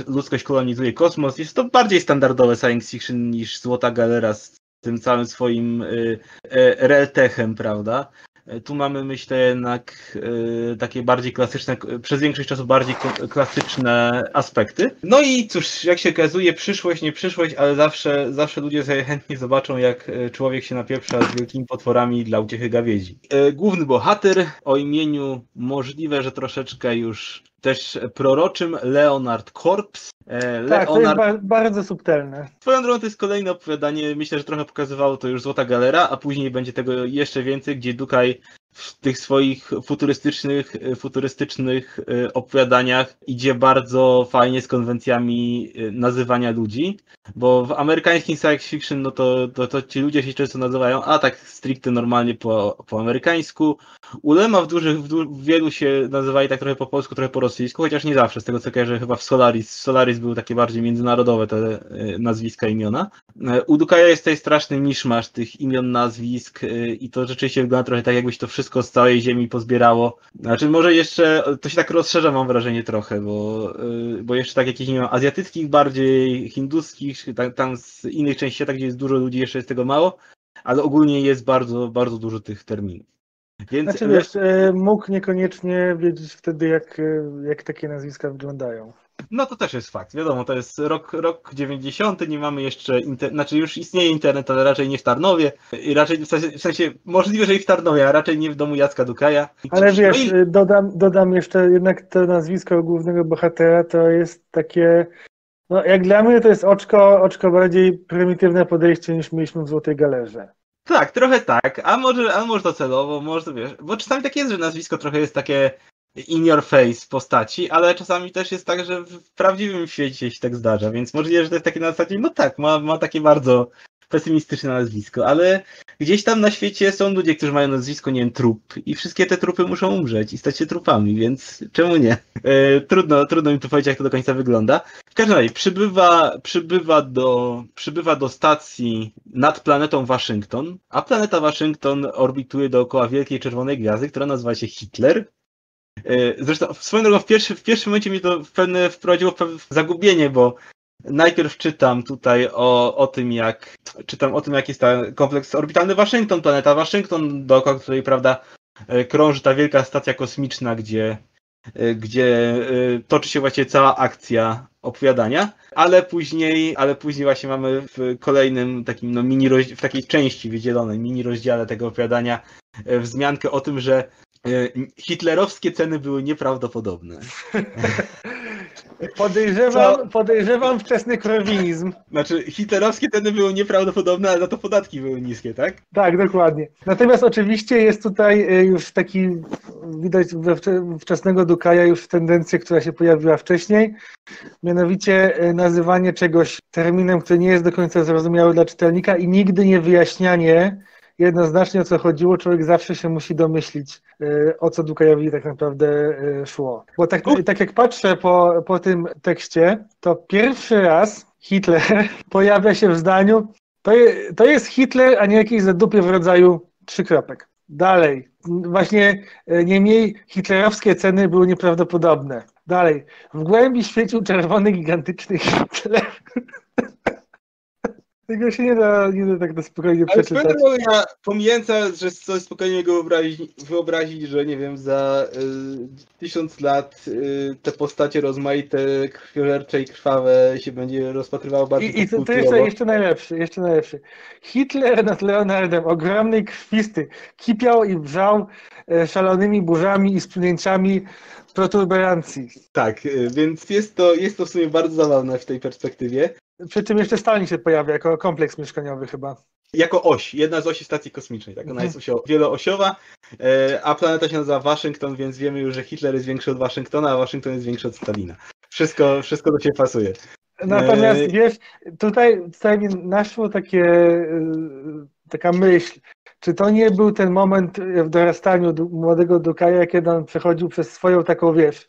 Speaker 1: ludzkość, kolonizuje kosmos. Jest to bardziej standardowe science fiction niż Złota Galera z tym całym swoim realtechem, prawda? Tu mamy, myślę, jednak y, takie bardziej klasyczne, przez większość czasu bardziej klasyczne aspekty. No i cóż, jak się okazuje, przyszłość, nie przyszłość, ale zawsze, zawsze ludzie sobie chętnie zobaczą, jak y, człowiek się napieprza z wielkimi potworami dla uciechy gawiedzi. Główny bohater o imieniu możliwe, że troszeczkę już też proroczym Leonard Korps.
Speaker 2: Leonard... Tak, to jest ba bardzo subtelne.
Speaker 1: Swoją drogą to jest kolejne opowiadanie, myślę, że trochę pokazywało to już Złota Galera, a później będzie tego jeszcze więcej, gdzie Dukaj w tych swoich futurystycznych, futurystycznych y, opowiadaniach idzie bardzo fajnie z konwencjami y, nazywania ludzi, bo w amerykańskim science fiction no to, to, to ci ludzie się często nazywają, a tak stricte normalnie po, po amerykańsku. Ulema w, dużych, w, du w wielu się nazywali tak trochę po polsku, trochę po rosyjsku, chociaż nie zawsze, z tego co kojarzę chyba w Solaris. Solaris były takie bardziej międzynarodowe te y, nazwiska, imiona. U Dukaja jest tutaj straszny miszmasz tych imion, nazwisk i to rzeczywiście wygląda trochę tak, jakbyś to wszystko z całej ziemi pozbierało. Znaczy może jeszcze, to się tak rozszerza mam wrażenie trochę, bo, bo jeszcze tak nie wiem, azjatyckich bardziej, hinduskich, tam, tam z innych części świata, gdzie jest dużo ludzi, jeszcze jest tego mało, ale ogólnie jest bardzo, bardzo dużo tych terminów.
Speaker 2: Więc, znaczy wiesz, y, mógł niekoniecznie wiedzieć wtedy, jak, y, jak takie nazwiska wyglądają.
Speaker 1: No to też jest fakt. Wiadomo, to jest rok, rok 90, nie mamy jeszcze, inter... znaczy już istnieje internet, ale raczej nie w Tarnowie. I raczej w sensie, w sensie możliwe, że i w Tarnowie, a raczej nie w domu Jacka Dukaja.
Speaker 2: Ale wiesz, no i... dodam, dodam jeszcze jednak to nazwisko głównego bohatera to jest takie. No, jak dla mnie to jest oczko, oczko bardziej prymitywne podejście niż mieliśmy w Złotej Galerze.
Speaker 1: Tak, trochę tak, a może, a może to celowo, może wiesz, bo czasami tak jest, że nazwisko trochę jest takie in your face postaci, ale czasami też jest tak, że w prawdziwym świecie się tak zdarza, więc możliwe, że to jest takie na zasadzie, no tak, ma, ma takie bardzo pesymistyczne nazwisko, ale gdzieś tam na świecie są ludzie, którzy mają nazwisko, nie wiem, trup i wszystkie te trupy muszą umrzeć i stać się trupami, więc czemu nie? E, trudno, trudno mi tu powiedzieć, jak to do końca wygląda. W każdym razie, przybywa, przybywa, do, przybywa do stacji nad planetą Waszyngton, a planeta Waszyngton orbituje dookoła wielkiej czerwonej gwiazdy, która nazywa się Hitler, E, zresztą swoją drogą w, pierwszy, w pierwszym momencie mnie to pewne wprowadziło w zagubienie, bo najpierw czytam tutaj o, o tym, jak czytam o tym, jak jest ten kompleks orbitalny Waszyngton, planeta Waszyngton, dookoła której, prawda, e, krąży ta wielka stacja kosmiczna, gdzie, e, gdzie toczy się właściwie cała akcja opowiadania, ale później, ale później właśnie mamy w kolejnym takim no mini w takiej części wydzielonej mini rozdziale tego opowiadania wzmiankę o tym, że E, hitlerowskie ceny były nieprawdopodobne.
Speaker 2: Podejrzewam, podejrzewam wczesny krowinizm.
Speaker 1: Znaczy, hitlerowskie ceny były nieprawdopodobne, ale za to podatki były niskie, tak?
Speaker 2: Tak, dokładnie. Natomiast oczywiście jest tutaj e, już taki, widać we wczesnego Dukaja już tendencja, która się pojawiła wcześniej, mianowicie e, nazywanie czegoś terminem, który nie jest do końca zrozumiały dla czytelnika i nigdy nie wyjaśnianie, jednoznacznie o co chodziło, człowiek zawsze się musi domyślić, e, o co Dukajowi tak naprawdę e, szło. Bo tak, tak jak patrzę po, po tym tekście, to pierwszy raz Hitler (laughs) pojawia się w zdaniu, to, je, to jest Hitler, a nie jakiś zadupie w rodzaju trzy kropek. Dalej. Właśnie e, niemniej hitlerowskie ceny były nieprawdopodobne. Dalej. W głębi świecił czerwony, gigantyczny Hitler. (laughs) Tego się nie da, nie da tak na spokojnie Ale przeczytać. Ale
Speaker 1: ja pomijając, że sobie spokojnie go wyobrazić, wyobrazić, że nie wiem, za tysiąc lat y, te postacie rozmaite, krwiożercze i krwawe się będzie rozpatrywało bardziej
Speaker 2: I, i to, to jeszcze, jeszcze najlepszy, jeszcze najlepszy. Hitler nad Leonardem, ogromnej krwisty, kipiał i wrzał e, szalonymi burzami i splunięciami protuberancji.
Speaker 1: Tak, y, więc jest to, jest to w sumie bardzo zabawne w tej perspektywie.
Speaker 2: Przy czym jeszcze Stalin się pojawia jako kompleks mieszkaniowy chyba.
Speaker 1: Jako oś, jedna z osi stacji kosmicznej, tak? Ona jest osio, wieloosiowa, e, a planeta się nazywa Waszyngton, więc wiemy już, że Hitler jest większy od Waszyngtona, a Waszyngton jest większy od Stalina. Wszystko, wszystko do siebie pasuje.
Speaker 2: Natomiast wiesz, tutaj, tutaj naszło takie, y, taka myśl, czy to nie był ten moment w dorastaniu młodego Dukaja, kiedy on przechodził przez swoją taką, wiesz,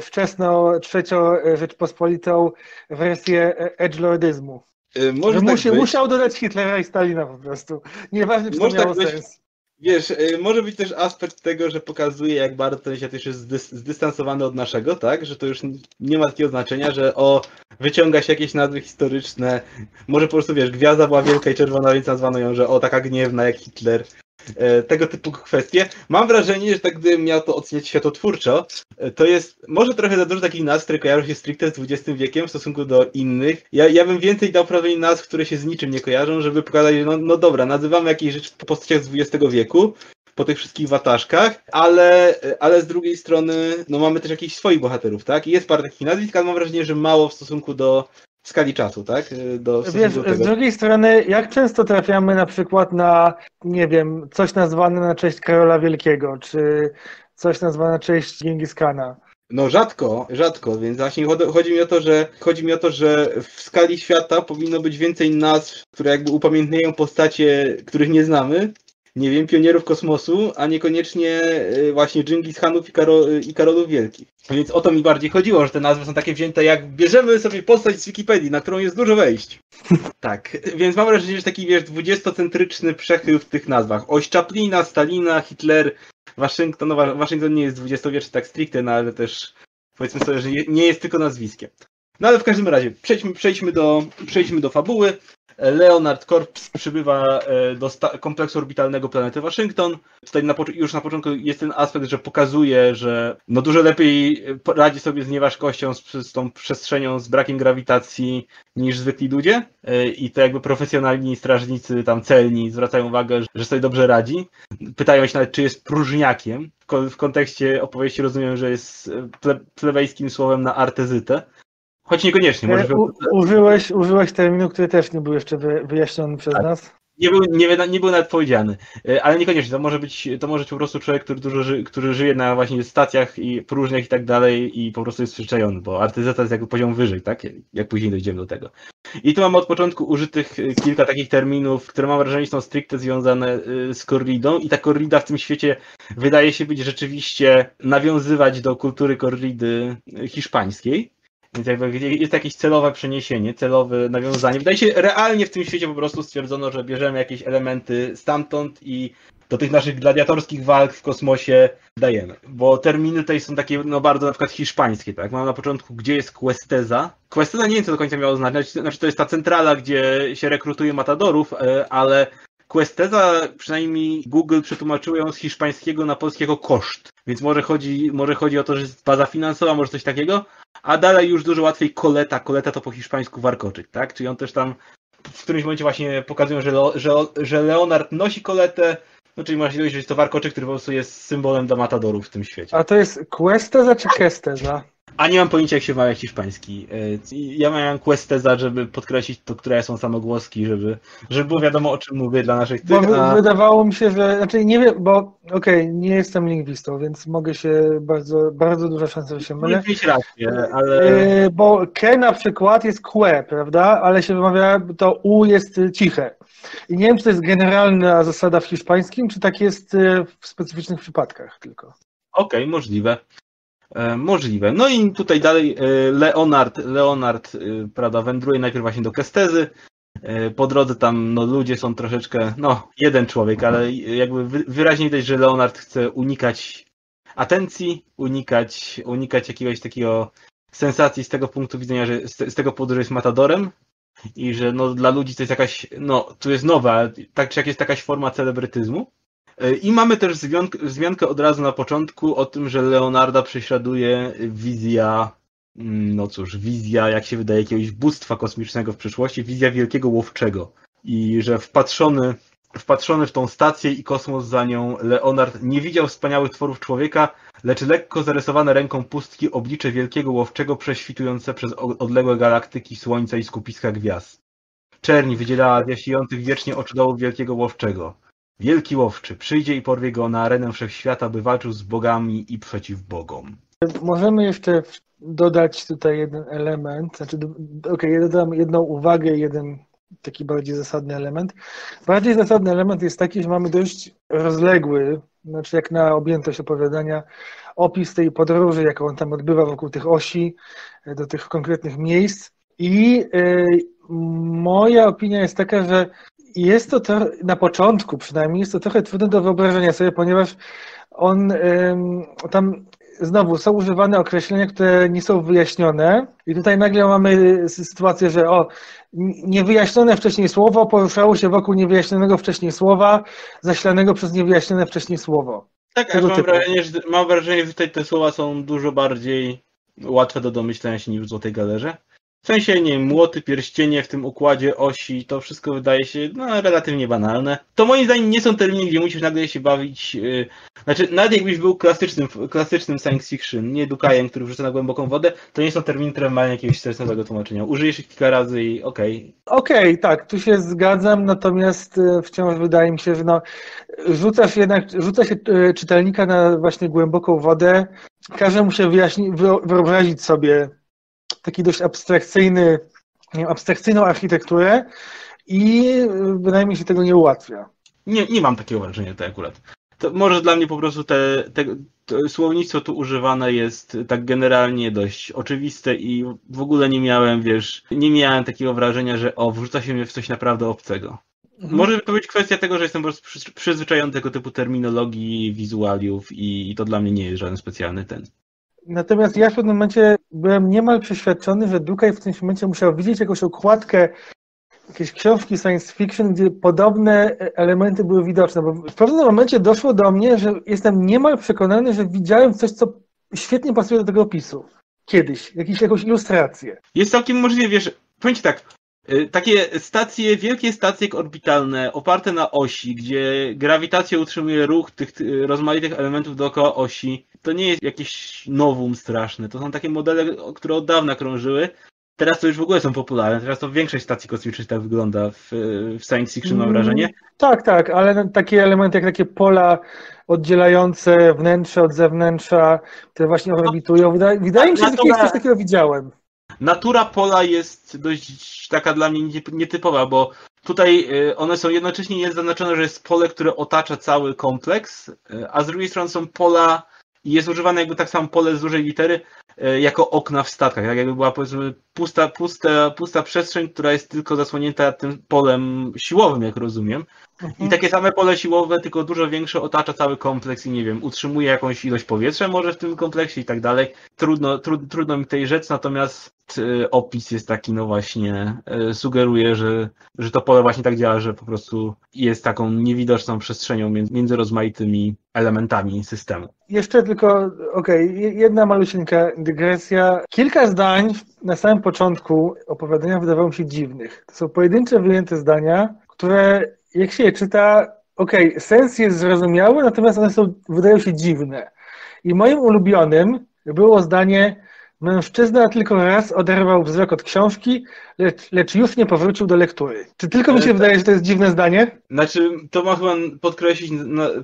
Speaker 2: wczesną trzecią Rzeczpospolitą wersję edgelordyzmu?
Speaker 1: Może tak
Speaker 2: musi, musiał dodać Hitlera i Stalina po prostu. Nieważne, czy to
Speaker 1: Może
Speaker 2: miało
Speaker 1: tak być.
Speaker 2: sens.
Speaker 1: Wiesz, może być też aspekt tego, że pokazuje, jak bardzo ten świat już jest zdys- zdystansowany od naszego, tak? Że to już nie ma takiego znaczenia, że o, wyciąga się jakieś nazwy historyczne. Może po prostu, wiesz, gwiazda była wielka i czerwona, więc nazwano ją, że o, taka gniewna jak Hitler. E, Tego typu kwestie. Mam wrażenie, że tak gdybym miał to oceniać światotwórczo, e, to jest może trochę za dużo takich nazw, które kojarzą się stricte z XX wiekiem w stosunku do innych. Ja, ja bym więcej dał prawie nazw, które się z niczym nie kojarzą, żeby pokazać, no, no dobra, nazywamy jakieś rzeczy po postaciach z XX wieku, po tych wszystkich wataszkach, ale, ale z drugiej strony no mamy też jakichś swoich bohaterów, tak? I jest parę takich nazwisk, ale mam wrażenie, że mało w stosunku do skali czasu, tak? Do, w stosunku
Speaker 2: Wiesz,
Speaker 1: do
Speaker 2: z drugiej strony, jak często trafiamy na przykład na, nie wiem, coś nazwane na cześć Karola Wielkiego, czy coś nazwane na cześć Genghis Khana?
Speaker 1: No rzadko, rzadko, więc właśnie chod- chodzi mi o to, że chodzi mi o to, że w skali świata powinno być więcej nazw, które jakby upamiętniają postacie, których nie znamy. Nie wiem, pionierów kosmosu, a niekoniecznie y, właśnie Dżingis Hanów i, Karo- i Karolów Wielkich. Więc o to mi bardziej chodziło, że te nazwy są takie wzięte, jak bierzemy sobie postać z Wikipedii, na którą jest dużo wejść. (laughs) tak, więc mam wrażenie, że taki wiesz, dwudziestocentryczny przechył w tych nazwach. Oś Chaplina, Stalina, Hitler, Waszyngton, no Wa- Waszyngton nie jest dwudziestowieczny tak stricte, no ale też powiedzmy sobie, że nie- nie jest tylko nazwiskiem. No ale w każdym razie, przejdźmy, przejdźmy, do, przejdźmy do fabuły. Leonard Corps przybywa e, do kompleksu orbitalnego planety Waszyngton. Tutaj na, już na początku jest ten aspekt, że pokazuje, że no dużo lepiej radzi sobie z nieważkością, z, z tą przestrzenią, z brakiem grawitacji niż zwykli ludzie. E, I to jakby profesjonalni strażnicy tam celni zwracają uwagę, że sobie dobrze radzi. Pytają się nawet, czy jest próżniakiem. W ko- W kontekście opowieści rozumiem, że jest e, ple- plebejskim słowem na artezytę. Choć niekoniecznie.
Speaker 2: E, U, użyłeś, użyłeś terminu, który też nie był jeszcze wy, wyjaśniony przez
Speaker 1: Tak.
Speaker 2: nas.
Speaker 1: nie był, nie, nie był nawet powiedziany. E, Ale niekoniecznie, to może być, to może być po prostu człowiek, który dużo ży, który żyje na właśnie stacjach i próżniach i tak dalej i po prostu jest przyczajony, bo artyzeta jest jakby poziom wyżej, tak? Jak później dojdziemy do tego. I tu mamy od początku użytych e, kilka takich terminów, które mam wrażenie są stricte związane z korridą i ta korrida w tym świecie wydaje się być rzeczywiście nawiązywać do kultury korridy hiszpańskiej. Więc jakby jest jakieś celowe przeniesienie, celowe nawiązanie. Wydaje się, realnie w tym świecie po prostu stwierdzono, że bierzemy jakieś elementy stamtąd i do tych naszych gladiatorskich walk w kosmosie dajemy. Bo terminy tutaj są takie no bardzo na przykład hiszpańskie, tak? Mam na początku, gdzie jest Questeza. Questeza nie wiem, co do końca miało oznaczać. Znaczy to jest ta centrala, gdzie się rekrutuje matadorów, e, ale Questeza, przynajmniej Google przetłumaczyło ją z hiszpańskiego na polskiego koszt. Więc może chodzi, może chodzi o to, że jest baza finansowa, może coś takiego, a dalej już dużo łatwiej koleta. Koleta to po hiszpańsku warkoczyk, tak? Czyli on też tam w którymś momencie właśnie pokazują, że, że, że Leonard nosi koletę, no czyli można dojść, że jest to warkoczyk, który po prostu jest symbolem dla matadorów w tym świecie.
Speaker 2: A to jest Questeza czy Kesteza?
Speaker 1: A nie mam pojęcia, jak się mawia hiszpański. E, Ja miałem questeza, żeby podkreślić to, które są samogłoski, żeby, żeby było wiadomo, o czym mówię dla naszych tych. A...
Speaker 2: wydawało mi się, że. Znaczy nie wiem, bo okej, nie jestem lingwistą, więc mogę się bardzo, bardzo duża szansa, że się mylę.
Speaker 1: Mieć rację, ale.
Speaker 2: Yy, bo ke na przykład jest kłe, prawda? Ale się wymawia, to u jest ciche. I nie wiem, czy to jest generalna zasada w hiszpańskim, czy tak jest w specyficznych przypadkach tylko.
Speaker 1: Okej, możliwe. E, Możliwe. No i tutaj dalej e, Leonard, Leonard, e, prawda, wędruje najpierw właśnie do Kestezy. Po drodze tam no, ludzie są troszeczkę, no, jeden człowiek, ale jakby wy- wyraźnie widać, że Leonard chce unikać atencji, unikać, unikać jakiegoś takiego sensacji z tego punktu widzenia, że z, te- z tego powodu, że jest matadorem i że no, dla ludzi to jest jakaś, no, tu jest nowe, ale tak czy jak jest jakaś forma celebrytyzmu. E, I mamy też wzmiankę od razu na początku o tym, że Leonarda prześladuje wizja, mm, no cóż, wizja, jak się wydaje, jakiegoś bóstwa kosmicznego w przyszłości, wizja wielkiego łowczego. I że wpatrzony, wpatrzony w tą stację i kosmos za nią, Leonard nie widział wspaniałych tworów człowieka, lecz lekko zarysowane ręką pustki oblicze wielkiego łowczego prześwitujące przez odległe galaktyki, słońca i skupiska gwiazd. Czerni wydzielała z jasiejących wiecznie oczodołów wielkiego łowczego. Wielki łowczy przyjdzie i porwie go na arenę wszechświata, by walczył z bogami i przeciw bogom.
Speaker 2: Możemy jeszcze dodać tutaj jeden element, znaczy, okej, okay, ja dodam jedną uwagę, jeden taki bardziej zasadny element. Bardziej zasadny element jest taki, że mamy dość rozległy, znaczy jak na objętość opowiadania, opis tej podróży, jaką on tam odbywa wokół tych osi, do tych konkretnych miejsc. I yy, moja opinia jest taka, że jest to, to na początku przynajmniej, jest to trochę trudne do wyobrażenia sobie, ponieważ on tam znowu są używane określenia, które nie są wyjaśnione i tutaj nagle mamy sytuację, że o, niewyjaśnione wcześniej słowo poruszało się wokół niewyjaśnionego wcześniej słowa, zaślanego przez niewyjaśnione wcześniej słowo.
Speaker 1: Tak, ale mam wrażenie, że, mam wrażenie, że tutaj te słowa są dużo bardziej łatwe do domyślenia się niż w Złotej Galerze. W sensie, nie młoty, pierścienie w tym układzie osi, to wszystko wydaje się no, relatywnie banalne. To moim zdaniem nie są terminy, gdzie musisz nagle się bawić. Yy, znaczy, nawet jakbyś był klasycznym, klasycznym science fiction, nie Dukajem, który wrzuca na głęboką wodę, to nie są terminy, które mają jakiegoś sensownego tłumaczenia. Użyjesz ich kilka razy i okej.
Speaker 2: Okay. Okej, okay, tak, tu się zgadzam, natomiast y, wciąż wydaje mi się, że no, rzucasz jednak, rzuca się y, czytelnika na właśnie głęboką wodę, każe mu się wyjaśnić, wyobrazić sobie taki dość abstrakcyjny, abstrakcyjną architekturę i bynajmniej się tego nie ułatwia.
Speaker 1: Nie, nie mam takiego wrażenia to akurat. To może dla mnie po prostu te, te, to słownictwo tu używane jest tak generalnie dość oczywiste i w ogóle nie miałem, wiesz, nie miałem takiego wrażenia, że o, wrzuca się mnie w coś naprawdę obcego. Mhm. Może to być kwestia tego, że jestem po prostu przyzwyczajony do tego typu terminologii, wizualiów i, i to dla mnie nie jest żaden specjalny ten.
Speaker 2: Natomiast ja w pewnym momencie byłem niemal przeświadczony, że Dukaj w tym momencie musiał widzieć jakąś okładkę jakiejś książki science fiction, gdzie podobne elementy były widoczne, bo w pewnym momencie doszło do mnie, że jestem niemal przekonany, że widziałem coś, co świetnie pasuje do tego opisu. Kiedyś, jakieś, jakąś ilustrację.
Speaker 1: Jest całkiem możliwe, wiesz, powiem ci tak, takie stacje, wielkie stacje orbitalne, oparte na osi, gdzie grawitacja utrzymuje ruch tych rozmaitych elementów dookoła osi, to nie jest jakieś nowum straszne. To są takie modele, które od dawna krążyły. Teraz to już w ogóle są popularne. Teraz to większość stacji kosmicznych tak wygląda w, w science fiction, mam wrażenie. Mm,
Speaker 2: tak, tak, ale takie elementy jak takie pola oddzielające wnętrze od zewnętrza, które właśnie orbitują. Wydaje, wydaje mi się, że kiedyś coś takiego widziałem.
Speaker 1: Natura pola jest dość taka dla mnie nietypowa, bo tutaj y, one są jednocześnie jest zaznaczone, że jest pole, które otacza cały kompleks, y, a z drugiej strony są pola i jest używane jakby tak samo pole z dużej litery e, jako okna w statkach, tak jakby była powiedzmy pusta, pusta, pusta przestrzeń, która jest tylko zasłonięta tym polem siłowym, jak rozumiem. I takie same pole siłowe, tylko dużo większe, otacza cały kompleks i nie wiem, utrzymuje jakąś ilość powietrza może w tym kompleksie i tak dalej. Trudno, trud, trudno mi tej rzec, natomiast e, opis jest taki, no właśnie, e, sugeruje, że, że to pole właśnie tak działa, że po prostu jest taką niewidoczną przestrzenią między, między rozmaitymi elementami systemu.
Speaker 2: Jeszcze tylko, okej, okay, jedna malusieńka dygresja. Kilka zdań na samym początku opowiadania wydawało mi się dziwnych. To są pojedyncze wyjęte zdania, które jak się je czyta, okej, okay, sens jest zrozumiały, natomiast one są, wydają się dziwne. I moim ulubionym było zdanie Mężczyzna tylko raz oderwał wzrok od książki, lecz, lecz już nie powrócił do lektury. Czy tylko mi się wydaje, że to jest dziwne zdanie?
Speaker 1: Znaczy, to ma chyba podkreślić,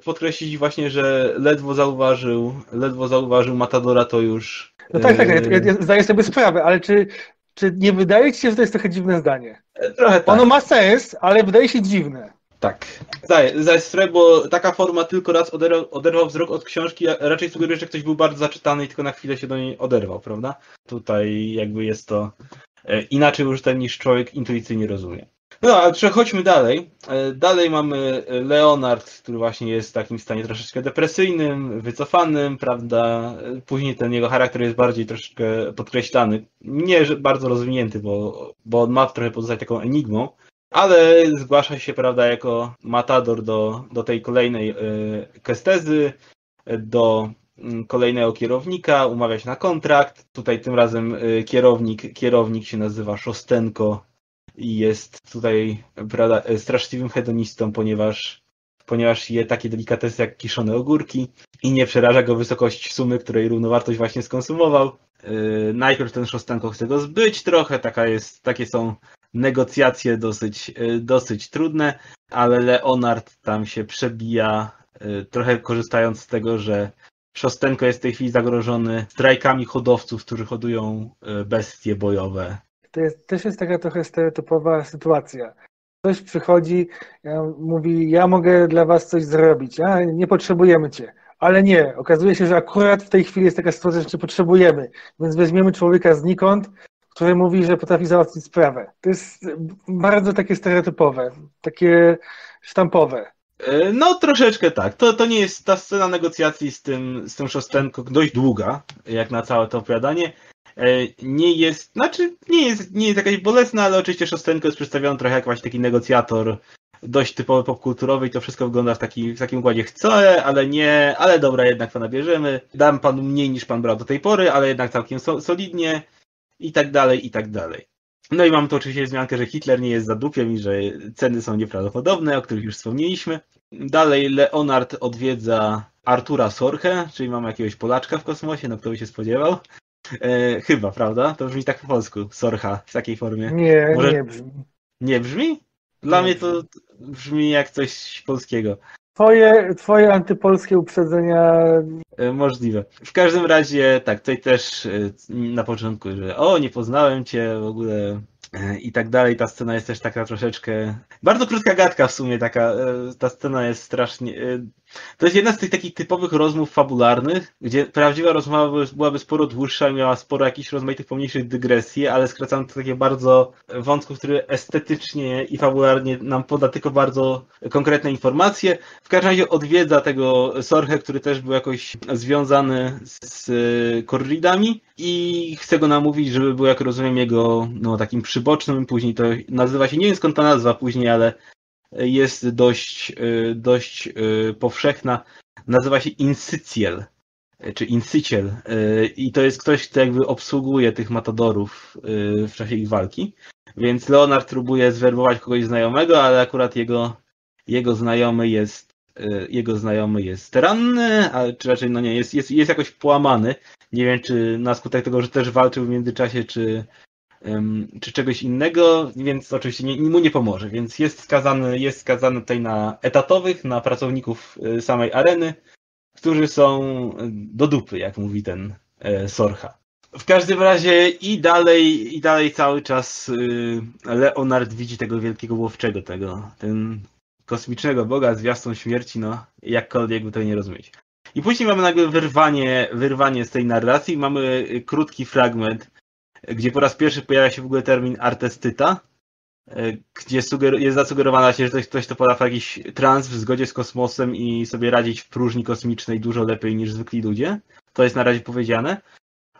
Speaker 1: podkreślić właśnie, że ledwo zauważył, ledwo zauważył Matadora, to już...
Speaker 2: No tak, tak, ja, ja zdaję sobie sprawę, ale czy, czy nie wydaje ci się, że to jest trochę dziwne zdanie?
Speaker 1: Trochę tak.
Speaker 2: Ono ma sens, ale wydaje się dziwne.
Speaker 1: Tak. Zdaję, zdaję sprawę, bo taka forma tylko raz oderwał, oderwał wzrok od książki, raczej sugeruje, że ktoś był bardzo zaczytany i tylko na chwilę się do niej oderwał, prawda? Tutaj jakby jest to e, inaczej użyte niż człowiek intuicyjnie rozumie. No, ale przechodźmy dalej. E, dalej mamy Leonard, który właśnie jest w takim stanie troszeczkę depresyjnym, wycofanym, prawda? Później ten jego charakter jest bardziej troszeczkę podkreślany. Nie bardzo rozwinięty, bo, bo on ma trochę pozostać taką enigmą. Ale zgłasza się, prawda, jako matador do, do tej kolejnej y, kestezy, do mm, kolejnego kierownika, umawia się na kontrakt. Tutaj tym razem y, kierownik, kierownik się nazywa Szostenko i jest tutaj prawda, straszliwym hedonistą, ponieważ, ponieważ je takie delikatesy jak kiszone ogórki i nie przeraża go wysokość sumy, której równowartość właśnie skonsumował. Najpierw ten Szostenko chce go zbyć trochę, taka jest, takie są negocjacje dosyć, yy, dosyć trudne, ale Leonard tam się przebija, yy, trochę korzystając z tego, że Szostenko jest w tej chwili zagrożony strajkami hodowców, którzy hodują bestie bojowe
Speaker 2: to jest, też jest taka trochę stereotypowa sytuacja. Ktoś przychodzi, mówi, ja mogę dla was coś zrobić, a nie potrzebujemy cię. Ale nie, okazuje się, że akurat w tej chwili jest taka sytuacja, że cię potrzebujemy, więc weźmiemy człowieka znikąd, który mówi, że potrafi załatwić sprawę. To jest bardzo takie stereotypowe, takie sztampowe.
Speaker 1: E, no, troszeczkę tak. To, to nie jest ta scena negocjacji z tym, z tym Szostenko dość długa, jak na całe to opowiadanie. E, nie jest, znaczy nie jest, nie jest jakaś bolesna, ale oczywiście Szostenko jest przedstawiony trochę jak właśnie taki negocjator dość typowy popkulturowy i to wszystko wygląda w, taki, w takim układzie chcę, ale nie, ale dobra, jednak pana bierzemy. Dam panu mniej niż pan brał do tej pory, ale jednak całkiem so, solidnie i tak dalej, i tak dalej. No i mam tu oczywiście wzmiankę, że Hitler nie jest za dupiem i że ceny są nieprawdopodobne, o których już wspomnieliśmy. Dalej Leonard odwiedza Artura Sorche, czyli mamy jakiegoś Polaczka w kosmosie, no kto by się spodziewał. E, chyba, prawda? To brzmi tak po polsku. Sorcha w takiej formie.
Speaker 2: Nie, Może... nie brzmi.
Speaker 1: Nie brzmi? Dla nie mnie to brzmi jak coś polskiego.
Speaker 2: Twoje, twoje antypolskie uprzedzenia.
Speaker 1: E, możliwe. W każdym razie, tak, tutaj też e, na początku, że o, nie poznałem cię w ogóle e, i tak dalej. Ta scena jest też taka troszeczkę. Bardzo krótka gadka w sumie, taka. Ta scena jest strasznie. To jest jedna z tych takich typowych rozmów fabularnych, gdzie prawdziwa rozmowa byłaby sporo dłuższa, miała sporo jakichś rozmaitych pomniejszych dygresji, ale skracam to takie bardzo wątków, które estetycznie i fabularnie nam poda tylko bardzo konkretne informacje. W każdym razie odwiedza tego Sorche, który też był jakoś związany z korridami i chce go namówić, żeby był, jak rozumiem, jego no, takim przybocznym, później to nazywa się, nie wiem skąd ta nazwa później, ale jest dość, y, dość y, powszechna. Nazywa się Insyciel, czy Insyciel. Y, I to jest ktoś, kto jakby obsługuje tych matadorów w czasie ich walki. Więc Leonard próbuje zwerbować kogoś znajomego, ale akurat jego, jego znajomy jest jego znajomy jest ranny, a czy raczej no nie, jest, jest, jest jakoś połamany. Nie wiem, czy na skutek tego, że też walczył w międzyczasie, czy, czy czegoś innego, więc oczywiście nie, mu nie pomoże. Więc jest skazany, jest skazany tutaj na etatowych, na pracowników y, samej areny, którzy są do dupy, jak mówi ten e, Sorcha. W każdym razie i dalej, i dalej cały czas Leonard widzi tego wielkiego łowczego, tego, ten kosmicznego boga, zwiastun śmierci, no jakkolwiek by to nie rozumieć. I później mamy nagle wyrwanie, wyrwanie z tej narracji, mamy krótki fragment, gdzie po raz pierwszy pojawia się w ogóle termin artestyta, e, gdzie jest zasugerowana się, że ktoś, ktoś to poda jakiś trans w zgodzie z kosmosem i sobie radzić w próżni kosmicznej dużo lepiej niż zwykli ludzie. To jest na razie powiedziane.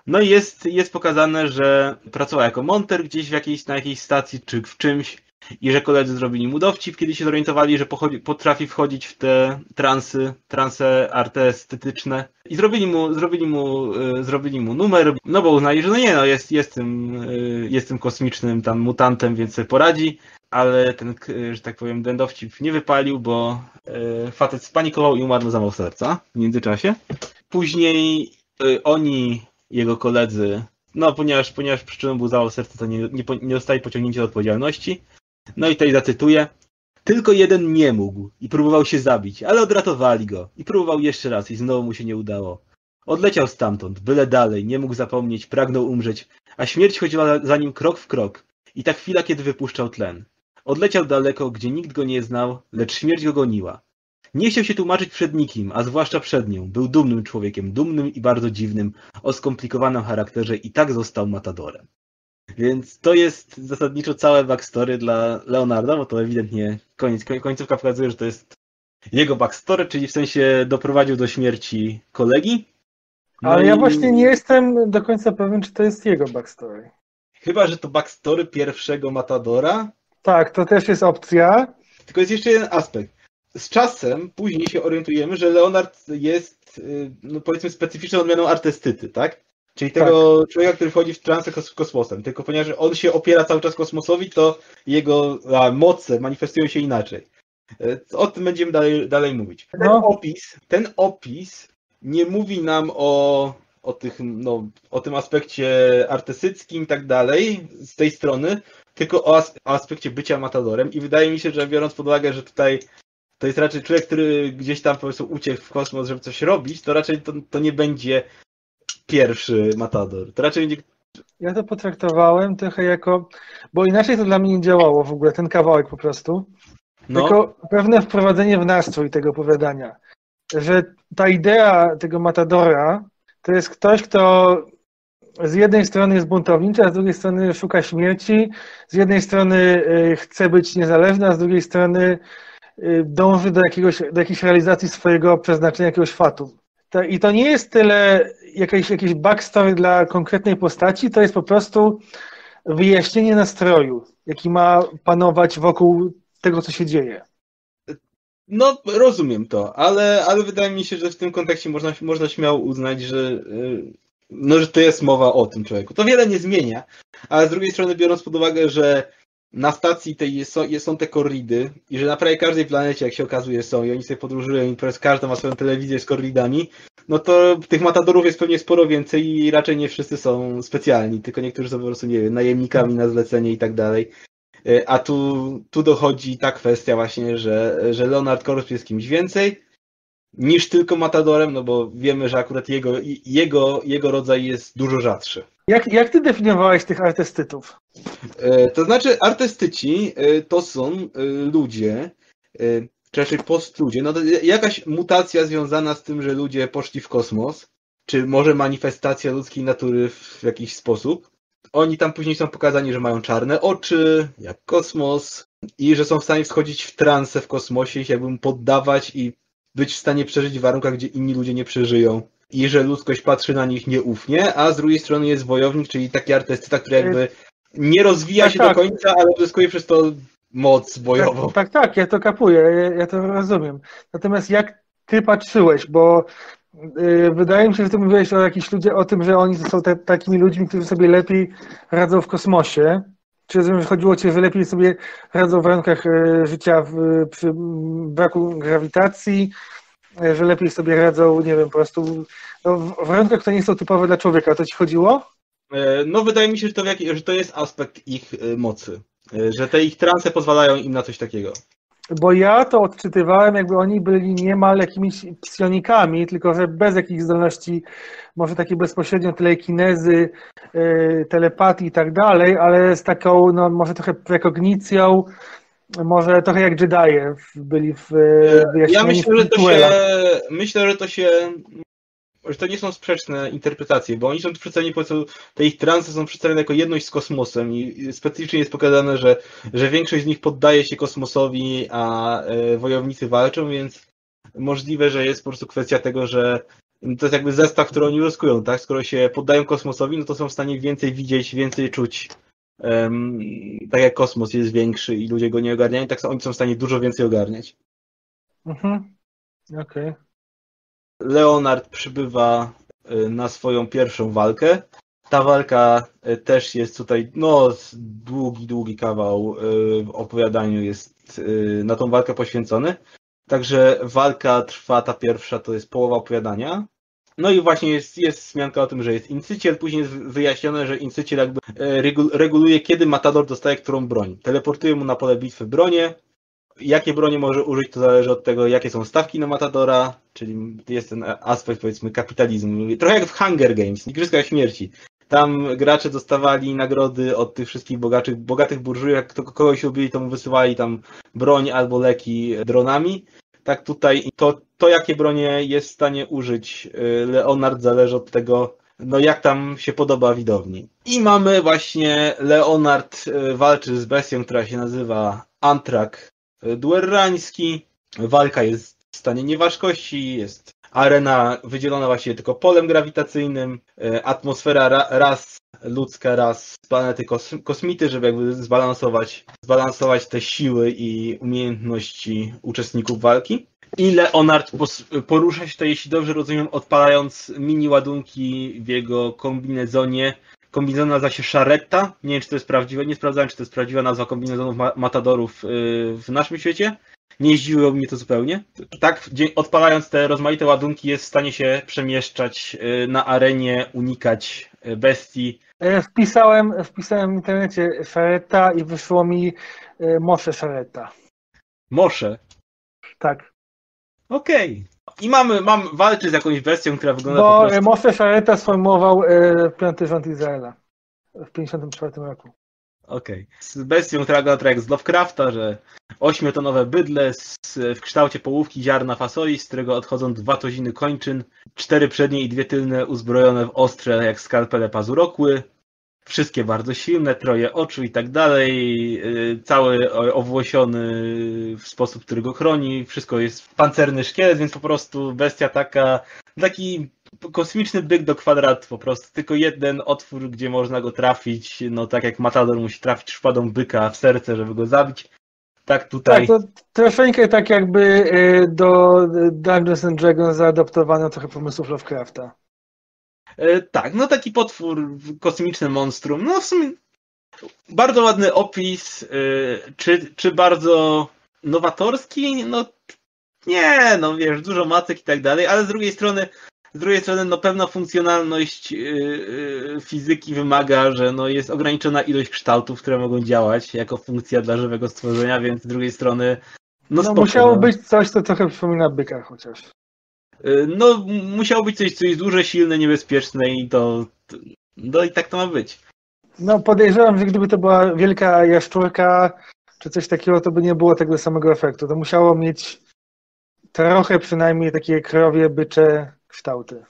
Speaker 1: No i jest, jest pokazane, że pracował jako monter gdzieś w jakiejś, na jakiejś stacji czy w czymś i że koledzy zrobili mu dowcip, kiedy się zorientowali, że potrafi wchodzić w te transy, transe artestetyczne i zrobili mu, zrobili mu, y, zrobili mu numer, no bo uznali, że no nie, no jest, jest, tym, y, jest tym kosmicznym tam mutantem, więc sobie poradzi, ale ten, że tak powiem, ten dowcip nie wypalił, bo facet spanikował i umarł na zawał serca w międzyczasie. Później oni, jego koledzy, no ponieważ, ponieważ przyczyną był zawał serca, to nie, nie, nie dostali pociągnięcia do odpowiedzialności, no i tutaj zacytuję. Tylko jeden nie mógł i próbował się zabić, ale odratowali go. I próbował jeszcze raz i znowu mu się nie udało. Odleciał stamtąd, byle dalej, nie mógł zapomnieć, pragnął umrzeć, a śmierć chodziła za nim krok w krok. I ta chwila, kiedy wypuszczał tlen. Odleciał daleko, gdzie nikt go nie znał, lecz śmierć go goniła. Nie chciał się tłumaczyć przed nikim, a zwłaszcza przed nią. Był dumnym człowiekiem, dumnym i bardzo dziwnym, o skomplikowanym charakterze i tak został matadorem. Więc to jest zasadniczo całe backstory dla Leonarda, bo to ewidentnie koniec, końcówka pokazuje, że to jest jego backstory, czyli w sensie doprowadził do śmierci kolegi.
Speaker 2: No Ale i... ja właśnie nie jestem do końca pewien, czy to jest jego backstory.
Speaker 1: Chyba, że to backstory pierwszego Matadora.
Speaker 2: Tak, to też jest opcja.
Speaker 1: Tylko jest jeszcze jeden aspekt. Z czasem później się orientujemy, że Leonard jest, y, no powiedzmy, specyficzną odmianą artystyty, tak? Czyli tego tak. człowieka, który wchodzi w transę kosmosem. Tylko ponieważ on się opiera cały czas kosmosowi, to jego a, moce manifestują się inaczej. E, o tym będziemy dalej, dalej mówić. Ten no. opis, ten opis nie mówi nam o, o, tych, no, o tym aspekcie artystyckim i tak dalej z tej strony, tylko o, as o aspekcie bycia matadorem i wydaje mi się, że biorąc pod uwagę, że tutaj to jest raczej człowiek, który gdzieś tam po prostu uciekł w kosmos, żeby coś robić, to raczej to, to nie będzie pierwszy matador. To raczej będzie
Speaker 2: ja to potraktowałem trochę jako, bo inaczej to dla mnie nie działało w ogóle, ten kawałek po prostu. No. Jako pewne wprowadzenie w nastrój tego opowiadania. Że ta idea tego matadora to jest ktoś, kto z jednej strony jest buntowniczy, a z drugiej strony szuka śmierci. Z jednej strony y, chce być niezależny, a z drugiej strony y, dąży do, jakiegoś, do jakiejś realizacji swojego przeznaczenia, jakiegoś fatu. I to nie jest tyle jakieś, jakieś backstory dla konkretnej postaci, to jest po prostu wyjaśnienie nastroju, jaki ma panować wokół tego, co się dzieje.
Speaker 1: No, rozumiem to, ale, ale wydaje mi się, że w tym kontekście można, można śmiało uznać, że, y, no, że to jest mowa o tym człowieku. To wiele nie zmienia, ale z drugiej strony biorąc pod uwagę, że na stacji tej są, są te korridy i że na prawie każdej planecie, jak się okazuje, są i oni sobie podróżują i każda ma swoją telewizję z korridami, no to tych matadorów jest pewnie sporo więcej i raczej nie wszyscy są specjalni, tylko niektórzy są po prostu, nie wiem, najemnikami na zlecenie i tak dalej. E, a tu, tu dochodzi ta kwestia właśnie, że, że Leonard Korps jest kimś więcej niż tylko Matadorem, no bo wiemy, że akurat jego, jego, jego rodzaj jest dużo rzadszy.
Speaker 2: Jak, jak ty definiowałeś tych artystytów?
Speaker 1: E, to znaczy, artystyci e, to są ludzie, czy raczej postludzie, no to jakaś mutacja związana z tym, że ludzie poszli w kosmos, czy może manifestacja ludzkiej natury w jakiś sposób, oni tam później są pokazani, że mają czarne oczy, jak kosmos, i że są w stanie wchodzić w trance w kosmosie, się jakby poddawać i być w stanie przeżyć w warunkach, gdzie inni ludzie nie przeżyją. I że ludzkość patrzy na nich nieufnie, a z drugiej strony jest wojownik, czyli taki artysta, który jakby nie rozwija tak, się tak. do końca, ale uzyskuje przez to moc bojową.
Speaker 2: Tak, tak, tak ja to kapuję, ja, ja to rozumiem. Natomiast jak ty patrzyłeś, bo Y, wydaje mi się, że ty mówiłeś o jakichś ludziach, o tym, że oni są te, takimi ludźmi, którzy sobie lepiej radzą w kosmosie. Czy chodziło o ciebie, że lepiej sobie radzą w warunkach y, życia w, przy braku grawitacji, y, że lepiej sobie radzą, nie wiem, po prostu no, w warunkach, które nie są typowe dla człowieka. O to ci chodziło?
Speaker 1: E, no wydaje mi się, że to, że to jest aspekt ich mocy. E, że te ich transe pozwalają im na coś takiego.
Speaker 2: Bo ja to odczytywałem, jakby oni byli niemal jakimiś psionikami, tylko że bez jakichś zdolności, może takiej bezpośrednio telekinezy, yy, telepatii i tak dalej, ale z taką, no może trochę prekognicją, może trochę jak Jedi byli w
Speaker 1: wyjaśnieniu Ja myślę, że to się, myślę, że to się że to nie są sprzeczne interpretacje, bo oni są przedstawieni, po prostu te ich transy są przedstawione jako jedność z kosmosem i specyficznie jest pokazane, że, że większość z nich poddaje się kosmosowi, a e, wojownicy walczą, więc możliwe, że jest po prostu kwestia tego, że to jest jakby zestaw, który oni uzyskują, tak? Skoro się poddają kosmosowi, no to są w stanie więcej widzieć, więcej czuć. Um, tak jak kosmos jest większy i ludzie go nie ogarniają, tak oni są w stanie dużo więcej ogarniać.
Speaker 2: Mhm. Okej. Okay.
Speaker 1: Leonard przybywa y, na swoją pierwszą walkę. Ta walka y, też jest tutaj, no, długi, długi kawał y, w opowiadaniu jest na tą walkę poświęcony. Także walka trwa, ta pierwsza to jest połowa opowiadania. No i właśnie jest, jest wzmianka o tym, że jest incyciel, później jest wyjaśnione, że incyciel jakby reguluje, kiedy Matador dostaje którą broń. Teleportuje mu na pole bitwy bronię, jakie bronie może użyć, to zależy od tego, jakie są stawki na Matadora, czyli jest ten aspekt, powiedzmy, kapitalizmu. Trochę jak w Hunger Games, Igrzyska Śmierci. Tam gracze dostawali nagrody od tych wszystkich bogatych, burżujów, jak to kogoś lubili, to mu wysyłali tam broń albo leki dronami. Tak tutaj to, to jakie bronie jest w stanie użyć y, Leonard zależy od tego, no jak tam się podoba widowni. I mamy właśnie Leonard y, walczy z bestią, która się nazywa Antrak duerrański. Walka jest w stanie nieważkości, jest arena wydzielona właściwie tylko polem grawitacyjnym, e, atmosfera raz ludzka raz planety kos kosmity, żeby jakby zbalansować, zbalansować te siły i umiejętności uczestników walki. I Leonard porusza się to, jeśli dobrze rozumiem, odpalając mini ładunki w jego kombinezonie. Kombinezon nazywa się Szaretta. Nie wiem, czy to jest prawdziwe. Nie sprawdzałem, czy to jest prawdziwa nazwa kombinezonów matadorów y, w naszym świecie. Nie zdziwiło mnie to zupełnie. Tak, odpalając te rozmaite ładunki, jest w stanie się przemieszczać y, na arenie, unikać y, bestii.
Speaker 2: E, wpisałem, wpisałem w internecie Szaretta i wyszło mi Mosze Szaretta.
Speaker 1: Mosze?
Speaker 2: Tak.
Speaker 1: Okej. Okay. I mamy, mamy walczyć z jakąś bestią, która wygląda
Speaker 2: Bo
Speaker 1: po prostu...
Speaker 2: Moshe Szareta sformułował e, piąty rząd Izraela w 1954 roku.
Speaker 1: Okej. Okay. Z bestią, która wygląda trochę jak z Lovecrafta, że ośmiotonowe bydle z, w kształcie połówki ziarna fasoli, z którego odchodzą dwa toziny kończyn, cztery przednie i dwie tylne uzbrojone w ostre jak skalpele pazurokły, wszystkie bardzo silne, troje oczu i tak dalej, y, cały owłosiony w sposób, który go chroni, wszystko jest pancerny szkielet, więc po prostu bestia taka, taki kosmiczny byk do kwadratu po prostu, tylko jeden otwór, gdzie można go trafić, no tak jak Matador musi trafić szpadą byka w serce, żeby go zabić. Tak tutaj.
Speaker 2: Tak, to troszeczkę tak jakby y, do Dungeons and Dragons zaadaptowano trochę pomysłów Lovecrafta.
Speaker 1: E, tak, no taki potwór, kosmiczny monstrum. No w sumie bardzo ładny opis. E, czy, czy bardzo nowatorski? No nie, no wiesz, dużo macek i tak dalej, ale z drugiej strony z drugiej strony, no pewna funkcjonalność e, fizyki wymaga, że no, jest ograniczona ilość kształtów, które mogą działać jako funkcja dla żywego stworzenia, więc z drugiej strony.
Speaker 2: No, no spoko, musiało no. być coś, co trochę przypomina byka chociaż.
Speaker 1: Y, no, musiało być coś, co jest duże, silne, niebezpieczne i to. No i tak to ma być.
Speaker 2: No, podejrzewam, że gdyby to była wielka jaszczurka, czy coś takiego, to by nie było tego samego efektu. To musiało mieć trochę przynajmniej takie krowie, bycze kształty.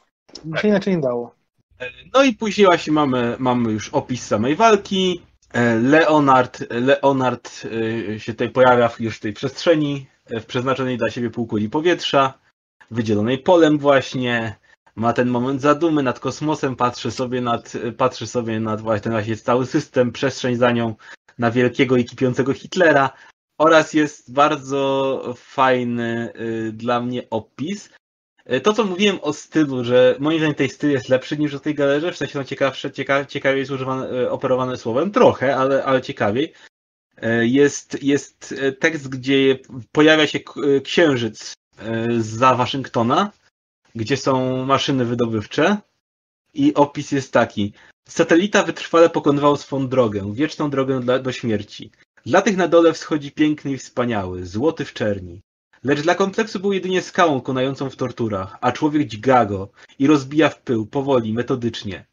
Speaker 2: Tak. się inaczej nie dało.
Speaker 1: E, no i później właśnie mamy, mamy już opis samej walki. E, Leonard, Leonard e, się tutaj pojawia już w tej przestrzeni, w przeznaczonej dla siebie półkuli powietrza wydzielonej polem właśnie, ma ten moment zadumy nad kosmosem, patrzy sobie nad, patrzy sobie nad właśnie ten właśnie cały system, przestrzeń za nią, na wielkiego i kipiącego Hitlera oraz jest bardzo fajny y, dla mnie opis. Y, to, co mówiłem o stylu, że moim zdaniem ten styl jest lepszy niż o tej galerze, w sensie no ciekawsze, cieka, ciekawiej jest używane, y, operowane słowem, trochę, ale, ale ciekawiej. Jest, jest tekst, gdzie pojawia się księżyc za Waszyngtona, gdzie są maszyny wydobywcze i opis jest taki. Satelita wytrwale pokonywał swą drogę, wieczną drogę dla, do śmierci. Dla tych na dole wschodzi piękny i wspaniały, złoty w czerni. Lecz dla kompleksu był jedynie skałą konającą w torturach, a człowiek dźga go i rozbija w pył, powoli, metodycznie.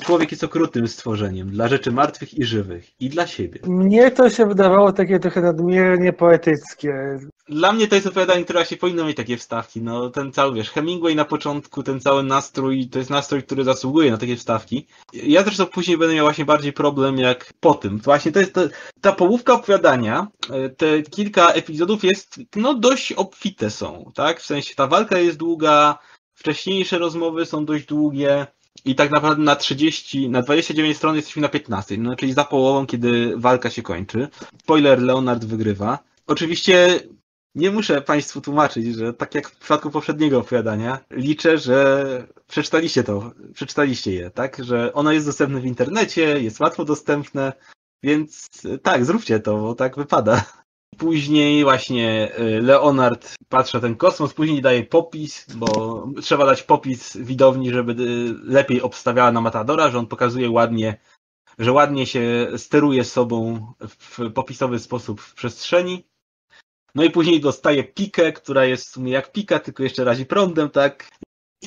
Speaker 1: Człowiek jest okrutnym stworzeniem dla rzeczy martwych i żywych i dla siebie.
Speaker 2: Mnie to się wydawało takie trochę nadmiernie poetyckie.
Speaker 1: Dla mnie to jest opowiadanie, które się powinno mieć takie wstawki. No, ten cały, wiesz, Hemingway na początku, ten cały nastrój, to jest nastrój, który zasługuje na takie wstawki. Ja zresztą później będę miał właśnie bardziej problem jak po tym. Właśnie to jest to, ta połówka opowiadania, e, te kilka epizodów jest, no, dość obfite są, tak? W sensie ta walka jest długa, wcześniejsze rozmowy są dość długie, i tak naprawdę na 30, na 29 stron jesteśmy na 15, no czyli za połową, kiedy walka się kończy. Spoiler, Leonard wygrywa. Oczywiście nie muszę Państwu tłumaczyć, że tak jak w przypadku poprzedniego opowiadania, liczę, że przeczytaliście to, przeczytaliście je, tak? Że ono jest dostępne w internecie, jest łatwo dostępne, więc tak, zróbcie to, bo tak wypada. Później właśnie y, Leonard patrzy na ten kosmos, później daje popis, bo trzeba dać popis widowni, żeby y, lepiej obstawiała na Matadora, że on pokazuje ładnie, że ładnie się steruje sobą w popisowy sposób w przestrzeni. No i później dostaje pikę, która jest w sumie jak pika, tylko jeszcze razi prądem, tak?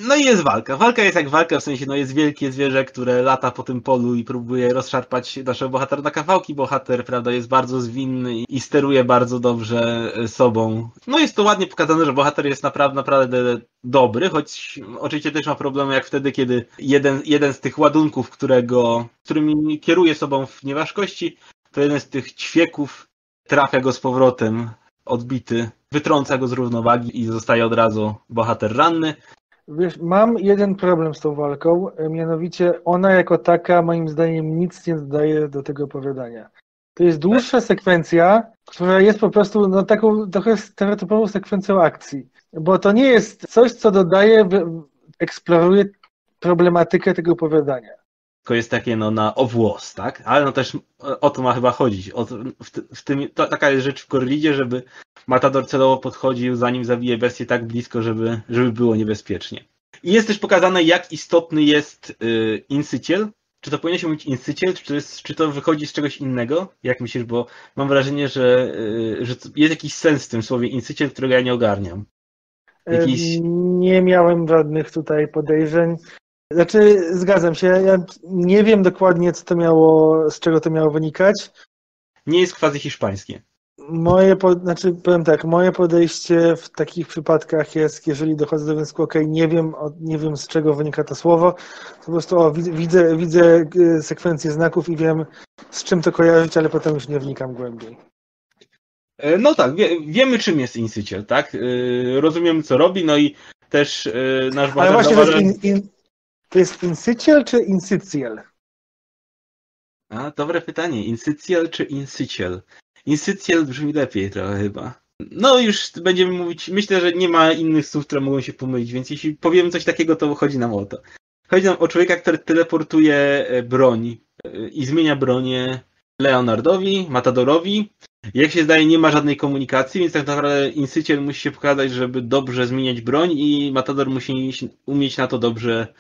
Speaker 1: No i jest walka. Walka jest jak walka, w sensie no jest wielkie zwierzę, które lata po tym polu i próbuje rozszarpać naszego bohatera na kawałki. Bohater, prawda, jest bardzo zwinny i steruje bardzo dobrze sobą. No jest to ładnie pokazane, że bohater jest naprawdę, naprawdę dobry, choć oczywiście też ma problemy jak wtedy, kiedy jeden, jeden z tych ładunków, którego, którymi kieruje sobą w nieważkości, to jeden z tych ćwieków trafia go z powrotem odbity, wytrąca go z równowagi i zostaje od razu bohater ranny.
Speaker 2: Wiesz, mam jeden problem z tą walką, mianowicie ona jako taka moim zdaniem nic nie dodaje do tego opowiadania. To jest dłuższa sekwencja, która jest po prostu no, taką trochę stereotypową sekwencją akcji. Bo to nie jest coś, co dodaje, eksploruje problematykę tego opowiadania.
Speaker 1: Tylko jest takie no na owłos, tak? Ale no też o to ma chyba chodzić. O, w, w tym, to, taka jest rzecz w Korlidzie, żeby Matador celowo podchodził, zanim zabije bestię tak blisko, żeby, żeby było niebezpiecznie. I jest też pokazane, jak istotny jest y, insyciel. Czy to powinno się mówić insyciel, czy to, jest, czy to wychodzi z czegoś innego? Jak myślisz, bo mam wrażenie, że, y, że jest jakiś sens w tym słowie insyciel, którego ja nie ogarniam.
Speaker 2: Jakiś... Nie miałem żadnych tutaj podejrzeń. Znaczy, zgadzam się. Ja nie wiem dokładnie, co to miało, z czego to miało wynikać.
Speaker 1: Nie jest quasi hiszpańskie.
Speaker 2: Moje, po, znaczy powiem tak, moje podejście w takich przypadkach jest, jeżeli dochodzę do wniosku, ok, nie wiem, nie wiem z czego wynika to słowo, to po prostu o, widzę, widzę y, sekwencję znaków i wiem z czym to kojarzyć, ale potem już nie wnikam głębiej.
Speaker 1: E, no tak, wie, wiemy czym jest insyciel, tak? Yy, rozumiemy co robi, no i też yy, nasz
Speaker 2: bohater... Ale właśnie to jest, in, in, to jest insyciel czy insyciel?
Speaker 1: A, dobre pytanie. Insyciel czy insyciel? Insyciel brzmi lepiej trochę chyba. No już będziemy mówić, myślę, że nie ma innych słów, które mogą się pomylić, więc jeśli powiemy coś takiego, to chodzi nam o to. Chodzi nam o człowieka, który teleportuje e, broń e, i zmienia bronię Leonardowi, Matadorowi. Jak się zdaje, nie ma żadnej komunikacji, więc tak naprawdę Insyciel musi się pokazać, żeby dobrze zmieniać broń i Matador musi umieć na to dobrze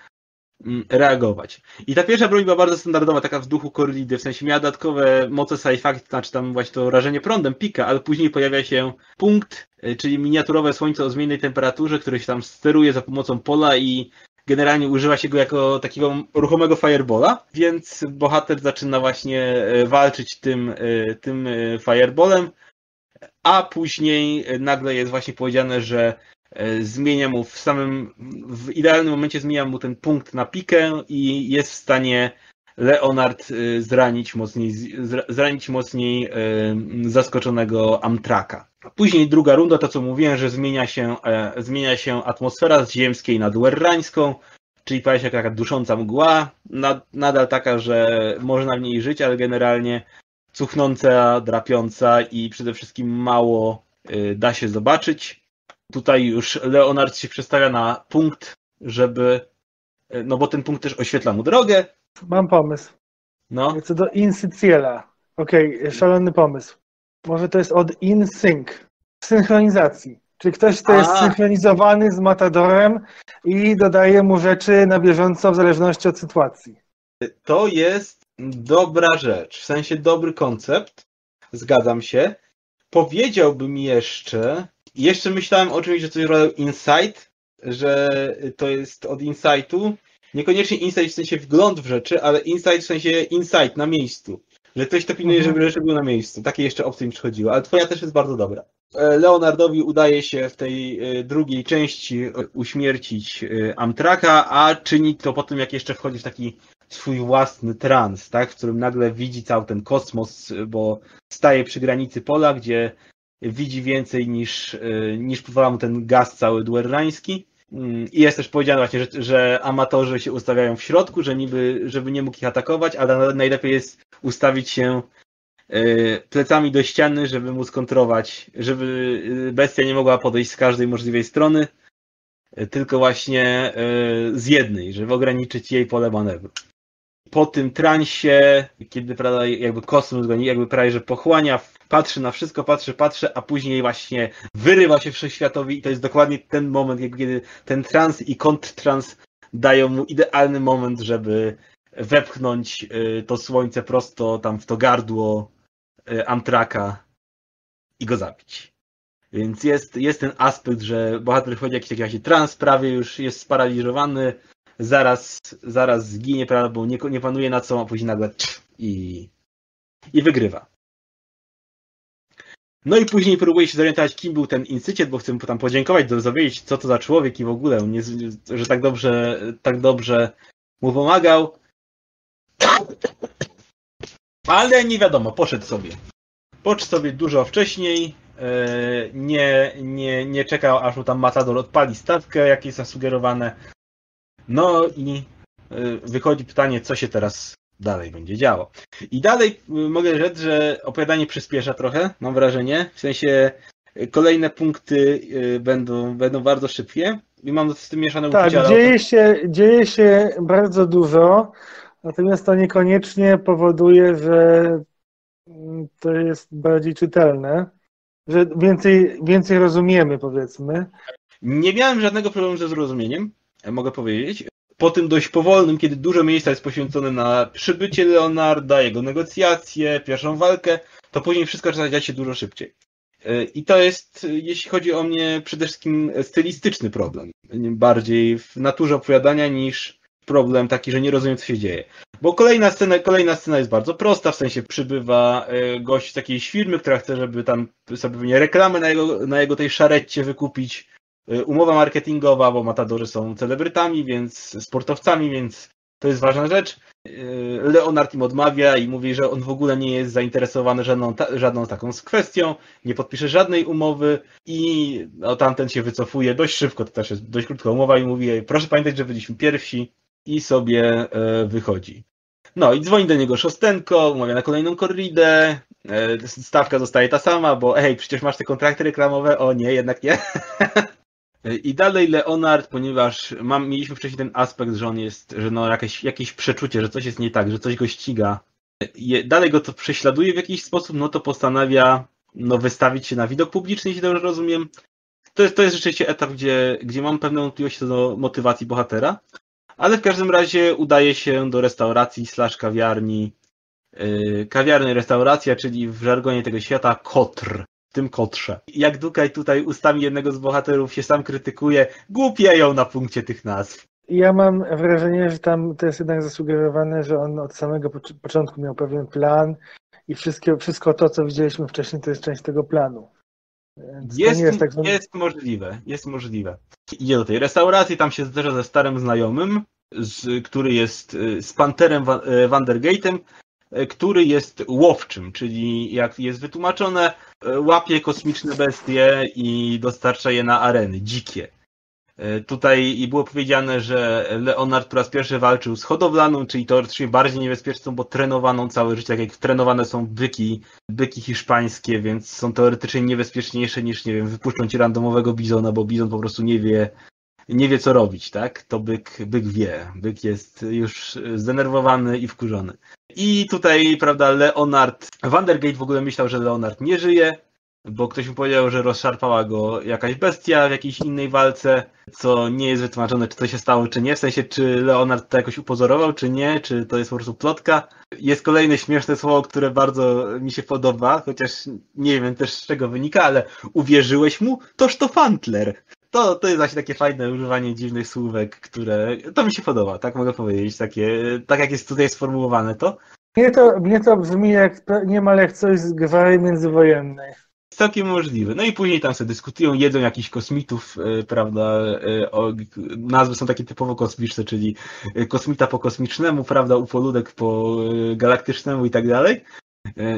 Speaker 1: reagować. I ta pierwsza broń była bardzo standardowa, taka w duchu Corlidy, w sensie miała dodatkowe moce sci-fi, to znaczy tam właśnie to rażenie prądem, pika, ale później pojawia się punkt, y, czyli miniaturowe słońce o zmiennej temperaturze, które się tam steruje za pomocą pola i generalnie używa się go jako takiego ruchomego firebola, więc bohater zaczyna właśnie y, walczyć tym, y, tym fireballem, a później nagle jest właśnie powiedziane, że zmienia mu w samym, w idealnym momencie zmienia mu ten punkt na pikę i jest w stanie Leonard e, zranić mocniej, zranić mocniej e, zaskoczonego Amtraka. Później druga runda, to co mówiłem, że zmienia się, zmienia się atmosfera z ziemskiej na duerrańską, czyli pojawia się taka dusząca mgła, nadal taka, że można w niej żyć, ale generalnie cuchnąca, drapiąca i przede wszystkim mało da się zobaczyć. Tutaj już Leonard się przestawia na punkt, żeby. No bo ten punkt też oświetla mu drogę.
Speaker 2: Mam pomysł. No. Co do Insyciela. Okej, okay, szalony pomysł. Może to jest od InSync. Synchronizacji. Czy ktoś, kto jest synchronizowany z Matadorem i dodaje mu rzeczy na bieżąco w zależności od sytuacji.
Speaker 1: To jest dobra rzecz. W sensie dobry koncept. Zgadzam się. Powiedziałbym jeszcze, jeszcze myślałem o czymś, że coś robił Insight, że to jest od Insightu. Niekoniecznie Insight w sensie wgląd w rzeczy, ale Insight w sensie Insight na miejscu. Że ktoś to pilnuje, mhm. żeby rzeczy były na miejscu. Takie jeszcze opcje mi przychodziło, ale twoja też jest bardzo dobra. E, Leonardowi udaje się w tej e, drugiej części e, uśmiercić Amtraka, a czyni to po tym, jak jeszcze wchodzi w taki swój własny trans, tak, w którym nagle widzi cały ten kosmos, bo staje przy granicy pola, gdzie widzi więcej niż, y, niż pozwala mu ten gaz cały duerrański. Mm, I jest też powiedziane właśnie, że, że, amatorzy się ustawiają w środku, że niby, żeby nie mógł ich atakować, ale najlepiej jest ustawić się y, plecami do ściany, żeby móc kontrolować, żeby y, bestia nie mogła podejść z każdej możliwej strony, tylko właśnie z jednej, żeby ograniczyć jej pole manewru. Po tym transie, kiedy prawda, jakby kosmos go jakby prawie że pochłania, patrzy na wszystko, patrzy, patrzy, a później właśnie wyrywa się wszechświatowi i to jest dokładnie ten moment, kiedy ten trans i kontrtrans dają mu idealny moment, żeby wepchnąć y, to słońce prosto tam w to gardło y, Amtraka i go zabić. Więc jest, jest ten aspekt, że bohater wchodzi jakiś taki trans, prawie już jest sparaliżowany, zaraz, zaraz zginie, prawda, bo nie, nie panuje nad sobą, a później nagle i, i wygrywa. No i później próbuję się zorientować, kim był ten incyciet, bo chcę mu tam podziękować, dowiedzieć, co to za człowiek i w ogóle, nie, że tak dobrze, tak dobrze mu pomagał. Ale nie wiadomo, poszedł sobie. Poszedł sobie dużo wcześniej nie, nie, nie czekał, aż mu tam Matador odpali stawkę, jak jest zasugerowane. No i wychodzi pytanie, co się teraz dalej będzie działo. I dalej mogę rzec, że opowiadanie przyspiesza trochę, mam wrażenie. W sensie kolejne punkty będą, będą bardzo szybkie i mam z tym mieszane
Speaker 2: tak,
Speaker 1: uczucia.
Speaker 2: Tak, dzieje się, dzieje się bardzo dużo, natomiast to niekoniecznie powoduje, że to jest bardziej czytelne, że więcej, więcej rozumiemy, powiedzmy.
Speaker 1: Nie miałem żadnego problemu ze zrozumieniem, mogę powiedzieć. Po tym dość powolnym, kiedy dużo miejsca jest poświęcone na przybycie Leonarda, jego negocjacje, pierwszą walkę, to później wszystko zaczyna dziać się dużo szybciej. I to jest, jeśli chodzi o mnie, przede wszystkim stylistyczny problem. Bardziej w naturze opowiadania niż problem taki, że nie rozumiem, co się dzieje. Bo kolejna scena, kolejna scena jest bardzo prosta, w sensie przybywa e, gość z jakiejś firmy, która chce, żeby tam sobie reklamę na jego, na jego tej szaretcie wykupić. E, umowa marketingowa, bo matadorzy są celebrytami, więc sportowcami, więc to jest ważna rzecz. E, Leonard im odmawia i mówi, że on w ogóle nie jest zainteresowany żadną, ta, żadną taką kwestią, nie podpisze żadnej umowy i no, tamten się wycofuje dość szybko, to też jest dość krótka umowa i mówi, proszę pamiętać, że byliśmy pierwsi i sobie wychodzi. No i dzwoni do niego Szostenko, umawia na kolejną korridę, stawka zostaje ta sama, bo hej, przecież masz te kontrakty reklamowe, o nie, jednak nie. (laughs) I dalej Leonard, ponieważ mam, mieliśmy wcześniej ten aspekt, że on jest, że no jakieś, jakieś przeczucie, że coś jest nie tak, że coś go ściga. Dalej go to prześladuje w jakiś sposób, no to postanawia no, wystawić się na widok publiczny, jeśli dobrze rozumiem. To jest, to jest rzeczywiście etap, gdzie, gdzie mam pewną wątpliwość co do motywacji bohatera. Ale w każdym razie udaje się do restauracji slash kawiarni. Yy, kawiarny restauracja, czyli w żargonie tego świata kotr. Tym kotrze. Jak Dukaj tutaj ustami jednego z bohaterów się sam krytykuje, głupieją na punkcie tych nazw.
Speaker 2: Ja mam wrażenie, że tam to jest jednak zasugerowane, że on od samego początku miał pewien plan i wszystko, wszystko to, co widzieliśmy wcześniej, to jest część tego planu.
Speaker 1: Jest, jest, tak jest możliwe, jest możliwe. Idzie do tej restauracji, tam się zderza ze starym znajomym, z, który jest y, z Panterem Vandergate'em, y, który jest łowczym, czyli jak jest wytłumaczone, łapie kosmiczne bestie i dostarcza je na areny, dzikie. E, tutaj i było powiedziane, że Leonard po raz pierwszy walczył z hodowlaną, czyli teoretycznie bardziej niebezpieczną, bo trenowaną całe życie, tak jak trenowane są byki, byki hiszpańskie, więc są teoretycznie niebezpieczniejsze niż, nie wiem, wypuszczą ci randomowego bizona, bo bizon po prostu nie wie, nie wie co robić, tak? To byk, byk wie. Byk jest już zdenerwowany i wkurzony. I tutaj, prawda, Leonard, Vandergate w ogóle myślał, że Leonard nie żyje, bo ktoś mi powiedział, że rozszarpała go jakaś bestia w jakiejś innej walce, co nie jest wytłumaczone, czy to się stało, czy nie. W sensie, czy Leonard to jakoś upozorował, czy nie, czy to jest po prostu plotka. Jest kolejne śmieszne słowo, które bardzo mi się podoba, chociaż nie wiem też z czego wynika, ale uwierzyłeś mu? Toż to Fantler. To, to jest właśnie takie fajne używanie dziwnych słówek, które, to mi się podoba, tak mogę powiedzieć, takie, tak jak jest tutaj sformułowane to.
Speaker 2: Mnie to, mnie to brzmi jak niemal jak coś z gwary międzywojennej
Speaker 1: całkiem możliwe. No i później tam sobie dyskutują, jedzą jakichś kosmitów, e, prawda, e, o, nazwy są takie typowo kosmiczne, czyli e, kosmita po kosmicznemu, prawda, ufoludek po galaktycznemu i tak dalej.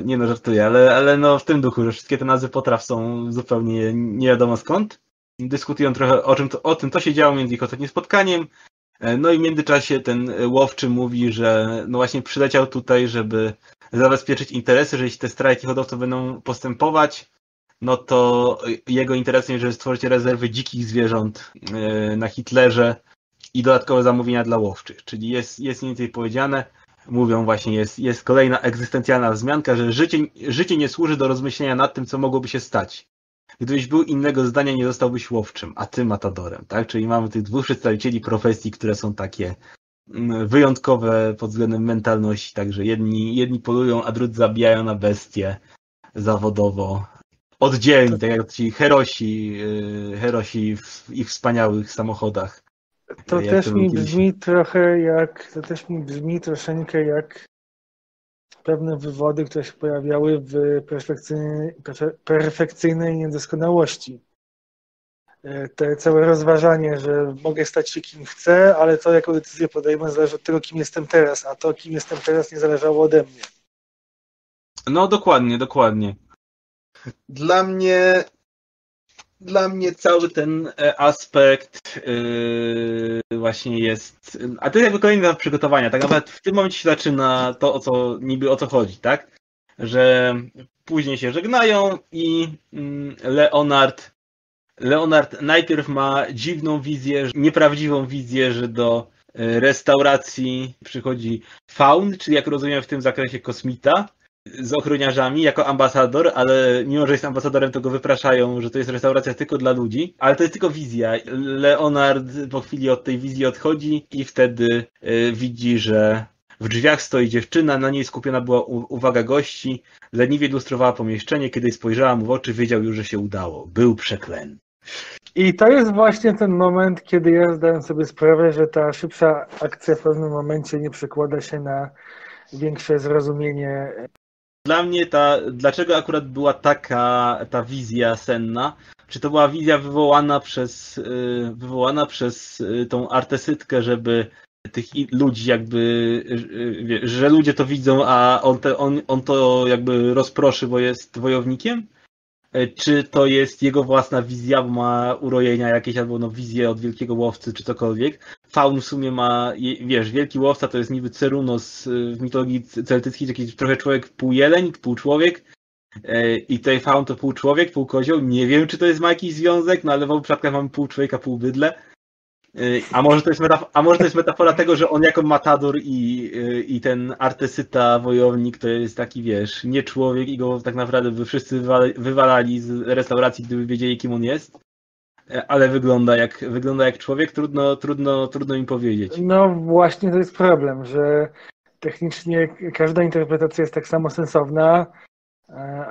Speaker 1: Nie no, żartuję, ale, ale no w tym duchu, że wszystkie te nazwy potraw są zupełnie nie wiadomo skąd. Dyskutują trochę o, czym to, o tym, co się działo między ich ostatnim spotkaniem. No i w międzyczasie ten łowczy mówi, że no właśnie przyleciał tutaj, żeby zabezpieczyć interesy, że jeśli te strajki hodowców będą postępować, no to jego interesem jest, żeby stworzyć rezerwy dzikich zwierząt e, na Hitlerze i dodatkowe zamówienia dla łowczych. Czyli jest, jest mniej więcej powiedziane, mówią właśnie, jest, jest kolejna egzystencjalna wzmianka, że życie, życie nie służy do rozmyślenia nad tym, co mogłoby się stać. Gdybyś był innego zdania, nie zostałbyś łowczym, a ty matadorem, tak? Czyli mamy tych dwóch przedstawicieli profesji, które są takie mm, wyjątkowe pod względem mentalności, także jedni, jedni polują, a drudzy zabijają na bestie zawodowo oddzielni, tak jak ci herosi, y, herosi w ich wspaniałych samochodach.
Speaker 2: To też mi brzmi trochę jak, to też mi brzmi troszeczkę jak pewne wywody, które się pojawiały w perfekcyjnej, perfekcyjnej niedoskonałości. E, te całe rozważanie, że mogę stać się kim chcę, ale to, jaką decyzję podejmę, zależy od tego, kim jestem teraz, a to, kim jestem teraz, nie zależało ode mnie.
Speaker 1: No dokładnie, dokładnie. Dla mnie dla mnie cały ten e, aspekt yy, właśnie jest. A to jest jakby kolejny etap przygotowania. Tak naprawdę w tym momencie się zaczyna to, o co niby o co chodzi, tak? Że później się żegnają i mm, Leonard. Leonard najpierw ma dziwną wizję, nieprawdziwą wizję, że do e, restauracji przychodzi faun, czyli jak rozumiem w tym zakresie kosmita, z ochroniarzami jako ambasador, ale mimo, że jest ambasadorem, to go wypraszają, że to jest restauracja tylko dla ludzi, ale to jest tylko wizja. Leonard po chwili od tej wizji odchodzi i wtedy y, widzi, że w drzwiach stoi dziewczyna, na niej skupiona była uwaga gości, leniwie ilustrowała pomieszczenie, kiedy spojrzała mu w oczy, wiedział już, że się udało. Był przeklęty.
Speaker 2: I to jest właśnie ten moment, kiedy ja zdałem sobie sprawę, że ta szybsza akcja w pewnym momencie nie przekłada się na większe zrozumienie
Speaker 1: dla mnie ta, dlaczego akurat była taka ta wizja senna? Czy to była wizja wywołana przez, y, wywołana przez y, tą artesytkę, żeby tych ludzi jakby, y, że ludzie to widzą, a on, te, on, on to jakby rozproszy, bo jest wojownikiem? E, czy to jest jego własna wizja, bo ma urojenia jakieś, albo no wizję od wielkiego łowcy, czy cokolwiek. Faun w sumie ma, wiesz, wielki łowca to jest niby Cerunos y, w mitologii celtyckiej, taki trochę człowiek pół jeleń, pół człowiek. E, I tutaj Faun to pół człowiek, pół kozioł. Nie wiem, czy to jest ma jakiś związek, no ale w obu przypadkach mamy pół człowieka, pół bydle. Y, a może, to jest metafora, a może to jest metafora tego, że on jako matador i, y, i ten artesyta, wojownik to jest taki, wiesz, nie człowiek i go tak naprawdę by wszyscy wywalali z restauracji, gdyby wiedzieli, kim on jest. E, ale wygląda jak, wygląda jak człowiek, trudno, trudno, trudno im powiedzieć.
Speaker 2: No właśnie to jest problem, że technicznie każda interpretacja jest tak samo sensowna,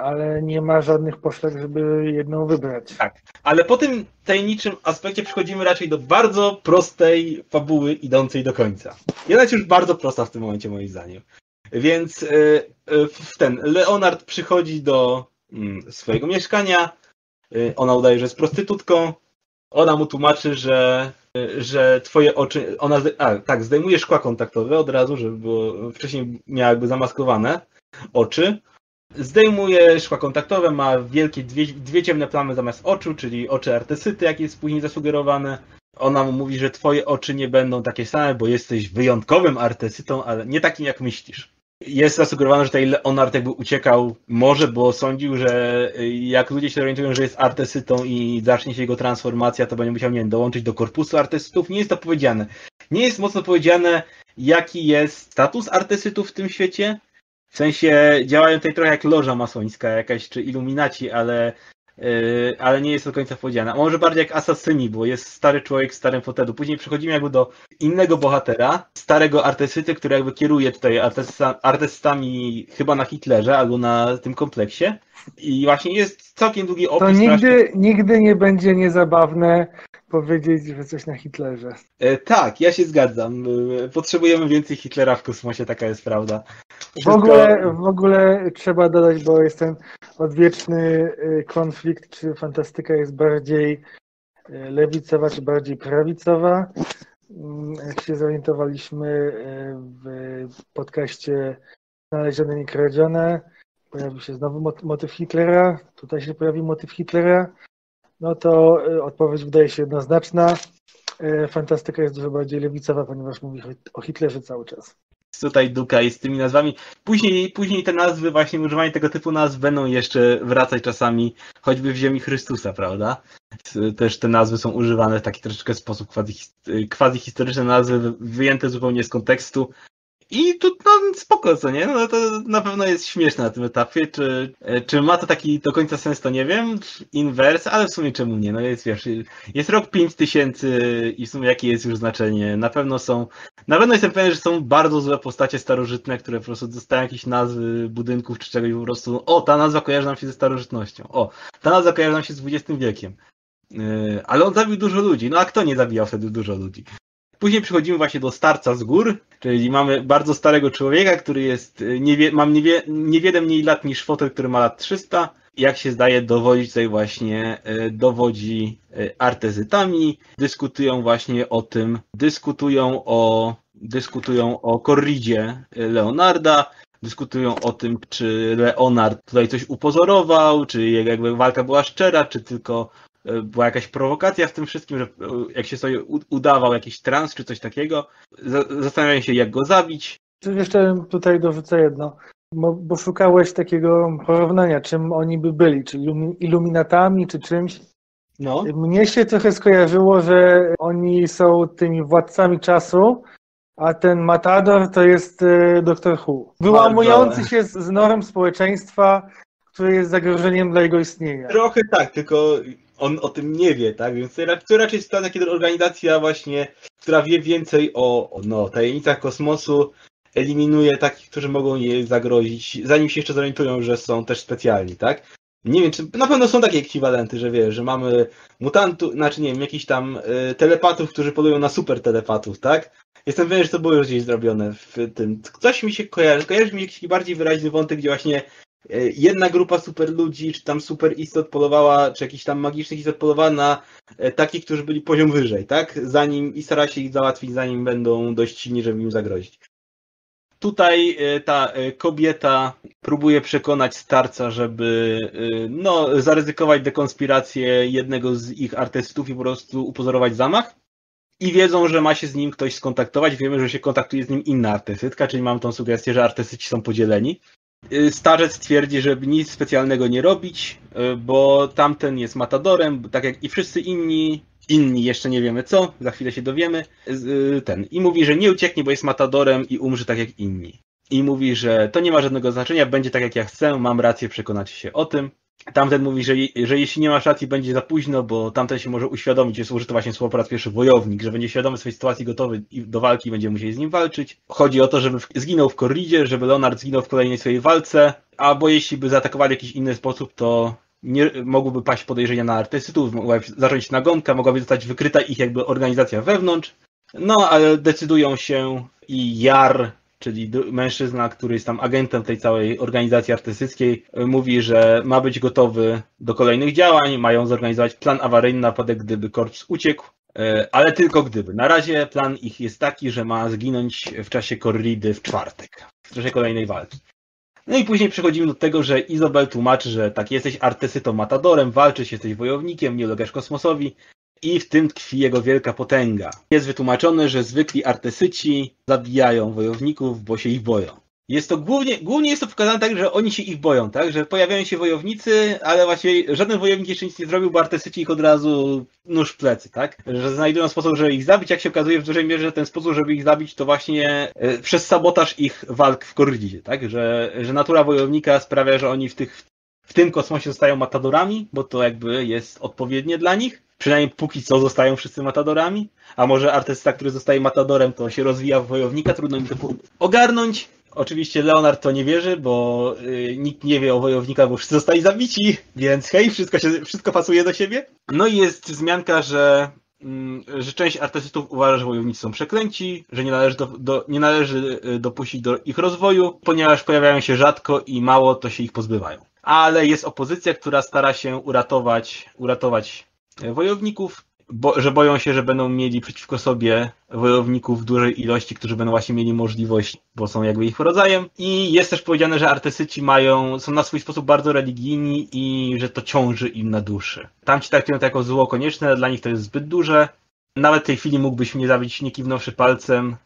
Speaker 2: ale nie ma żadnych poszlak, żeby jedną wybrać.
Speaker 1: Tak, ale po tym tajemniczym aspekcie przechodzimy raczej do bardzo prostej fabuły idącej do końca. Jedna już bardzo prosta w tym momencie moim zdaniem. Więc e, e, w ten Leonard przychodzi do mm, swojego mieszkania, ona udaje, że jest prostytutką, ona mu tłumaczy, że, że twoje oczy, ona, a, tak, zdejmuje szkła kontaktowe od razu, żeby było, wcześniej miała jakby zamaskowane oczy, Zdejmuje szkła kontaktowe, ma wielkie dwie, dwie ciemne plamy zamiast oczu, czyli oczy artesyty, jak jest później zasugerowane. Ona mu mówi, że twoje oczy nie będą takie same, bo jesteś wyjątkowym artesytą, ale nie takim jak myślisz. Jest zasugerowane, że tutaj Leonard jakby uciekał może, bo sądził, że jak ludzie się orientują, że jest artesytą i zacznie się jego transformacja, to będzie musiał, nie wiem, dołączyć do korpusu artesytów. Nie jest to powiedziane. Nie jest mocno powiedziane, jaki jest status artesytów w tym świecie, w sensie działają tutaj trochę jak loża masońska jakaś, czy iluminaci, ale, yy, ale nie jest do końca powiedziane. A może bardziej jak asasyni, bo jest stary człowiek w starym fotelu. Później przechodzimy jakby do innego bohatera, starego artesyty, który jakby kieruje tutaj artystami chyba na Hitlerze albo na tym kompleksie. I właśnie jest całkiem długi opis.
Speaker 2: To nigdy, nigdy nie będzie niezabawne powiedzieć, że coś na Hitlerze.
Speaker 1: E, tak, ja się zgadzam. E, potrzebujemy więcej Hitlera w kosmosie, taka jest prawda.
Speaker 2: Wszystko... W, ogóle, w ogóle trzeba dodać, bo jest ten odwieczny e, konflikt, czy fantastyka jest bardziej lewicowa, czy bardziej prawicowa. Mm, jak się zorientowaliśmy w podcaście Znalezione i kradzione, pojawił się znowu motyw Hitlera, tutaj się pojawi motyw Hitlera, no to y, odpowiedź wydaje się jednoznaczna. Y, fantastyka jest dużo bardziej lewicowa, ponieważ mówi o Hitlerze cały czas.
Speaker 1: Tutaj Duka i z tymi nazwami. Później, później te nazwy, właśnie używanie tego typu nazw będą jeszcze wracać czasami, choćby w ziemi Chrystusa, prawda? Też te nazwy są używane w taki troszeczkę sposób quasi, quasi nazwy, wyjęte zupełnie z kontekstu, i tu no, spoko, co nie? No to na pewno jest śmieszne na tym etapie. Czy, czy ma to taki do końca sens, to nie wiem. Inwers, ale w sumie czemu nie? No jest, wiesz, jest rok 5000 i w sumie jakie jest już znaczenie? Na pewno są, na pewno jestem pewien, że są bardzo złe postacie starożytne, które po prostu dostają jakieś nazwy budynków czy czegoś po prostu. O, ta nazwa kojarzy nam się ze starożytnością. O, ta nazwa kojarzy nam się z XX wiekiem. Yy, ale on zabił dużo ludzi. No a kto nie zabijał wtedy dużo ludzi? Później przechodzimy właśnie do starca z gór, czyli mamy bardzo starego człowieka, który jest, y, nie mam niewie, niewiele mniej lat niż fotel, który ma lat 300. Jak się zdaje, dowodzi tutaj właśnie, y, dowodzi y, artezytami, dyskutują właśnie o tym, dyskutują o, dyskutują o korridzie Leonarda, dyskutują o tym, czy Leonard tutaj coś upozorował, czy jakby walka była szczera, czy tylko była jakaś prowokacja w tym wszystkim, że e, jak się sobie udawał jakiś trans czy coś takiego. Zastanawiają się, jak go zabić.
Speaker 2: Jeszcze tutaj dorzucę jedno, bo, bo szukałeś takiego porównania, czym oni by byli, czy iluminatami, czy czymś. No. Mnie się trochę skojarzyło, że oni są tymi władcami czasu, a ten Matador to jest y, doktor Hu. Wyłamujący się z, z norm społeczeństwa, który jest zagrożeniem dla jego istnienia.
Speaker 1: Trochę tak, tylko on o tym nie wie, tak? Więc to raczej jest taka organizacja właśnie, która wie więcej o, no, tajemnicach kosmosu, eliminuje takich, którzy mogą jej zagrozić, zanim się jeszcze zorientują, że są też specjalni, tak? Nie wiem, czy na pewno są takie ekwiwalenty, że wiesz, że mamy mutantów, znaczy nie wiem, jakichś tam y, telepatów, którzy polują na super telepatów, tak? Jestem pewien, że to było już gdzieś zrobione w tym. Coś mi się kojarzy. Kojarzy mi jakiś bardziej wyraźny wątek, gdzie właśnie jedna grupa super ludzi, czy tam super istot polowała, czy jakiś tam magicznych istot polowała na e, takich, którzy byli poziom wyżej, tak? Zanim i stara się ich załatwić, zanim będą dość silni, żeby im zagrozić. Tutaj e, ta kobieta próbuje przekonać starca, żeby no, zaryzykować dekonspirację jednego z ich artystów i po prostu upozorować zamach i wiedzą, że ma się z nim ktoś skontaktować. Wiemy, że się kontaktuje z nim inna artystytka, czyli mam tą sugestię, że artystyci są podzieleni. Y, starzec twierdzi, żeby nic specjalnego nie robić, y, bo tamten jest matadorem, tak jak i wszyscy inni, inni jeszcze nie wiemy co, za chwilę się dowiemy, y, ten. I mówi, że nie ucieknie, bo jest matadorem i umrze tak jak inni. I mówi, że to nie ma żadnego znaczenia, będzie tak jak ja chcę, mam rację, przekonać się o tym. Tamten mówi, że, że jeśli nie masz racji, będzie za późno, bo tamten się może uświadomić, jest użyty właśnie słowo po raz pierwszy wojownik, że będzie świadomy swojej sytuacji, gotowy do walki będzie musiał z nim walczyć. Chodzi o to, żeby zginął w korridzie, żeby Leonard zginął w kolejnej swojej walce, albo jeśli by zaatakowali w jakiś inny sposób, to nie, mogłyby paść podejrzenia na artystów, mogłaby zacząć nagonka, mogłaby zostać wykryta ich jakby organizacja wewnątrz. No, ale decydują się i Jar czyli mężczyzna, który jest tam agentem tej całej organizacji artystyckiej, e, mówi, że ma być gotowy do kolejnych działań, mają zorganizować plan awaryjny na wypadek, gdyby korps uciekł, e, ale tylko gdyby. Na razie plan ich jest taki, że ma zginąć w czasie korridy w czwartek, w czasie kolejnej walki. No i później przechodzimy do tego, że Izabel tłumaczy, że tak, jesteś artystytą matadorem, walczysz, jesteś wojownikiem, nie ulegasz kosmosowi, i w tym tkwi jego wielka potęga. Jest wytłumaczone, że zwykli artesyci zabijają wojowników, bo się ich boją. Jest to głównie, głównie jest to pokazane tak, że oni się ich boją, tak? Że pojawiają się wojownicy, ale właśnie żaden wojownik jeszcze nic nie zrobił, bo artesyci ich od razu nóż w plecy, tak? Że znajdują sposób, żeby ich zabić. Jak się okazuje w dużej mierze, ten sposób, żeby ich zabić, to właśnie e, przez sabotaż ich walk w korridzie, tak? Że, że natura wojownika sprawia, że oni w tych w tym kosmosie zostają matadorami, bo to jakby jest odpowiednie dla nich. Przynajmniej póki co zostają wszyscy matadorami. A może artysta, który zostaje matadorem, to się rozwija w wojownika, trudno mi to ogarnąć. Oczywiście Leonard to nie wierzy, bo yy, nikt nie wie o wojownikach, bo wszyscy zostali zabici, więc hej, wszystko, się, wszystko pasuje do siebie. No i jest wzmianka, że, yy, że część artystów uważa, że wojownicy są przeklęci, że nie należy, do, do, nie należy y, dopuścić do ich rozwoju, ponieważ pojawiają się rzadko i mało, to się ich pozbywają. Ale jest opozycja, która stara się uratować, uratować wojowników, bo, że boją się, że będą mieli przeciwko sobie wojowników w dużej ilości, którzy będą właśnie mieli możliwość, bo są jakby ich rodzajem. I jest też powiedziane, że artystyci mają, są na swój sposób bardzo religijni i że to ciąży im na duszy. Tam ci traktują to jako zło konieczne, dla nich to jest zbyt duże. Nawet w tej chwili mógłbyś mnie zabić nie kiwnąwszy palcem,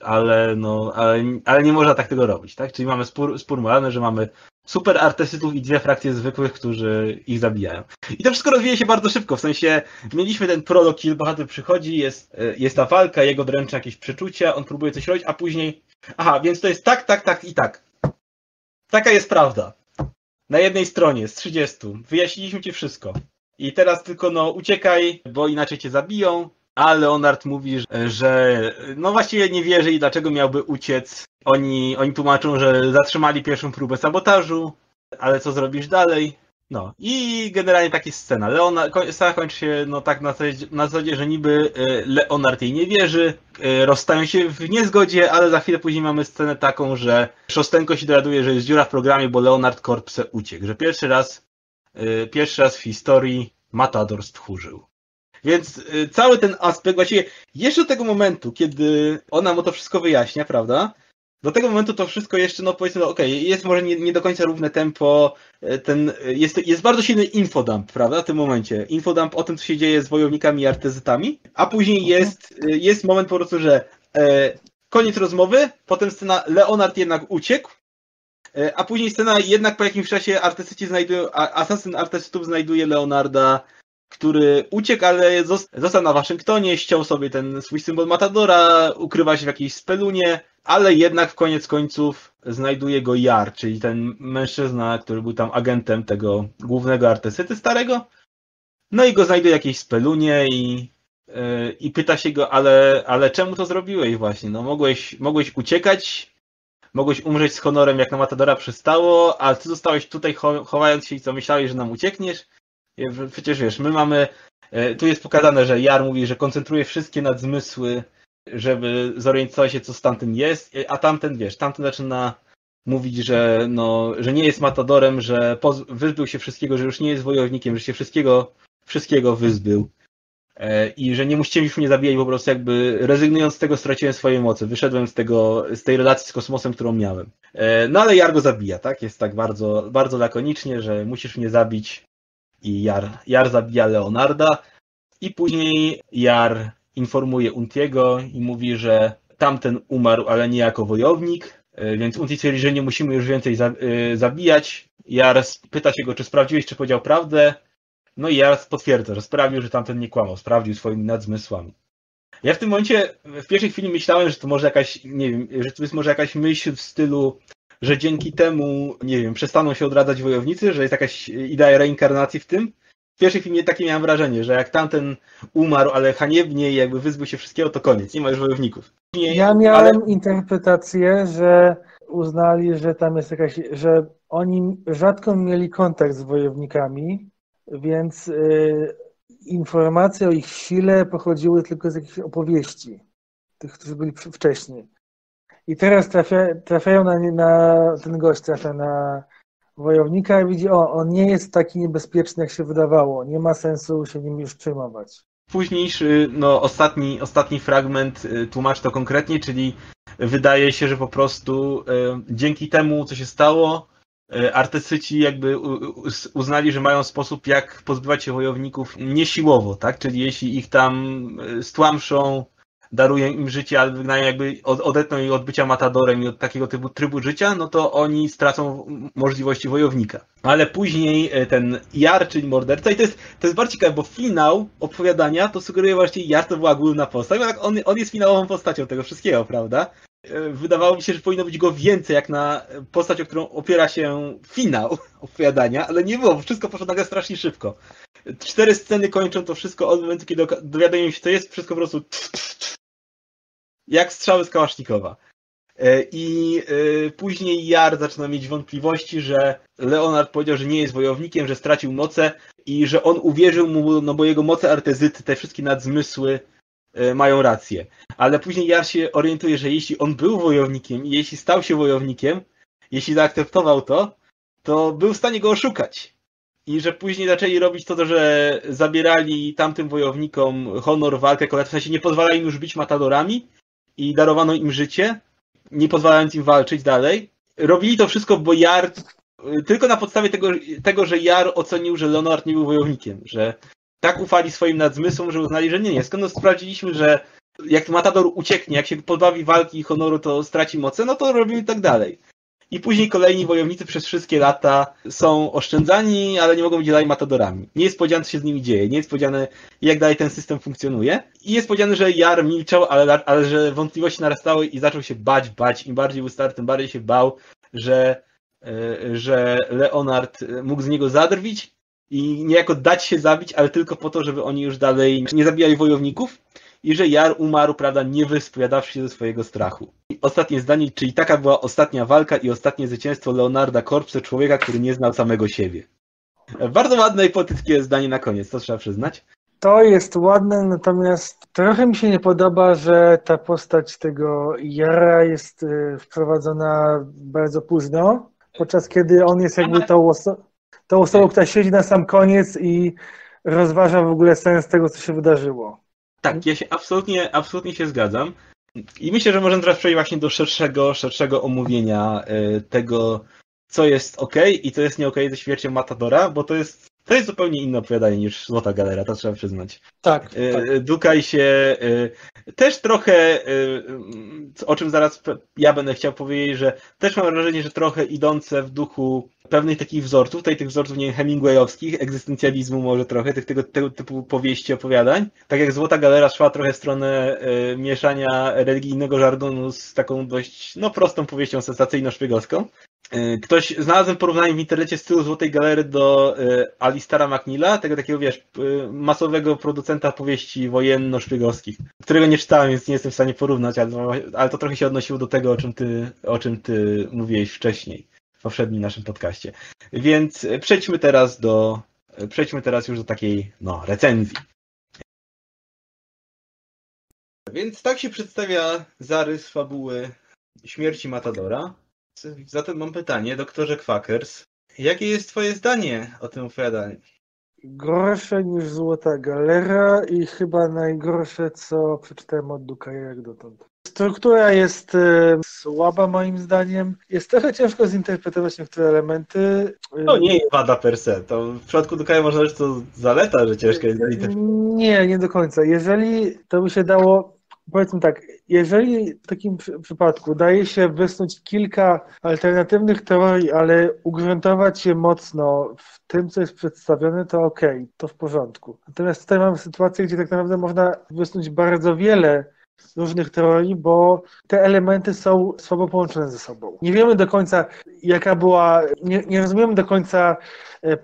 Speaker 1: ale no, ale, ale nie można tak tego robić, tak? Czyli mamy spór, spór moralny, że mamy super artystytów i dwie frakcje zwykłych, którzy ich zabijają. I to wszystko rozwija się bardzo szybko, w sensie mieliśmy ten prolog, kiedy bohater przychodzi, jest, e, jest ta walka, jego dręczy jakieś przeczucia, on próbuje coś robić, a później aha, więc to jest tak, tak, tak i tak. Taka jest prawda. Na jednej stronie z 30. Wyjaśniliśmy ci wszystko. I teraz tylko no uciekaj, bo inaczej cię zabiją, a Leonard mówi, że no właściwie nie wierzy i dlaczego miałby uciec. Oni, oni tłumaczą, że zatrzymali pierwszą próbę sabotażu, ale co zrobisz dalej? No i generalnie taka jest scena. Leonard, scena kończy się no tak na zasadzie, na zasadzie, że niby e, Leonard jej nie wierzy, e, rozstają się w niezgodzie, ale za chwilę później mamy scenę taką, że Szostenko się dowiaduje, że jest dziura w programie, bo Leonard Korpse uciekł, że pierwszy raz, e, pierwszy raz w historii Matador stchórzył. Więc y, cały ten aspekt, właściwie jeszcze do tego momentu, kiedy ona mu to wszystko wyjaśnia, prawda? do tego momentu to wszystko jeszcze, no powiedzmy, no, okej, okay, jest może nie, nie, do końca równe tempo, e, ten, jest, jest bardzo silny infodump, prawda, w tym momencie. Infodump o tym, co się dzieje z wojownikami i artezytami, a później mhm. jest, jest moment po prostu, że e, koniec rozmowy, potem scena Leonard jednak uciekł, e, a później scena jednak po jakimś czasie artystyci znajdują, asasyn artystów znajduje Leonarda który uciekł, ale został na Waszyngtonie, ściął sobie ten swój symbol Matadora, ukrywa się w jakiejś spelunie, ale jednak w koniec końców znajduje go Jar, czyli ten mężczyzna, który był tam agentem tego głównego artystyty starego. No i go znajduje w jakiejś spelunie i, yy, i pyta się go, ale, ale czemu to zrobiłeś właśnie? No mogłeś, mogłeś uciekać, mogłeś umrzeć z honorem, jak na Matadora przystało, a ty zostałeś tutaj chowając się i co, myślałeś, że nam uciekniesz? Przecież wiesz, my mamy, e, tu jest pokazane, że Jar mówi, że koncentruje wszystkie nadzmysły, żeby zorientować się, co z tamtym jest, a tamten, wiesz, tamten zaczyna mówić, że, no, że nie jest matadorem, że wyzbył się wszystkiego, że już nie jest wojownikiem, że się wszystkiego, wszystkiego wyzbył. E, I że nie musicie już mnie zabijać, po prostu jakby rezygnując z tego straciłem swoje moce. Wyszedłem z tego, z tej relacji z kosmosem, którą miałem. E, no ale Jar go zabija, tak? Jest tak bardzo, bardzo lakonicznie, że musisz mnie zabić, i Jar, Jar zabija Leonarda i później Jar informuje Untiego i mówi, że tamten umarł, ale nie jako wojownik, e, więc Unti twierdzi, że nie musimy już więcej e, zabijać. Jar pyta się go, czy sprawdziłeś, czy powiedział prawdę. No i Jar potwierdza, że sprawdził, że tamten nie kłamał, sprawdził swoimi nadzmysłami. Ja w tym momencie, w pierwszej chwili myślałem, że to może jakaś, nie wiem, że to jest może jakaś myśl w stylu że dzięki temu, nie wiem, przestaną się odradzać wojownicy, że jest jakaś idea reinkarnacji w tym. W pierwszej chwili takie miałem wrażenie, że jak tamten umarł, ale haniebnie i jakby wyzbył się wszystkiego, to koniec, nie ma już wojowników.
Speaker 2: Nie, ja miałem ale... interpretację, że uznali, że tam jest jakaś, że oni rzadko mieli kontakt z wojownikami, więc y, informacje o ich sile pochodziły tylko z jakichś opowieści, tych, którzy byli wcześniej. I teraz trafia, trafiają na, na, ten gość trafia na wojownika i widzi, o, on nie jest taki niebezpieczny, jak się wydawało. Nie ma sensu się nim już przejmować.
Speaker 1: Późniejszy, no ostatni, ostatni fragment y, tłumaczy to konkretnie, czyli wydaje się, że po prostu y, dzięki temu, co się stało, y, artystyci jakby uznali, że mają sposób, jak pozbywać się wojowników niesiłowo, tak? Czyli jeśli ich tam stłamszą, darują im życie, wygnają jakby odetną ich od bycia matadorem i od takiego typu trybu życia, no to oni stracą możliwości wojownika. Ale później e, ten Jar, czyli morderca, i to jest, to jest bardzo ciekawe, bo finał opowiadania to sugeruje właśnie Jar to była główna postać, bo tak on, on jest finałową postacią tego wszystkiego, prawda? E, wydawało mi się, że powinno być go więcej, jak na postać, o którą opiera się finał (laughs) opowiadania, ale nie było, wszystko poszło nagle strasznie szybko. Cztery sceny kończą to wszystko od momentu, kiedy dowiadują się, co jest, wszystko po prostu jak strzały z Kałasznikowa. E, I e, później Jar zaczyna mieć wątpliwości, że Leonard powiedział, że nie jest wojownikiem, że stracił moce i że on uwierzył mu, no bo jego moce artezyty, te wszystkie nadzmysły e, mają rację. Ale później Jar się orientuje, że jeśli on był wojownikiem i jeśli stał się wojownikiem, jeśli zaakceptował to, to był w stanie go oszukać. I że później zaczęli robić to, że zabierali tamtym wojownikom honor, walkę, w sensie nie pozwalali im już być matadorami, i darowano im życie, nie pozwalając im walczyć dalej. Robili to wszystko, bo Jar, tylko na podstawie tego, tego, że Jar ocenił, że Leonard nie był wojownikiem, że tak ufali swoim nadzmysłom, że uznali, że nie, nie. Skąd sprawdziliśmy, że jak Matador ucieknie, jak się podbawi walki i honoru, to straci moce, no to robimy tak dalej. I później kolejni wojownicy przez wszystkie lata są oszczędzani, ale nie mogą być dalej matadorami. Nie jest powiedziane, co się z nimi dzieje, nie jest powiedziane, jak dalej ten system funkcjonuje. I jest powiedziane, że Jar milczał, ale, ale że wątpliwości narastały i zaczął się bać, bać. Im bardziej był stary, tym bardziej się bał, że, e, że Leonard mógł z niego zadrwić i niejako dać się zabić, ale tylko po to, żeby oni już dalej nie zabijali wojowników i że Jar umarł, prawda, nie wyspowiadawszy się ze swojego strachu. I ostatnie zdanie, czyli taka była ostatnia walka i ostatnie zwycięstwo Leonarda Korpse, człowieka, który nie znał samego siebie. Bardzo ładne i poetyckie zdanie na koniec, to trzeba przyznać.
Speaker 2: To jest ładne, natomiast trochę mi się nie podoba, że ta postać tego Jara jest y, wprowadzona bardzo późno, podczas kiedy on jest jakby tą, oso tą osobą, która siedzi na sam koniec i rozważa w ogóle sens tego, co się wydarzyło.
Speaker 1: Tak, ja się absolutnie, absolutnie się zgadzam. I myślę, że możemy teraz przejść właśnie do szerszego, szerszego omówienia y, tego, co jest ok i co jest nie ok ze śmiercią Matadora, bo to jest, to jest zupełnie inne opowiadanie niż Złota Galera, to trzeba przyznać.
Speaker 2: Tak.
Speaker 1: Y,
Speaker 2: tak.
Speaker 1: Dukaj się y, też trochę, o czym zaraz ja będę chciał powiedzieć, że też mam wrażenie, że trochę idące w duchu pewnych takich wzorców, tutaj tych wzorców nie wiem, Hemingwayowskich, egzystencjalizmu może trochę, tych tego, tego typu powieści, opowiadań. Tak jak Złota Galera szła trochę w stronę mieszania religijnego żargonu z taką dość, no prostą powieścią sensacyjno-szpiegowską. Ktoś, znalazłem porównanie w internecie stylu Złotej Galery do Alistara McNeila, tego takiego, wiesz, masowego producenta powieści wojenno-szpiegowskich, którego nie czytałem, więc nie jestem w stanie porównać, ale, ale to trochę się odnosiło do tego, o czym ty, o czym ty mówiłeś wcześniej, w poprzednim naszym podcaście. Więc przejdźmy teraz do, przejdźmy teraz już do takiej, no, recenzji. Więc tak się przedstawia zarys fabuły śmierci Matadora. Zatem mam pytanie, doktorze Quackers. Jakie jest twoje zdanie o tym opowiadaniu?
Speaker 2: Gorsze niż Złota Galera i chyba najgorsze, co przeczytałem od Dukaja jak dotąd. Struktura jest e, słaba moim zdaniem. Jest trochę ciężko zinterpretować niektóre elementy.
Speaker 1: To nie jest wada per se. To w przypadku Dukaja można rzec to zaleta, że ciężko jest zinterpretować.
Speaker 2: Nie, nie do końca. Jeżeli to by się dało powiedzmy tak, jeżeli w takim przypadku daje się wysnuć kilka alternatywnych teorii, ale ugruntować je mocno w tym, co jest przedstawione, to okej, okay, to w porządku. Natomiast tutaj mamy sytuację, gdzie tak naprawdę można wysnuć bardzo wiele różnych teorii, bo te elementy są słabo połączone ze sobą. Nie wiemy do końca, jaka była, nie, nie rozumiemy do końca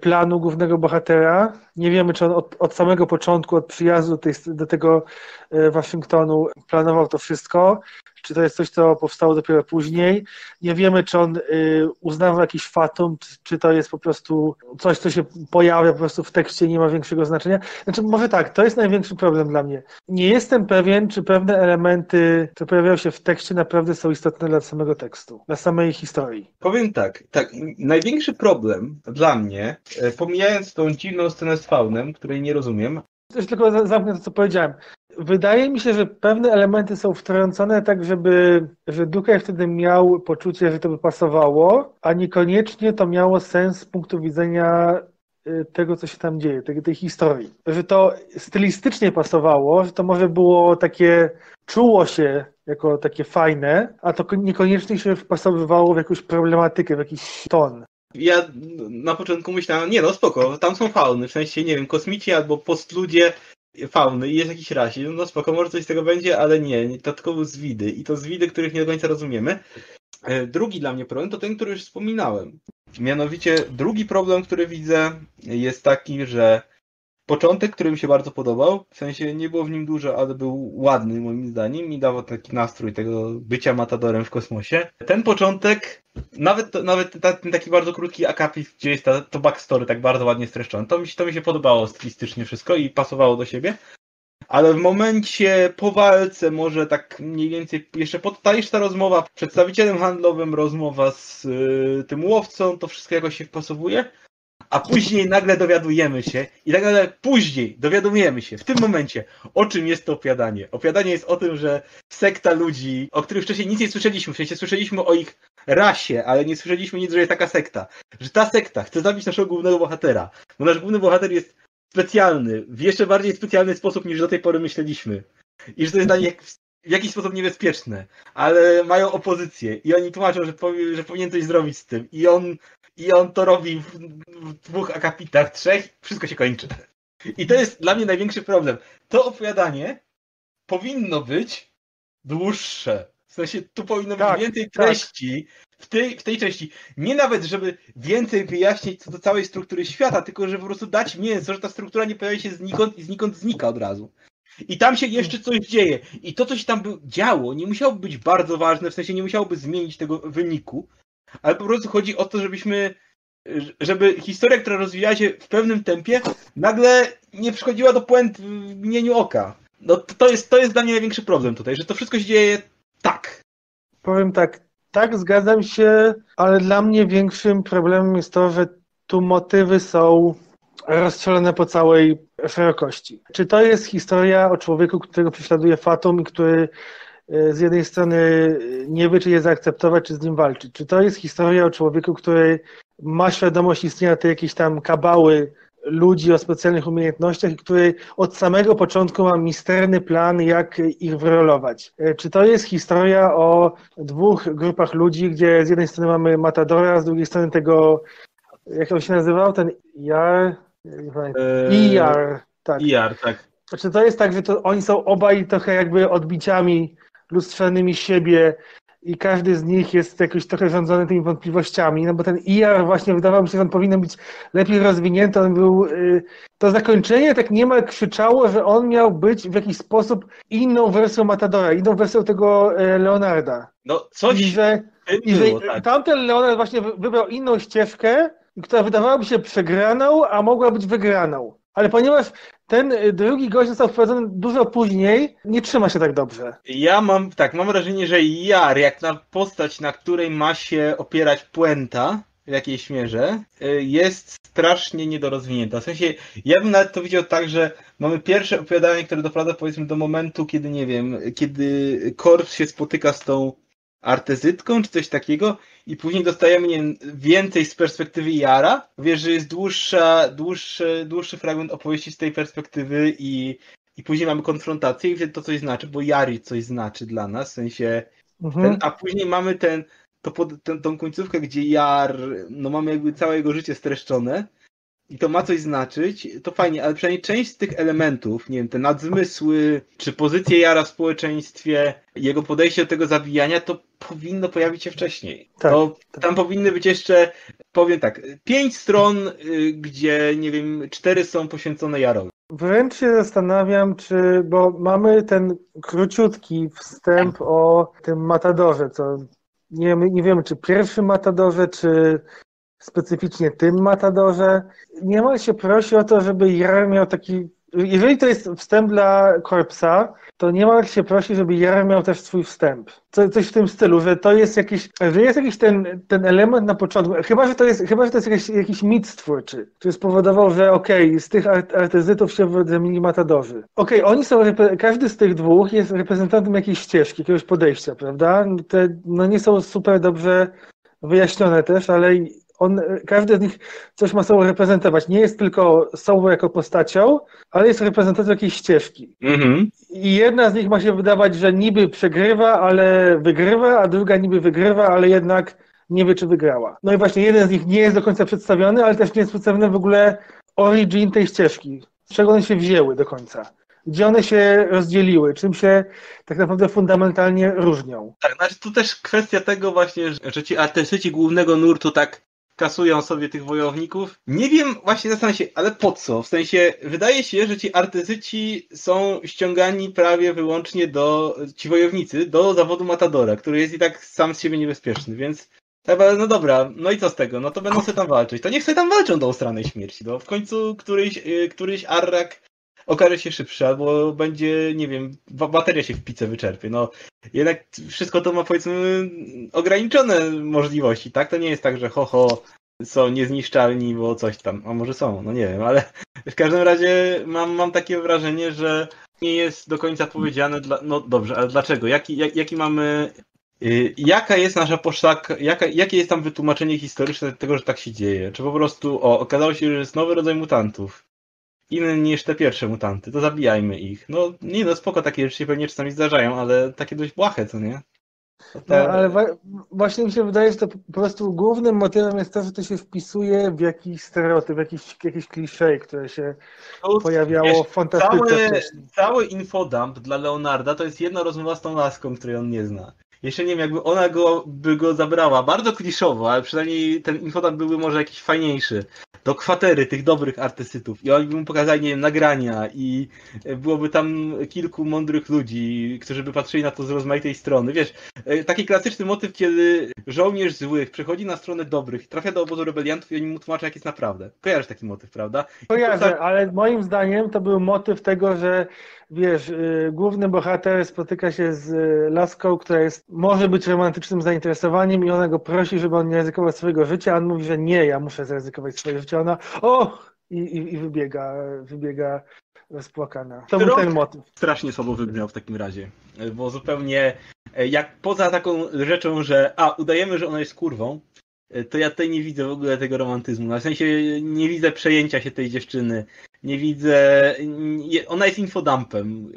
Speaker 2: planu głównego bohatera. Nie wiemy, czy on od, od samego początku, od przyjazdu tej, do tego e, Waszyngtonu planował to wszystko, czy to jest coś, co powstało dopiero później. Nie wiemy, czy on y, uznawał jakiś fatum, czy to jest po prostu coś, co się pojawia po prostu w tekście nie ma większego znaczenia. Znaczy, może tak, to jest największy problem dla mnie. Nie jestem pewien, czy pewne elementy, które pojawiają się w tekście, naprawdę są istotne dla samego tekstu, dla samej historii.
Speaker 1: Powiem tak, tak, największy problem dla mnie, e, pomijając tą dziwną scenę z faunem, której nie rozumiem,
Speaker 2: Też tylko zamknę to, co powiedziałem. Wydaje mi się, że pewne elementy są wtrącone tak, żeby, że Dukaj wtedy miał poczucie, że to by pasowało, a niekoniecznie to miało sens z punktu widzenia y, tego, co się tam dzieje, tej, tej historii. Że to stylistycznie pasowało, że to może było takie, czuło się jako takie fajne, a to niekoniecznie się wpasowywało w jakąś problematykę, w jakiś ton.
Speaker 1: Ja na początku myślałem, nie no spoko, tam są fauny, w sensie, nie wiem, kosmici albo postludzie fauny i jest jakiś rasizm, no spoko, może coś z tego będzie, ale nie, to tylko zwidy i to zwidy, których nie do końca rozumiemy. E, drugi dla mnie problem to ten, który już wspominałem. Mianowicie drugi problem, który widzę jest taki, że początek, który mi się bardzo podobał, w sensie nie było w nim dużo, ale był ładny moim zdaniem i dawał taki nastrój tego bycia matadorem w kosmosie. Ten początek, nawet, nawet ten taki bardzo krótki akapit, gdzie jest ta, to backstory tak bardzo ładnie streszczone, to mi, to mi się podobało stylistycznie wszystko i pasowało do siebie. Ale w momencie po walce, może tak mniej więcej, jeszcze pod, ta, jeszcze ta rozmowa, przedstawicielem handlowym, rozmowa z y, tym łowcą, to wszystko jakoś się wpasowuje a później nagle dowiadujemy się i tak nagle później dowiadujemy się w tym momencie, o czym jest to opowiadanie. Opowiadanie jest o tym, że sekta ludzi, o których wcześniej nic nie słyszeliśmy, w sensie słyszeliśmy o ich rasie, ale nie słyszeliśmy nic, że jest taka sekta. Że ta sekta chce zabić naszego głównego bohatera, bo nasz główny bohater jest specjalny, w jeszcze bardziej specjalny sposób niż do tej pory myśleliśmy. I że to jest dla nich w jakiś sposób niebezpieczne, ale mają opozycję i oni tłumaczą, że, że powinien coś zrobić z tym i on i on to robi w, w dwóch akapitach, trzech, wszystko się kończy. I to jest dla mnie największy problem. To opowiadanie powinno być dłuższe. W sensie tu powinno być tak, więcej tak. treści tak. w, tej, w tej części. Nie nawet, żeby więcej wyjaśnić co do całej struktury świata, tylko żeby po prostu dać mięso, że ta struktura nie pojawia się znikąd i znikąd znika od razu. I tam się jeszcze coś dzieje. I to, co się tam działo, nie musiałoby być bardzo ważne, w sensie nie musiałoby zmienić tego wyniku, ale po prostu chodzi o to, żebyśmy, żeby historia, która rozwijała się w pewnym tempie, nagle nie przychodziła do puent w mgnieniu oka. No to jest, to jest dla mnie największy problem tutaj, że to wszystko się dzieje tak.
Speaker 2: Powiem tak, tak, zgadzam się, ale dla mnie większym problemem jest to, że tu motywy są rozstrzelone po całej szerokości. Czy to jest historia o człowieku, którego prześladuje Fatum i który z jednej strony nie wie, czy je zaakceptować, czy z nim walczyć. Czy to jest historia o człowieku, który ma świadomość istnienia tej jakiejś tam kabały ludzi o specjalnych umiejętnościach, który od samego początku ma misterny plan, jak ich wyrolować. E, czy to jest historia o dwóch grupach ludzi, gdzie z jednej strony mamy Matadora, z drugiej strony tego, jak on się nazywał, ten Jar?
Speaker 1: Eee,
Speaker 2: Iar, tak.
Speaker 1: Iar, tak.
Speaker 2: Czy to jest tak, że to oni są obaj trochę jakby odbiciami lustrzanymi siebie i każdy z nich jest jakoś trochę rządzony tymi wątpliwościami, no bo ten IR właśnie wydawało mi się, że on powinien być lepiej rozwinięty, on był, y, to zakończenie tak niemal krzyczało, że on miał być w jakiś sposób inną wersją Matadora, inną wersją tego y, Leonarda.
Speaker 1: No coś
Speaker 2: I że, i że tak. tamten Leonard właśnie wybrał inną ścieżkę, która wydawała mi się przegraną, a mogła być wygraną. Ale ponieważ ten drugi gość został wprowadzony dużo później, nie trzyma się tak dobrze.
Speaker 1: Ja mam, tak, mam wrażenie, że Jar, jak na postać, na której ma się opierać puenta, w jakiejś mierze, y, jest strasznie niedorozwinięta. W sensie, ja bym nawet to widział tak, że mamy pierwsze opowiadanie, które doprowadza powiedzmy do momentu, kiedy, nie wiem, kiedy Korps się spotyka z tą artezytką, czy coś takiego i później dostajemy nie, więcej z perspektywy Jara. Wiesz, że jest dłuższa, dłuższy, dłuższy fragment opowieści z tej perspektywy i, i później mamy konfrontację i wtedy to coś znaczy, bo Jari coś znaczy dla nas, w sensie mhm. ten, a później mamy ten, to pod, ten, tą końcówkę, gdzie Jar, no mamy jakby całe jego życie streszczone i to ma coś znaczyć, to fajnie, ale przynajmniej część z tych elementów, nie wiem, te nadzmysły, czy pozycję Jara w społeczeństwie, jego podejście do tego zabijania, to powinno pojawić się wcześniej. Tak, to tak. tam powinny być jeszcze, powiem tak, pięć stron, y, gdzie, nie wiem, cztery są poświęcone Jarowi.
Speaker 2: Wręcz się zastanawiam, czy, bo mamy ten króciutki wstęp o tym Matadorze, co nie, nie wiemy, czy pierwszym Matadorze, czy specyficznie tym Matadorze. Niemal się prosi o to, żeby Jar miał taki jeżeli to jest wstęp dla Korpsa, to niemal się prosi, żeby Jar miał też swój wstęp. Co, coś w tym stylu, że to jest jakiś, że jest jakiś ten, ten element na początku, chyba, że to jest, chyba, że to jest jakiś, jakiś mit stwórczy, który spowodował, że okej, okay, z tych artyzytów się wyodrębnili matadorzy. Okej, okay, oni są, każdy z tych dwóch jest reprezentantem jakiejś ścieżki, jakiegoś podejścia, prawda? Te, no nie są super dobrze wyjaśnione też, ale on, każdy z nich coś ma sobą reprezentować. Nie jest tylko sobą jako postacią, ale jest reprezentacją jakiejś ścieżki. Mhm. I jedna z nich ma się wydawać, że niby przegrywa, ale wygrywa, a druga niby wygrywa, ale jednak nie wie, czy wygrała. No i właśnie jeden z nich nie jest do końca przedstawiony, ale też nie jest przedstawiony w ogóle origin tej ścieżki. Z czego one się wzięły do końca gdzie one się rozdzieliły, czym się tak naprawdę fundamentalnie różnią.
Speaker 1: Tak, znaczy tu też kwestia tego właśnie, że ci artyści głównego nurtu tak kasują sobie tych wojowników. Nie wiem, właśnie zastanawiam się, ale po co? W sensie, wydaje się, że ci artyzyci są ściągani prawie wyłącznie do, ci wojownicy, do zawodu Matadora, który jest i tak sam z siebie niebezpieczny, więc no dobra, no i co z tego? No to będą sobie tam walczyć. To niech sobie tam walczą do ustranej śmierci, no. W końcu któryś, y, któryś Arrak okaże się szybszy, albo będzie, nie wiem, bateria się w pice wyczerpie. No, jednak wszystko to ma powiedzmy ograniczone możliwości, tak? To nie jest tak, że ho, ho są niezniszczalni, bo coś tam, a może są, no nie wiem, ale w każdym razie mam, mam takie wrażenie, że nie jest do końca powiedziane, dla, no dobrze, ale dlaczego? Jaki, jak, jaki mamy, yy, jaka jest nasza poszlaka, jaka, jakie jest tam wytłumaczenie historyczne tego, że tak się dzieje? Czy po prostu, o, okazało się, że jest nowy rodzaj mutantów, inny niż te pierwsze mutanty, to zabijajmy ich. No nie no, spoko, takie rzeczy się pewnie czasami zdarzają, ale takie dość błahe, co nie?
Speaker 2: No, ale właśnie mi się wydaje, że to po prostu głównym motywem jest to, że to się wpisuje w jakiś stereotyp, w jakiś, jakieś klisze, które się no, pojawiało wiesz, w fantastyce.
Speaker 1: Cały, cały infodump dla Leonarda to jest jedna rozmowa z tą laską, której on nie zna. Jeszcze nie wiem, jakby ona go, by go zabrała, bardzo kliszowo, ale przynajmniej ten infodump byłby może jakiś fajniejszy do kwatery tych dobrych artystytów i oni by mu pokazali, nie wiem, nagrania i byłoby tam kilku mądrych ludzi, którzy by patrzyli na to z rozmaitej strony. Wiesz, e, taki klasyczny motyw, kiedy żołnierz złych przechodzi na stronę dobrych, trafia do obozu rebeliantów i oni mu tłumaczą, jak jest naprawdę. Kojarzysz taki motyw, prawda?
Speaker 2: Kojarzę, tak... ale moim zdaniem to był motyw tego, że wiesz, yy, główny bohater spotyka się z y, laską, która jest, może być romantycznym zainteresowaniem i ona go prosi, żeby on nie ryzykował swojego życia, a on mówi, że nie, ja muszę zaryzykować swoje życie. Ona, o! I, i, i wybiega, wybiega rozpłakana. To był ten motyw.
Speaker 1: Strasznie słabo wybrzmiał w takim razie. bo zupełnie jak poza taką rzeczą, że a, udajemy, że ona jest kurwą, to ja tutaj nie widzę w ogóle tego romantyzmu. W sensie nie widzę przejęcia się tej dziewczyny. Nie widzę. Ona jest infodumpem,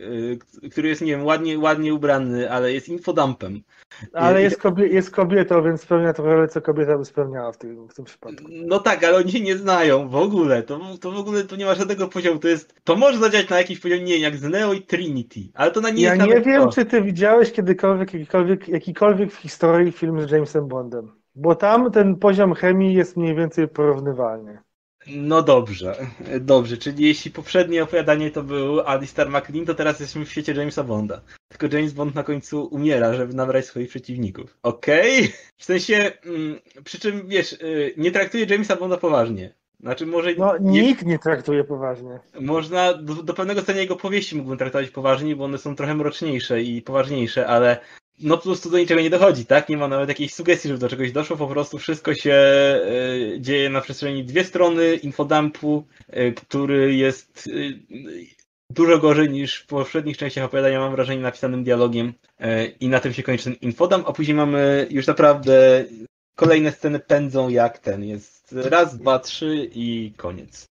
Speaker 1: który jest, nie wiem, ładnie, ładnie ubrany, ale jest infodumpem.
Speaker 2: Ale jest, kobie jest kobietą, więc spełnia to rolę, co kobieta by spełniała w tym, w tym przypadku.
Speaker 1: No tak, ale oni się nie znają w ogóle. To, to w ogóle to nie ma żadnego poziomu. To jest. To może zadziałać na jakiś poziom, nie jak z Neo i Trinity, ale to na nie
Speaker 2: Ja
Speaker 1: jest
Speaker 2: nie wiem,
Speaker 1: to.
Speaker 2: czy ty widziałeś kiedykolwiek jakikolwiek, jakikolwiek w historii film z Jamesem Bondem. Bo tam ten poziom chemii jest mniej więcej porównywalny.
Speaker 1: No dobrze, dobrze, czyli jeśli poprzednie opowiadanie to był Alistair McLean, to teraz jesteśmy w świecie Jamesa Bonda. Tylko James Bond na końcu umiera, żeby nabrać swoich przeciwników. Okej? Okay? W sensie, mm, przy czym wiesz, y, nie traktuje Jamesa Bonda poważnie. Znaczy może...
Speaker 2: No nie, nikt nie traktuje poważnie.
Speaker 1: Można, do, do pewnego stopnia jego powieści mógłbym traktować poważnie, bo one są trochę mroczniejsze i poważniejsze, ale no po prostu do niczego nie dochodzi, tak? Nie ma nawet jakiejś sugestii, żeby do czegoś doszło, po prostu wszystko się y, dzieje na przestrzeni dwie strony infodumpu, y, który jest y, dużo gorzej niż w poprzednich częściach opowiadania, mam wrażenie, napisanym dialogiem i na tym się kończy ten infodump, a później mamy już naprawdę kolejne sceny pędzą jak ten, jest raz, dwa, trzy i koniec.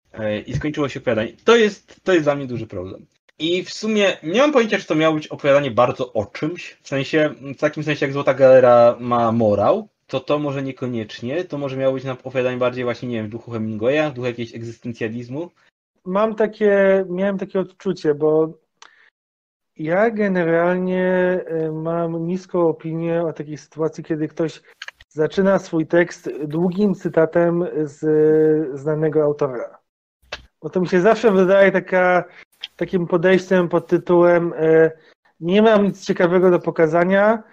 Speaker 1: I skończyło się opowiadanie. To jest, to jest dla mnie duży problem. I w sumie nie mam pojęcia, czy to miało być opowiadanie bardzo o czymś, w sensie, w takim sensie jak Złota Galera ma morał, to to może niekoniecznie, to może miało być na opowiadanie bardziej właśnie, nie wiem, w duchu Hemingwaya, w duchu jakiegoś egzystencjalizmu.
Speaker 2: Mam takie, miałem takie odczucie, bo ja generalnie y, mam niską opinię o takiej sytuacji, kiedy ktoś zaczyna swój tekst długim cytatem z znanego autora. Bo to mi się zawsze wydaje taka takim podejściem pod tytułem e, nie mam nic ciekawego do pokazania,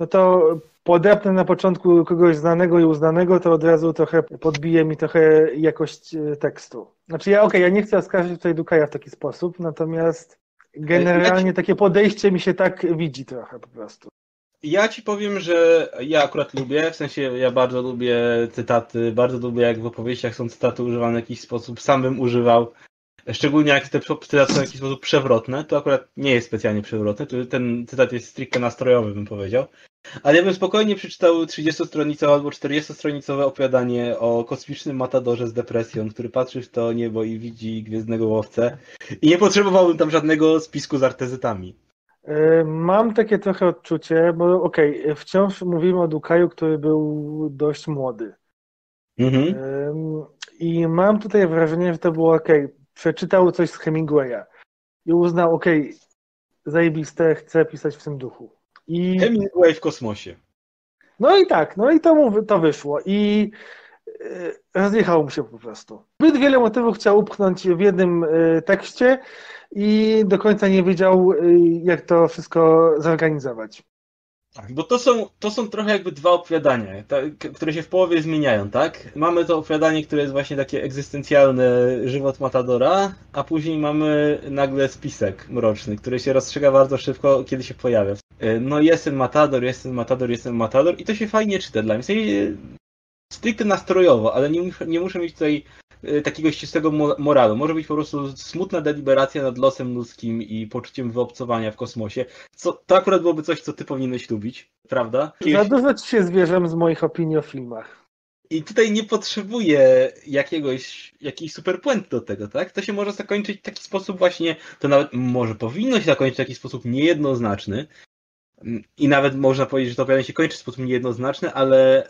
Speaker 2: no to podepnę na początku kogoś znanego i uznanego, to od razu trochę podbije mi trochę jakość e, tekstu. Znaczy ja, okej, okay, ja nie chcę oskarżyć tutaj Dukaja w taki sposób, natomiast generalnie takie podejście mi się tak widzi trochę po prostu.
Speaker 1: Ja ci powiem, że ja akurat lubię, w sensie ja bardzo lubię cytaty, bardzo lubię jak w opowieściach są cytaty używane w jakiś sposób, sam bym używał. Szczególnie jak te cytaty są w jakiś sposób przewrotne, to akurat nie jest specjalnie przewrotny, ten cytat jest stricte nastrojowy, bym powiedział. Ale ja bym spokojnie przeczytał 30-stronicowe albo 40-stronicowe opowiadanie o kosmicznym matadorze z depresją, który patrzy w to niebo i widzi gwiezdnego łowcę i nie potrzebowałbym tam żadnego spisku z artezytami.
Speaker 2: E, mam takie trochę odczucie, bo okej, okay, wciąż mówimy o Dukaju, który był dość młody. Mhm. I mam tutaj wrażenie, że to było ok, przeczytał coś z Hemingwaya i uznał, okej, okay, zajebiste, chcę pisać w tym duchu.
Speaker 1: I... Hemingway w kosmosie.
Speaker 2: No i tak, no i to mu to wyszło. I e, rozjechało mu się po prostu. Zbyt wiele motywów chciał upchnąć w jednym e, tekście i do końca nie wiedział, e, jak to wszystko zorganizować.
Speaker 1: Tak, bo to są, to są trochę jakby dwa opowiadania, które się w połowie zmieniają, tak? Mamy to opowiadanie, które jest właśnie takie egzystencjalne, żywot Matadora, a później mamy nagle spisek mroczny, który się rozstrzyga bardzo szybko, kiedy się pojawia. E, no jest ten Matador, jest ten Matador, jest ten Matador i to się fajnie czyta dla mnie. W sensie stricte nastrojowo, ale nie, nie muszę mieć tutaj Y, takiego ścisłego moralu. Może być po prostu smutna deliberacja nad losem ludzkim i poczuciem wyobcowania w kosmosie. Co, to akurat byłoby coś, co ty powinieneś lubić, prawda?
Speaker 2: Za dużo ci się zwierzam z moich opinii o filmach.
Speaker 1: I tutaj nie potrzebuję jakiegoś, jakiejś super puent do tego, tak? To się może zakończyć w taki sposób właśnie, to nawet może powinno się zakończyć w taki sposób niejednoznaczny, i nawet można powiedzieć, że to opowiadanie się kończy w sposób niejednoznaczny, ale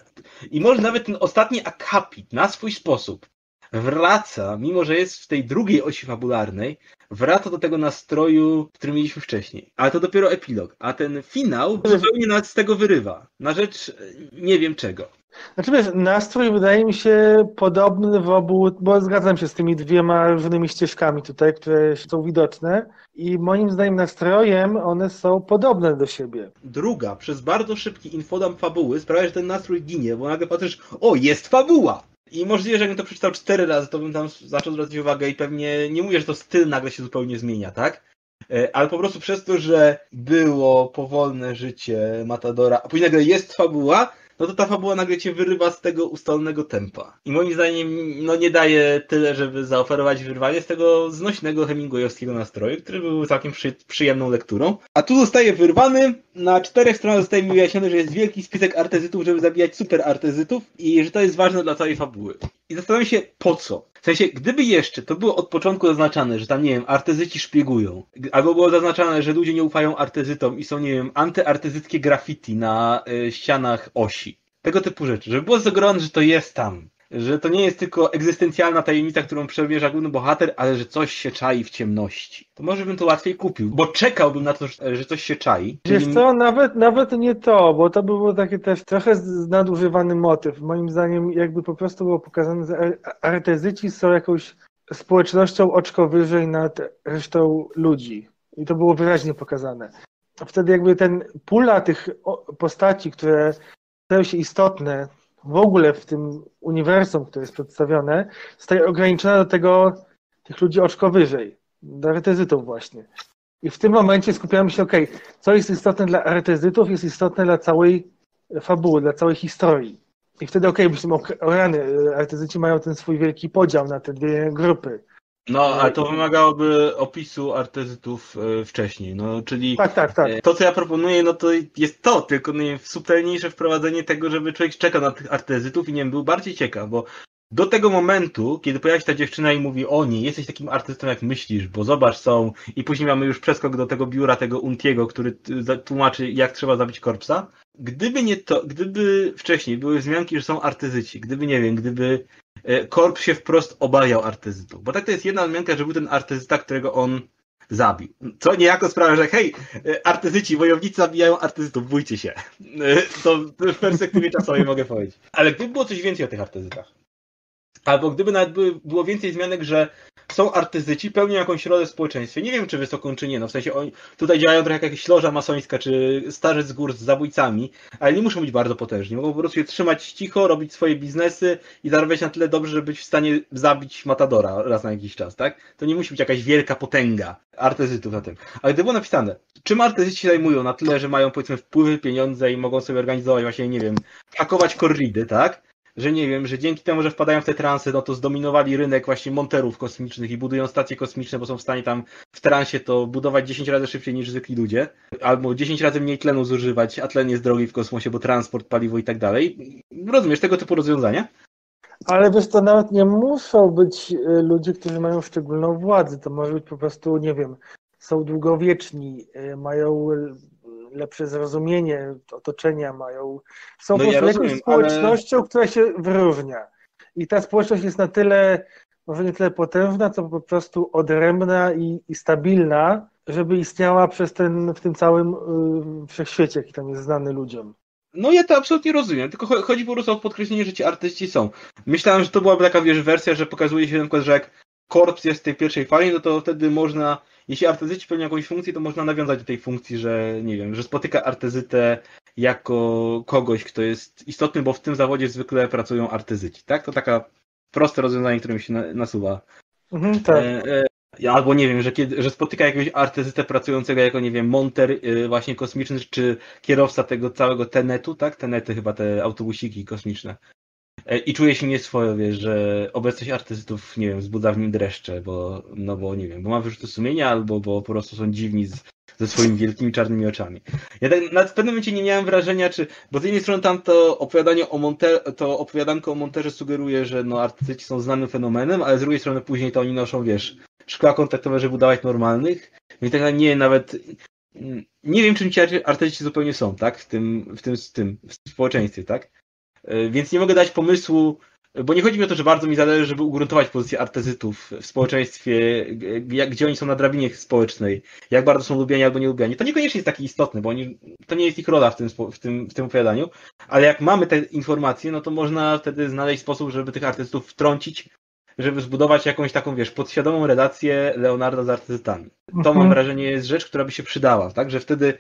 Speaker 1: i może nawet ten ostatni akapit na swój sposób wraca, mimo że jest w tej drugiej osi fabularnej, wraca do tego nastroju, który mieliśmy wcześniej. Ale to dopiero epilog. A ten finał zupełnie nas z tego wyrywa. Na rzecz nie wiem czego.
Speaker 2: Znaczy wiesz, nastrój wydaje mi się podobny w obu, bo zgadzam się z tymi dwiema różnymi ścieżkami tutaj, które są widoczne i moim zdaniem nastrojem one są podobne do siebie.
Speaker 1: Druga, przez bardzo szybki infodam fabuły sprawia, że ten nastrój ginie, bo nagle patrzysz, o, jest fabuła! I możliwe, że jakbym to przeczytał cztery razy, to bym tam zaczął zwracać uwagę i pewnie nie mówię, że to styl nagle się zupełnie zmienia, tak? E, ale po prostu przez to, że było powolne życie Matadora, a później nagle jest fabuła, no to ta fabuła nagle cię wyrywa z tego ustalnego tempa. I moim zdaniem, no nie daje tyle, żeby zaoferować wyrwanie z tego znośnego hemingwayowskiego nastroju, który był całkiem przy, przyjemną lekturą. A tu zostaje wyrwany, na czterech stronach zostaje mi wyjaśnione, że jest wielki spisek artezytów, żeby zabijać super artezytów i że to jest ważne dla całej fabuły. I zastanawiam się, po co? W sensie, gdyby jeszcze to było od początku zaznaczane, że tam, nie wiem, artezyci szpiegują, albo było zaznaczane, że ludzie nie ufają artezytom i są, nie wiem, antyartezyckie graffiti na y, ścianach osi. Tego typu rzeczy. Żeby było zagrane, że to jest tam że to nie jest tylko egzystencjalna tajemnica, którą przemierza główny bohater, ale że coś się czai w ciemności. To może bym to łatwiej kupił, bo czekałbym na to, że coś się czai.
Speaker 2: Wiesz
Speaker 1: Czyli-
Speaker 2: co, nawet, nawet nie to, bo to by było takie też trochę nadużywany motyw. Moim zdaniem jakby po prostu było pokazane, że ar- artezyci są jakąś społecznością oczko wyżej nad resztą ludzi. I to było wyraźnie pokazane. A Wtedy jakby ten pula tych postaci, które stają się istotne w ogóle w tym uniwersum, które jest przedstawione, zostaje ograniczona do tego tych ludzi oczko wyżej, do artezytów właśnie. I w tym momencie skupiamy się, okej, co jest istotne dla artezytów, jest istotne dla całej fabuły, dla całej historii. I wtedy, okej, myślimy, o rany, artezyci mają ten swój wielki podział na te dwie grupy.
Speaker 1: No, ale to wymagałoby opisu artezytów e, wcześniej, no, czyli
Speaker 2: Tak, tak, tak.
Speaker 1: e, to, co ja proponuję, no to jest to, tylko no, nie, subtelniejsze wprowadzenie tego, żeby człowiek czekał na tych artezytów i nie wiem, był bardziej ciekaw, bo do tego momentu, kiedy pojawia się ta dziewczyna i mówi, o nie, jesteś takim artystą jak myślisz, bo zobacz są, i później mamy już przeskok do tego biura tego Untiego, który tłumaczy, jak trzeba zabić korpsa. Gdyby nie to, gdyby wcześniej były wzmianki, że są artezyci, gdyby, nie wiem, gdyby Korp się wprost obawiał artezytów, bo tak to jest jedna wzmianka, że był ten artezyta, którego on zabił. Co niejako sprawia, że hej, e, artezyci, wojownicy zabijają artezytów, bójcie się. E, To w perspektywie czasowej mogę powiedzieć. Ale gdyby było coś więcej o tych artezytach, albo gdyby nawet było więcej zmianek, że są artezyci, pełnią jakąś rolę w społeczeństwie. Nie wiem, czy wysoką, czy nie. No, w sensie oni tutaj działają trochę jak jakaś loża masońska, czy starzec z gór z zabójcami, ale nie muszą być bardzo potężni. Mogą po prostu się trzymać cicho, robić swoje biznesy i zarabiać na tyle dobrze, żeby być w stanie zabić Matadora raz na jakiś czas, tak? To nie musi być jakaś wielka potęga artezytów na tym. Ale gdyby było napisane, czym artezyci się zajmują na tyle, że mają powiedzmy wpływy, pieniądze i mogą sobie organizować właśnie, nie wiem, hakować korridy, tak? Że nie wiem, że dzięki temu, że wpadają w te transy, no to zdominowali rynek właśnie monterów kosmicznych i budują stacje kosmiczne, bo są w stanie tam w transie to budować 10 razy szybciej niż zwykli ludzie, albo 10 razy mniej tlenu zużywać, a tlen jest drogi w kosmosie, bo transport, paliwo i tak dalej. Rozumiesz tego typu rozwiązania?
Speaker 2: Ale wiesz, to nawet nie muszą być y, ludzie, którzy mają szczególną władzę. To może być po prostu, nie wiem, są długowieczni, y, mają lepsze zrozumienie otoczenia, mają. Są
Speaker 1: No
Speaker 2: po
Speaker 1: ja
Speaker 2: prostu
Speaker 1: rozumiem,
Speaker 2: jakąś społecznością, która się wyróżnia. I ta społeczność jest na tyle, może nie tyle potężna, co po prostu odrębna i, i stabilna, żeby istniała przez ten, w tym całym y, wszechświecie, jaki tam jest znany ludziom.
Speaker 1: No ja to absolutnie rozumiem, tylko cho- chodzi po prostu o podkreślenie, że ci artyści są. Myślałem, że to byłaby taka, wiesz, wersja, że pokazuje się na przykład, że jak korps jest w tej pierwszej fali, no to wtedy można, jeśli artezyci pełnią jakąś funkcję, to można nawiązać do tej funkcji, że nie wiem, że spotyka artezytę jako kogoś, kto jest istotny, bo w tym zawodzie zwykle pracują artezyci, tak? To taka proste rozwiązanie, które mi się na, nasuwa.
Speaker 2: Mhm, tak.
Speaker 1: E, e, albo nie wiem, że, kiedy, że spotyka jakiegoś artyzytę pracującego jako, nie wiem, monter e, właśnie kosmiczny, czy kierowca tego całego Tenetu, tak? Tenety chyba, te autobusiki kosmiczne. E, I czuje się nieswojo, wiesz, że obecność artystytów, nie wiem, wzbudza w nim dreszcze, bo, no bo nie wiem, bo ma wyrzuty sumienia, albo bo po prostu są dziwni z, ze swoimi wielkimi czarnymi oczami. Ja tak, w pewnym momencie nie miałem wrażenia, czy, bo z jednej strony tam to opowiadanie o Monter, to opowiadanko o Monterze sugeruje, że no artystyci są znanym fenomenem, ale z drugiej strony później to oni noszą, wiesz, szkła kontaktowe, żeby udawać normalnych, więc tak nie, nawet mm, nie wiem, czym ci arty- artyści zupełnie są, tak, w tym, w tym, w tym, w społeczeństwie, tak, więc nie mogę dać pomysłu, bo nie chodzi mi o to, że bardzo mi zależy, żeby ugruntować pozycję artezytów w społeczeństwie, jak, gdzie oni są na drabinie społecznej, jak bardzo są lubiani albo nie lubiani. To niekoniecznie jest takie istotne, bo oni, to nie jest ich rola w tym, w, tym, w tym opowiadaniu, ale jak mamy te informacje, no to można wtedy znaleźć sposób, żeby tych artystów wtrącić, żeby zbudować jakąś taką, wiesz, podświadomą relację Leonarda z artyzytami. To mam
Speaker 2: Mhm.
Speaker 1: wrażenie jest rzecz, która by się przydała, tak, że wtedy,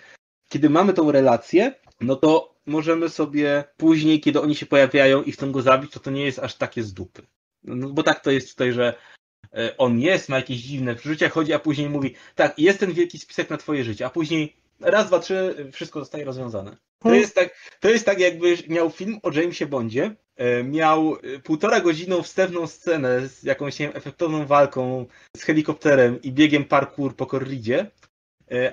Speaker 1: kiedy mamy tą relację, no to możemy sobie później, kiedy oni się pojawiają i chcą go zabić, to to nie jest aż takie z dupy. No, bo tak to jest tutaj, że e, on jest, ma jakieś dziwne przeżycia, chodzi, a później mówi, tak, jest ten wielki spisek na twoje życie, a później raz, dwa, trzy, wszystko zostaje rozwiązane. To jest tak, to jest tak jakbyś miał film o Jamesie Bondzie, e, miał e, półtora godziną wstępną scenę z jakąś nie wiem, efektowną walką z helikopterem i biegiem parkour po korridzie,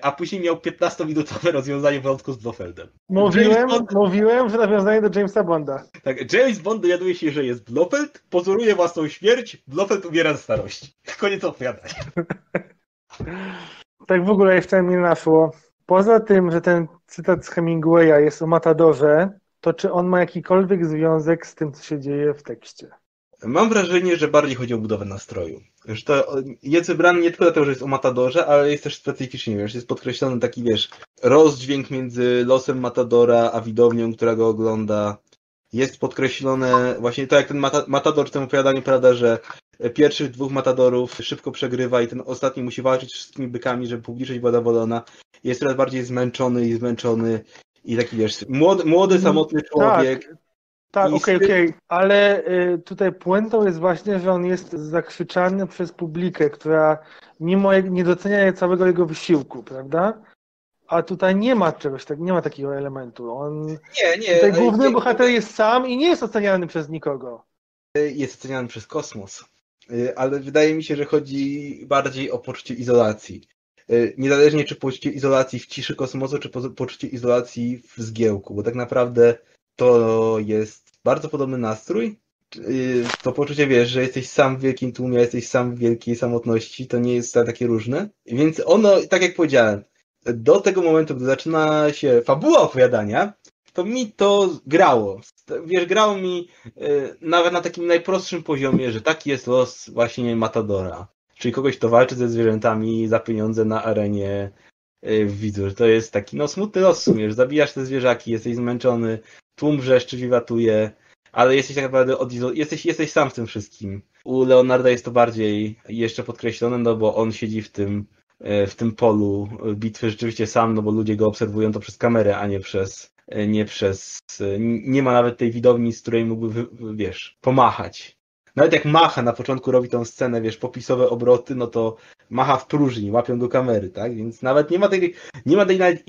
Speaker 1: a później miał 15-minutowe rozwiązanie wątku z Blofeldem.
Speaker 2: Mówiłem, Bond... mówiłem, że nawiązanie do Jamesa Bonda.
Speaker 1: Tak, James Bond dowiaduje się, że jest Blofeld, pozoruje własną śmierć, Blofeld umiera ze starości. (laughs) Koniec opowiadania.
Speaker 2: tak w ogóle jeszcze mi naszło. Poza tym, że ten cytat z Hemingwaya jest o Matadorze, to czy on ma jakikolwiek związek z tym, co się dzieje w tekście?
Speaker 1: Mam wrażenie, że bardziej chodzi o budowę nastroju. Że to jest wybrany nie tylko dlatego, że jest o Matadorze, ale jest też specyficznie, wiesz, jest podkreślony taki, wiesz, rozdźwięk między losem Matadora a widownią, która go ogląda. Jest podkreślone właśnie to, jak ten Matador w tym opowiadaniu, prawda, że pierwszych dwóch Matadorów szybko przegrywa i ten ostatni musi walczyć z wszystkimi bykami, żeby publiczność była zadowolona. Jest coraz bardziej zmęczony i zmęczony i taki, wiesz, młody, młody samotny człowiek.
Speaker 2: Tak. Tak, okej, okay, okej, okay. ale y, tutaj puentą jest właśnie, że on jest zakrzyczany przez publikę, która mimo nie docenia całego jego wysiłku, prawda? A tutaj nie ma czegoś tak, nie ma takiego elementu. On,
Speaker 1: nie, nie.
Speaker 2: Tutaj główny nie, bohater jest sam i nie jest oceniany przez nikogo.
Speaker 1: Jest oceniany przez kosmos. Y, ale wydaje mi się, że chodzi bardziej o poczucie izolacji. Y, niezależnie czy poczucie izolacji w ciszy kosmosu, czy poczucie izolacji w zgiełku, bo tak naprawdę to jest bardzo podobny nastrój. Y, to poczucie, wiesz, że jesteś sam w wielkim tłumie, jesteś sam w wielkiej samotności, to nie jest takie różne. Więc ono, tak jak powiedziałem, do tego momentu, gdy zaczyna się fabuła opowiadania, to mi to grało. Wiesz, grało mi y, nawet na takim najprostszym poziomie, że taki jest los właśnie Matadora. Czyli kogoś, kto walczy ze zwierzętami za pieniądze na arenie y, w. Że to jest taki, no smutny los w sumie, że zabijasz te zwierzaki, jesteś zmęczony, tłum wrzeszczy, wiwatuje, ale jesteś tak naprawdę odizol- jesteś, jesteś sam w tym wszystkim. U Leonarda jest to bardziej jeszcze podkreślone, no bo on siedzi w tym, y, w tym polu bitwy rzeczywiście sam, no bo ludzie go obserwują to przez kamerę, a nie przez E, nie przez, e, nie ma nawet tej widowni, z której mógłby, wiesz, pomachać. Nawet jak macha na początku robi tą scenę, wiesz, popisowe obroty, no to macha w próżni, łapią do kamery, tak? Więc nawet nie ma tej, nie ma tej nawet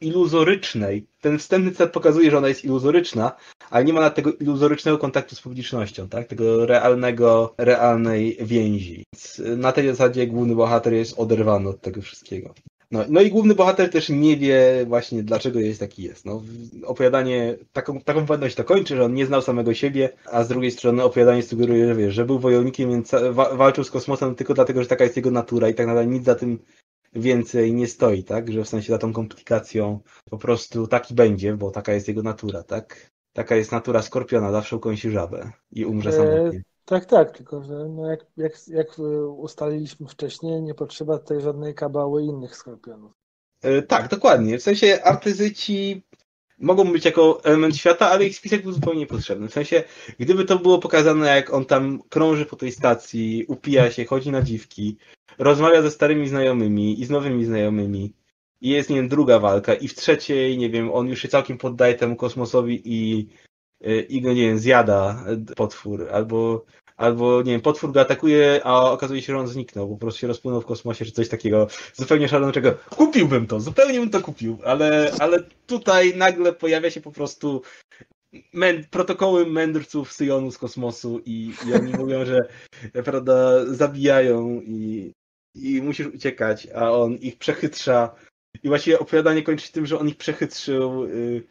Speaker 1: iluzorycznej. Ten wstępny set pokazuje, że ona jest iluzoryczna, ale nie ma nawet tego iluzorycznego kontaktu z publicznością, tak? Tego realnego, realnej więzi. Więc na tej zasadzie główny bohater jest oderwany od tego wszystkiego. No, no i główny bohater też nie wie właśnie dlaczego jest taki jest. No, opowiadanie taką, taką pewność to kończy, że on nie znał samego siebie, a z drugiej strony opowiadanie sugeruje, że, wiesz, że był wojownikiem, więc wa walczył z kosmosem tylko dlatego, że taka jest jego natura i tak naprawdę nic za tym więcej nie stoi, tak? Że w sensie za tą komplikacją po prostu taki będzie, bo taka jest jego natura, tak? Taka jest natura skorpiona, zawsze ukąsi żabę i umrze samotnie.
Speaker 2: Tak, tak, tylko że no jak, jak, jak ustaliliśmy wcześniej, nie potrzeba tutaj żadnej kabały innych skorpionów.
Speaker 1: E, tak, dokładnie. W sensie artyzyci mogą być jako element świata, ale ich spisek był zupełnie niepotrzebny. W sensie, gdyby to było pokazane, jak on tam krąży po tej stacji, upija się, chodzi na dziwki, rozmawia ze starymi znajomymi i z nowymi znajomymi, i jest, nie wiem, druga walka, i w trzeciej, nie wiem, on już się całkiem poddaje temu kosmosowi i, e, i go, nie wiem, zjada potwór, albo albo nie wiem, potwór go atakuje, a okazuje się, że on zniknął, po prostu się rozpłynął w kosmosie, czy coś takiego zupełnie szalonego. Kupiłbym to, zupełnie bym to kupił, ale, ale tutaj nagle pojawia się po prostu mę protokoły mędrców Syjonu z kosmosu i, i oni (laughs) mówią, że prawda, zabijają i, i musisz uciekać, a on ich przechytrza. I właściwie opowiadanie kończy się tym, że on ich przechytrzył. Yy,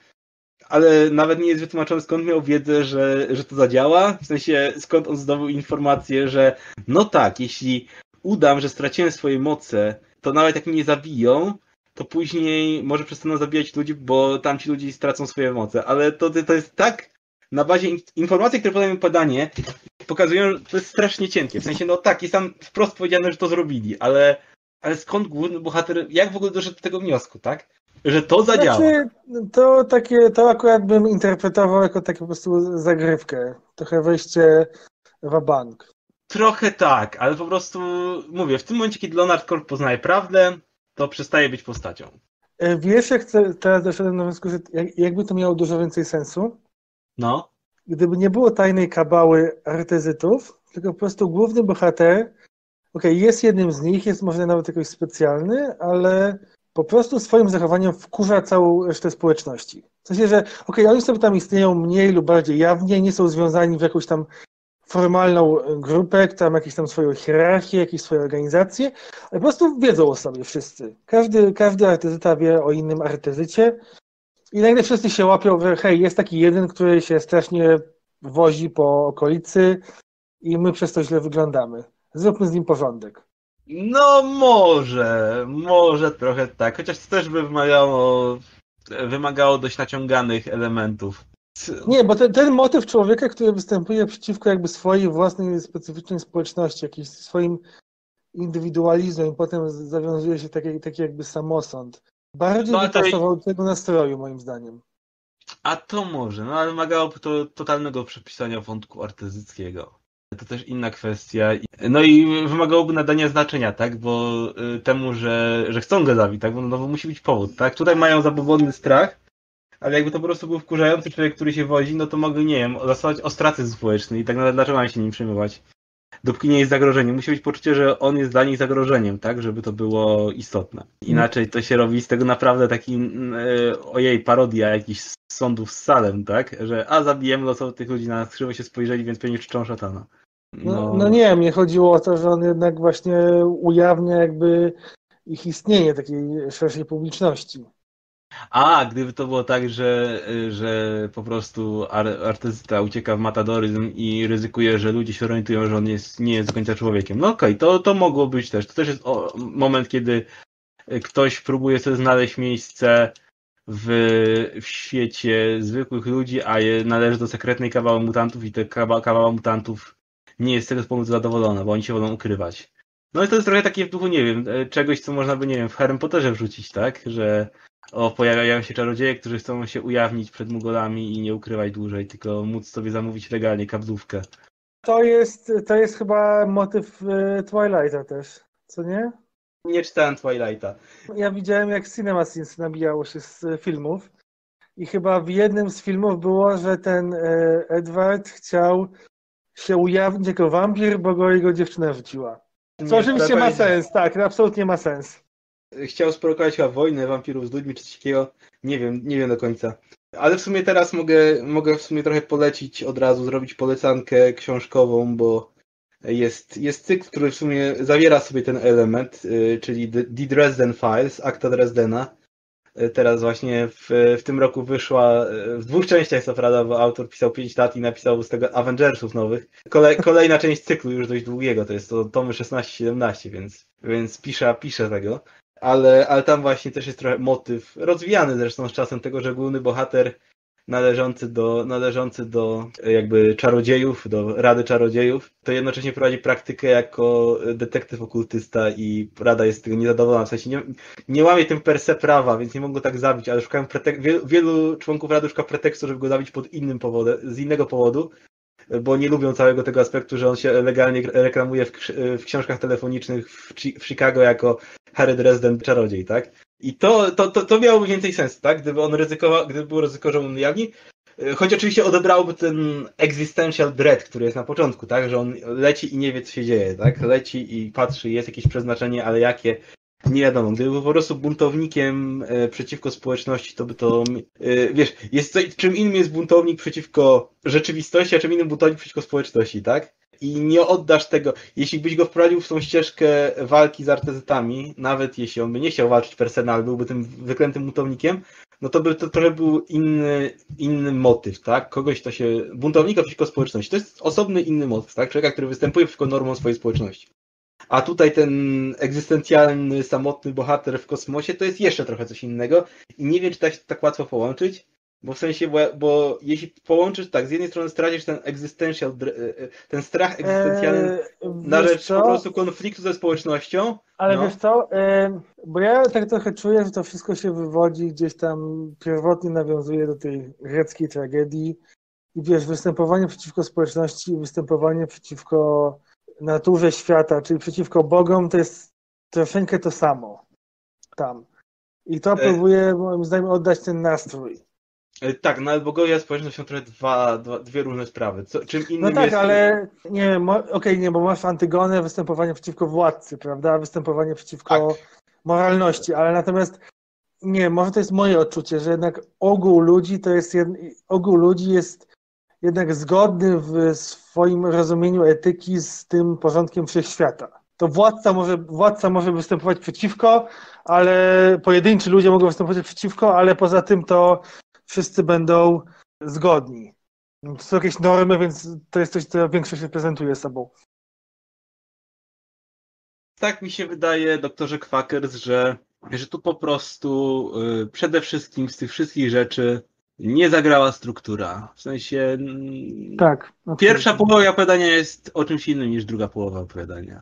Speaker 1: ale nawet nie jest wytłumaczone, skąd miał wiedzę, że, że to zadziała. W sensie, skąd on zdobył informację, że no tak, jeśli udam, że straciłem swoje moce, to nawet jak mnie zabiją, to później może przestaną zabijać ludzi, bo tamci ludzie stracą swoje moce. Ale to, to jest tak na bazie informacji, które podają podanie, pokazują, że to jest strasznie cienkie. W sensie, no tak, jest tam wprost powiedziane, że to zrobili, ale, ale skąd główny bohater, jak w ogóle doszedł do tego wniosku, tak? Że to zadziała. Znaczy,
Speaker 2: to takie, to akurat bym interpretował jako taką po prostu zagrywkę. Trochę wejście w bank.
Speaker 1: Trochę tak, ale po prostu mówię, w tym momencie, kiedy Leonard Korp poznaje prawdę, to przestaje być postacią.
Speaker 2: E, wiesz, jak chcę, teraz doszedłem do wniosku, że jakby to miało dużo więcej sensu?
Speaker 1: No.
Speaker 2: Gdyby nie było tajnej kabały artezytów, tylko po prostu główny bohater, okej, okay, jest jednym z nich, jest może nawet jakoś specjalny, ale po prostu swoim zachowaniem wkurza całą resztę społeczności. W sensie, że okej, okay, oni sobie tam istnieją mniej lub bardziej jawnie, nie są związani w jakąś tam formalną grupę, tam jakąś tam swoją hierarchię, jakieś swoje organizacje, ale po prostu wiedzą o sobie wszyscy. Każdy, każdy artyzyta wie o innym artyzycie i nagle wszyscy się łapią, że hej, jest taki jeden, który się strasznie wozi po okolicy i my przez to źle wyglądamy. Zróbmy z nim porządek.
Speaker 1: No może, może trochę tak, chociaż to też by wymagało, wymagało dość naciąganych elementów.
Speaker 2: Nie, bo ten, ten motyw człowieka, który występuje przeciwko jakby swojej własnej specyficznej społeczności, jakimś swoim indywidualizmem, potem zawiązuje się taki, taki jakby samosąd. Bardziej no, by pasował do tego nastroju, moim zdaniem.
Speaker 1: A to może, no ale wymagałoby to totalnego przepisania wątku artyzyckiego. To też inna kwestia. No i wymagałoby nadania znaczenia, tak? Bo y, temu, że, że chcą go zabić, tak? Bo no, bo musi być powód, tak? Tutaj mają zabobonny strach, ale jakby to po prostu był wkurzający człowiek, który się wozi, no to mogę, nie wiem, zastosować ostracyzm społeczny i tak naprawdę dlaczego mam się nim przejmować? Dopóki nie jest zagrożeniem. Musi być poczucie, że on jest dla nich zagrożeniem, tak? Żeby to było istotne. Inaczej to się robi z tego naprawdę taki, yy, ojej, parodia jakichś sądów z Salem, tak? Że a zabijemy losowo tych ludzi, na krzywo się spojrzeli, więc pewnie czczą szatana.
Speaker 2: No. No, no nie, mnie chodziło o to, że on jednak właśnie ujawnia jakby ich istnienie takiej szerszej publiczności.
Speaker 1: A, gdyby to było tak, że, że po prostu artysta ucieka w matadoryzm i ryzykuje, że ludzie się orientują, że on jest, nie jest do końca człowiekiem. No okej, okay, to, to mogło być też. To też jest moment, kiedy ktoś próbuje sobie znaleźć miejsce w, w świecie zwykłych ludzi, a je należy do sekretnej kawały mutantów i te kawa, kawała mutantów nie jest z tego powodu zadowolona, bo oni się wolą ukrywać. No i to jest trochę takie w duchu, nie wiem, czegoś, co można by, nie wiem, w Harry Potterze wrzucić, tak? Że o, pojawiają się czarodzieje, którzy chcą się ujawnić przed Mugolami i nie ukrywać dłużej, tylko móc sobie zamówić legalnie kablówkę.
Speaker 2: To jest, to jest chyba motyw y, Twilighta też, co nie?
Speaker 1: Nie czytałem Twilighta.
Speaker 2: Ja widziałem, jak Cinema Sins nabijało się z filmów i chyba w jednym z filmów było, że ten y, Edward chciał się ujawnić jako wampir, bo go jego dziewczyna rzuciła. Co nie, oczywiście ma sens, tak, absolutnie ma sens
Speaker 1: chciał sprowokować chyba wojnę wampirów z ludźmi czy coś takiego. Nie wiem, nie wiem do końca. Ale w sumie teraz mogę, mogę w sumie trochę polecić od razu, zrobić polecankę książkową, bo jest, jest cykl, który w sumie zawiera sobie ten element, y, czyli The, Dresden Files, akta Dresdena. Y, teraz właśnie w, w tym roku wyszła, y, w dwóch częściach co prawda, bo autor pisał 5 lat i napisał z tego Avengersów nowych. Kole, kolejna część cyklu już dość długiego, to jest to tomy 16-17, więc, więc pisze, pisze tego ale, ale tam właśnie też jest trochę motyw, rozwijany zresztą z czasem tego, że główny bohater należący do, należący do jakby czarodziejów, do Rady Czarodziejów, to jednocześnie prowadzi praktykę jako detektyw okultysta i Rada jest tego niezadowolona. W sensie nie, nie łamie tym per se prawa, więc nie mogą go tak zabić, ale szukają pretek- wielu, wielu członków Rady szuka pretekstu, żeby go zabić pod innym powodem, z innego powodu, bo nie lubią całego tego aspektu, że on się legalnie reklamuje w, w książkach telefonicznych w, w Chicago jako Harry Dresden czarodziej, tak? I to, to, to, to miałoby więcej sensu, tak? Gdyby on ryzykował, gdyby było ryzyko, że on ujawni. Choć oczywiście odebrałoby ten existential dread, który jest na początku, tak? Że on leci i nie wie, co się dzieje, tak? Leci i patrzy, jest jakieś przeznaczenie, ale jakie, nie wiadomo. Gdyby był po prostu buntownikiem e, przeciwko społeczności, to by to, e, wiesz, jest czym innym jest buntownik przeciwko rzeczywistości, a czym innym buntownik przeciwko społeczności, tak? i nie oddasz tego. Jeśli byś go wprowadził w tą ścieżkę walki z artezytami, nawet jeśli on by nie chciał walczyć personal, byłby tym wyklętym mutownikiem, no to by to trochę był inny, inny motyw, tak? Kogoś, to się, buntownika przeciwko społeczności. To jest osobny inny motyw, tak? Człowieka, który występuje przeciwko normom swojej społeczności. A tutaj ten egzystencjalny, samotny bohater w kosmosie to jest jeszcze trochę coś innego i nie wiem, czy tak, tak łatwo połączyć. Bo w sensie, bo, bo jeśli połączysz tak, z jednej strony stracisz ten existential, e, e, ten strach egzystencjalny eee, na rzecz co? po prostu konfliktu ze społecznością.
Speaker 2: Ale no. wiesz co, eee, bo ja tak trochę czuję, że to wszystko się wywodzi gdzieś tam pierwotnie nawiązuje do tej greckiej tragedii i wiesz, występowanie przeciwko społeczności występowanie przeciwko naturze świata, czyli przeciwko Bogom, to jest troszeczkę to samo tam. I to e, próbuje moim zdaniem oddać ten nastrój.
Speaker 1: E, tak, no ale bogowie społeczność są trochę dwa, dwa, dwie różne sprawy. Co, czym innym
Speaker 2: no tak,
Speaker 1: jest...
Speaker 2: ale nie, okej, okay, nie, bo masz Antygonę, występowanie przeciwko władcy, prawda? Występowanie przeciwko tak. moralności, ale natomiast nie, może to jest moje odczucie, że jednak ogół ludzi to jest ogół ludzi jest jednak zgodny w swoim rozumieniu etyki z tym porządkiem wszechświata. To władca może, władca może występować przeciwko, ale pojedynczy ludzie mogą występować przeciwko, ale poza tym to wszyscy będą zgodni. To są jakieś normy, więc to jest coś, co większość reprezentuje sobą.
Speaker 1: Tak mi się wydaje, doktorze Quakers, że, że tu po prostu y, przede wszystkim z tych wszystkich rzeczy nie zagrała struktura. W sensie.
Speaker 2: Tak.
Speaker 1: Pierwsza połowa opowiadania jest o czymś innym niż druga połowa opowiadania.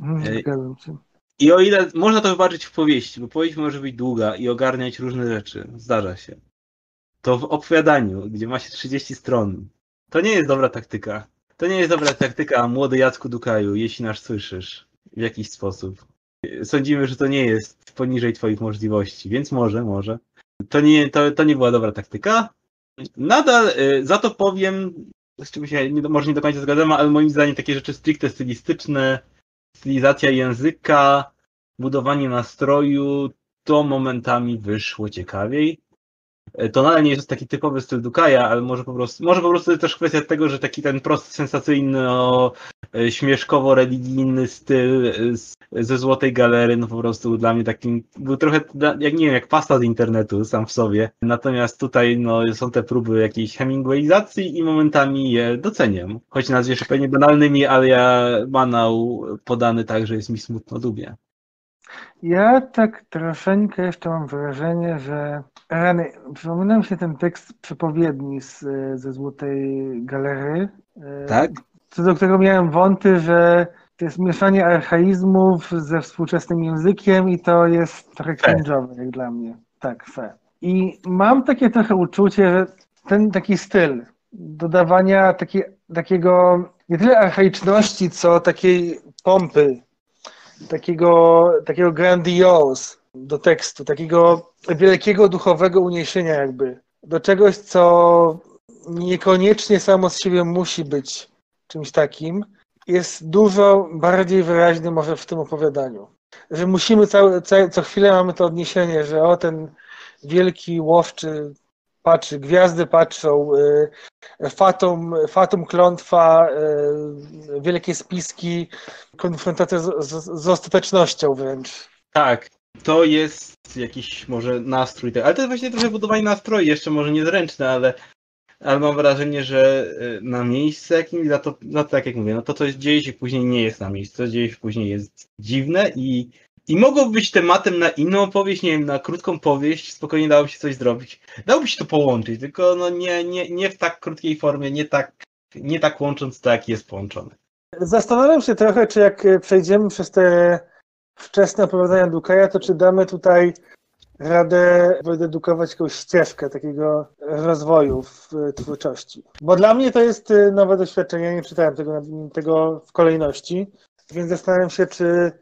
Speaker 2: Mhm,
Speaker 1: Ej.
Speaker 2: Zgadzam się.
Speaker 1: I o ile można to wybaczyć w powieści, bo powieść może być długa i ogarniać różne rzeczy, zdarza się. To w opowiadaniu, gdzie ma się 30 stron, to nie jest dobra taktyka. To nie jest dobra taktyka, młody Jacku Dukaju, jeśli nas słyszysz w jakiś sposób. Sądzimy, że to nie jest poniżej twoich możliwości, więc może, może. To nie, to, to nie była dobra taktyka. Nadal y, za to powiem, z czym się nie, może nie do końca zgadzam, ale moim zdaniem takie rzeczy stricte stylistyczne, stylizacja języka, budowanie nastroju, to momentami wyszło ciekawiej. E, To nadal nie jest taki typowy styl Dukaja, ale może po prostu, może po prostu też kwestia tego, że taki ten prosty, sensacyjny, e, śmieszkowo-religijny styl e, ze Złotej Galery, no po prostu dla mnie takim, był trochę, jak nie wiem, jak pasta z internetu sam w sobie. Natomiast tutaj, no, są te próby jakiejś Hemingwayizacji i momentami je doceniam. Choć nazwiesz pewnie banalnymi, ale ja banał podany tak, że jest mi smutno dubie.
Speaker 2: Ja tak troszeczkę jeszcze mam wrażenie, że rany, przypomina mi się ten tekst przepowiedni z, ze Złotej Galery, e,
Speaker 1: Tak?
Speaker 2: co do którego miałem wąty, że to jest mieszanie archaizmów ze współczesnym językiem i to jest trochę cringe'owe jak dla mnie. Tak, fe. I mam takie trochę uczucie, że ten taki styl dodawania taki, takiego nie tyle archaiczności, co takiej pompy, takiego, takiego grandiose do tekstu, takiego wielkiego duchowego uniesienia jakby, do czegoś, co niekoniecznie samo z siebie musi być czymś takim, jest dużo bardziej wyraźny może w tym opowiadaniu. Że musimy cały, ca, co chwilę mamy to odniesienie, że o ten wielki łowczy patrzy, gwiazdy patrzą, y, fatum, fatum klątwa, y, wielkie spiski, konfrontacja z, z, z ostatecznością wręcz.
Speaker 1: Tak, to jest jakiś może nastrój, ale to jest właśnie trochę budowanie nastroju, jeszcze może niezręczne, ale, ale mam wrażenie, że y, na miejsce jakimś, za to, to tak jak mówię, no to co jest- dzieje się później nie jest na miejscu, co dzieje się później jest dziwne i, i mogłoby być tematem na inną opowieść, nie wiem, na krótką powieść, spokojnie dałoby się coś zrobić. Dałoby się to połączyć, tylko no nie, nie, nie w tak krótkiej formie, nie tak, nie tak łącząc to, jak jest połączone.
Speaker 2: Zastanawiam się trochę, czy jak przejdziemy przez te wczesne opowiadania Dukaja, to czy damy tutaj radę wydedukować jakąś ścieżkę takiego rozwoju w y, twórczości. Bo dla mnie to jest y, nowe doświadczenie, ja nie czytałem tego, tego w kolejności, więc zastanawiam się, czy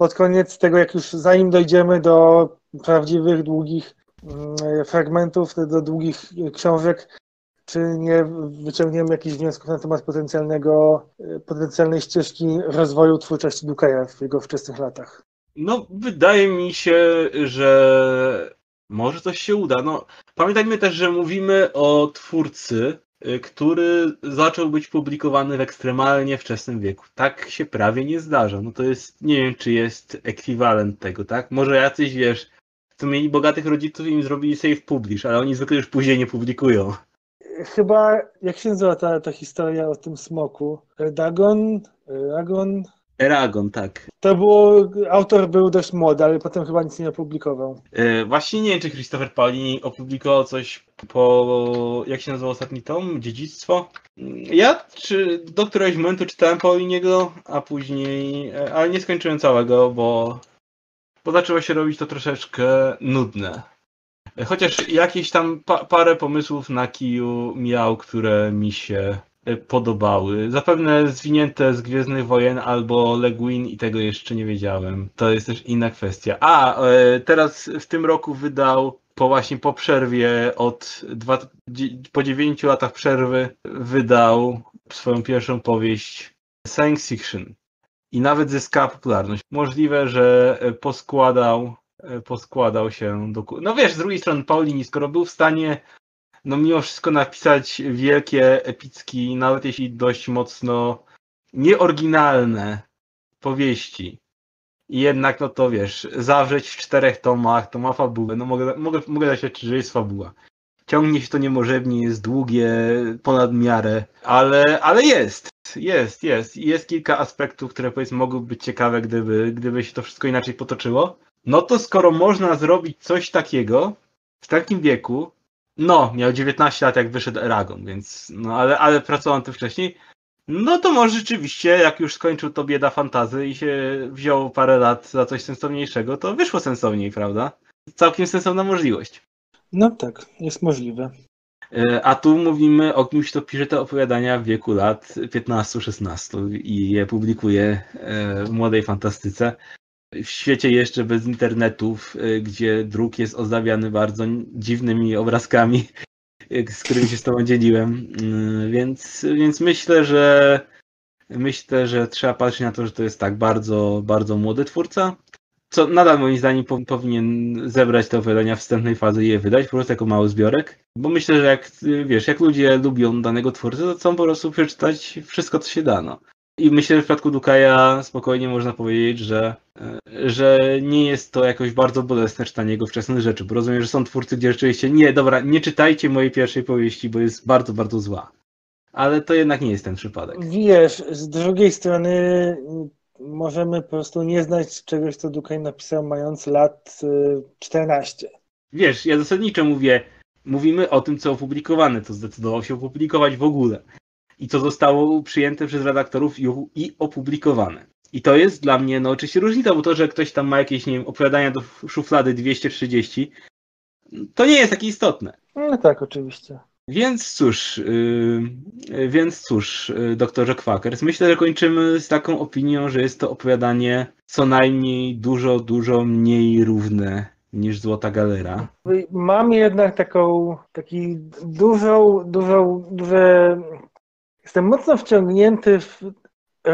Speaker 2: pod koniec tego, jak już zanim dojdziemy do prawdziwych, długich mm, fragmentów, do długich książek, czy nie wyciągniemy jakichś wniosków na temat potencjalnego, y, potencjalnej ścieżki rozwoju twórczości Dukaja w jego wczesnych latach.
Speaker 1: No, wydaje mi się, że może coś się uda. No, pamiętajmy też, że mówimy o twórcy, który zaczął być publikowany w ekstremalnie wczesnym wieku. Tak się prawie nie zdarza. No to jest, nie wiem, czy jest ekwiwalent tego, tak? Może jacyś, wiesz, co mieli bogatych rodziców i im zrobili safe publish, ale oni zwykle już później nie publikują.
Speaker 2: Chyba, jak się nazywa ta, ta historia o tym smoku? Dagon? Dagon?
Speaker 1: Eragon, tak.
Speaker 2: To było, autor był dość młody, ale potem chyba nic nie opublikował.
Speaker 1: E, Właśnie nie wiem, czy Christopher Paolini opublikował coś po, jak się nazywał ostatni tom? Dziedzictwo? Ja czy do któregoś momentu czytałem Paoliniego, a później, e, ale nie skończyłem całego, bo, bo zaczęło się robić to troszeczkę nudne. E, Chociaż jakieś tam pa, parę pomysłów na kiju miał, które mi się podobały. Zapewne zwinięte z Gwiezdnych Wojen albo Leguin i tego jeszcze nie wiedziałem. To jest też inna kwestia. A, e, teraz w tym roku wydał po właśnie po przerwie od dwa, po dziewięciu latach przerwy wydał swoją pierwszą powieść science fiction. i nawet zyskała popularność. Możliwe, że poskładał, poskładał się do... No wiesz, z drugiej strony Paulini, skoro był w stanie no mimo wszystko napisać wielkie, epicki, nawet jeśli dość mocno nieoryginalne powieści. I jednak, no to wiesz, zawrzeć w czterech tomach, to ma fabułę. No mogę, mogę, mogę zaświadczyć, że jest fabuła. Ciągnie się to niemożebnie, jest długie, ponad miarę, ale, ale jest, jest, jest. Jest kilka aspektów, które powiedzmy mogłyby być ciekawe, gdyby, gdyby się to wszystko inaczej potoczyło. No to skoro można zrobić coś takiego w takim wieku, no, miał 19 lat jak wyszedł Eragon, więc, no ale, ale pracował tym wcześniej, no to może rzeczywiście, jak już skończył to bieda fantazy i się wziął parę lat za coś sensowniejszego, to wyszło sensowniej, prawda? Całkiem sensowna możliwość.
Speaker 2: No tak, jest możliwe.
Speaker 1: E, a tu mówimy o kimś, kto pisze te opowiadania w wieku lat 15-16 i je publikuje e, w młodej fantastyce. W świecie jeszcze bez internetów, e, gdzie druk jest ozdabiany bardzo dziwnymi obrazkami, z którymi się z tobą dzieliłem. Mm, więc, więc myślę, że myślę, że trzeba patrzeć na to, że to jest tak bardzo, bardzo młody twórca. Co nadal moim zdaniem powinien zebrać te opowiadania wstępnej fazy i je wydać po prostu jako mały zbiorek. Bo myślę, że jak wiesz, jak ludzie lubią danego twórcę, to chcą po prostu przeczytać wszystko, co się da. No. I myślę, że w przypadku Dukaja spokojnie można powiedzieć, że, że nie jest to jakoś bardzo bolesne czytanie jego wczesnych rzeczy, bo rozumiem, że są twórcy, gdzie rzeczywiście nie, dobra, nie czytajcie mojej pierwszej powieści, bo jest bardzo, bardzo zła. Ale to jednak nie jest ten przypadek.
Speaker 2: Wiesz, z drugiej strony możemy po prostu nie znać czegoś, co Dukaj napisał mając lat 14. Y,
Speaker 1: Wiesz, ja zasadniczo mówię, mówimy o tym, co opublikowane, to zdecydował się opublikować w ogóle i co zostało przyjęte przez redaktorów i opublikowane. I to jest dla mnie, no oczywiście różnica, bo to, że ktoś tam ma jakieś, nie wiem, opowiadania do szuflady 230, to nie jest takie istotne.
Speaker 2: No tak, oczywiście.
Speaker 1: Więc cóż, yy, więc cóż, yy, doktorze Quakers, myślę, że kończymy z taką opinią, że jest to opowiadanie co najmniej dużo, dużo mniej równe niż Złota Galera.
Speaker 2: Mam jednak taką, taki dużą, dużą, duże Jestem mocno wciągnięty w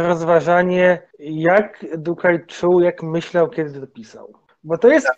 Speaker 2: rozważanie, jak Dukaj czuł, jak myślał, kiedy to pisał. Bo to jest,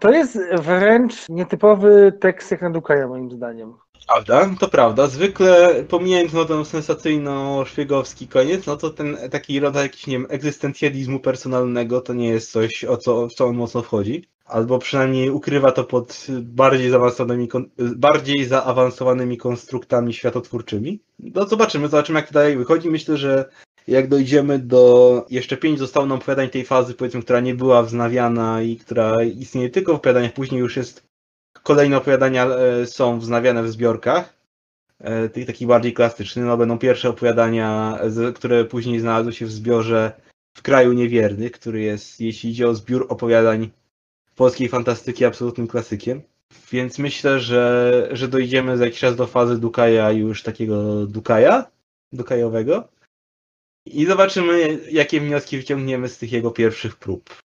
Speaker 2: to jest wręcz nietypowy tekst jak na Dukaja, moim zdaniem.
Speaker 1: Prawda, to prawda. Zwykle pomijając no ten sensacyjno-szpiegowski koniec, no to ten taki rodzaj jakiś, nie wiem, egzystencjalizmu personalnego to nie jest coś, o co, w co on mocno wchodzi albo przynajmniej ukrywa to pod bardziej zaawansowanymi, bardziej zaawansowanymi konstruktami światotwórczymi. No zobaczymy, zobaczymy jak to dalej wychodzi. Myślę, że jak dojdziemy do jeszcze pięć zostało nam opowiadań tej fazy, powiedzmy, która nie była wznawiana i która istnieje tylko w opowiadaniach, później już jest kolejne opowiadania e, są wznawiane w zbiorkach, e, tych takich bardziej klasycznych, no będą pierwsze opowiadania, które później znalazły się w zbiorze w kraju niewiernych, który jest, jeśli idzie o zbiór opowiadań polskiej fantastyki absolutnym klasykiem. Więc myślę, że, że dojdziemy za jakiś czas do fazy Dukaja już takiego Dukaja, Dukajowego. I zobaczymy, jakie wnioski wyciągniemy z tych jego pierwszych prób.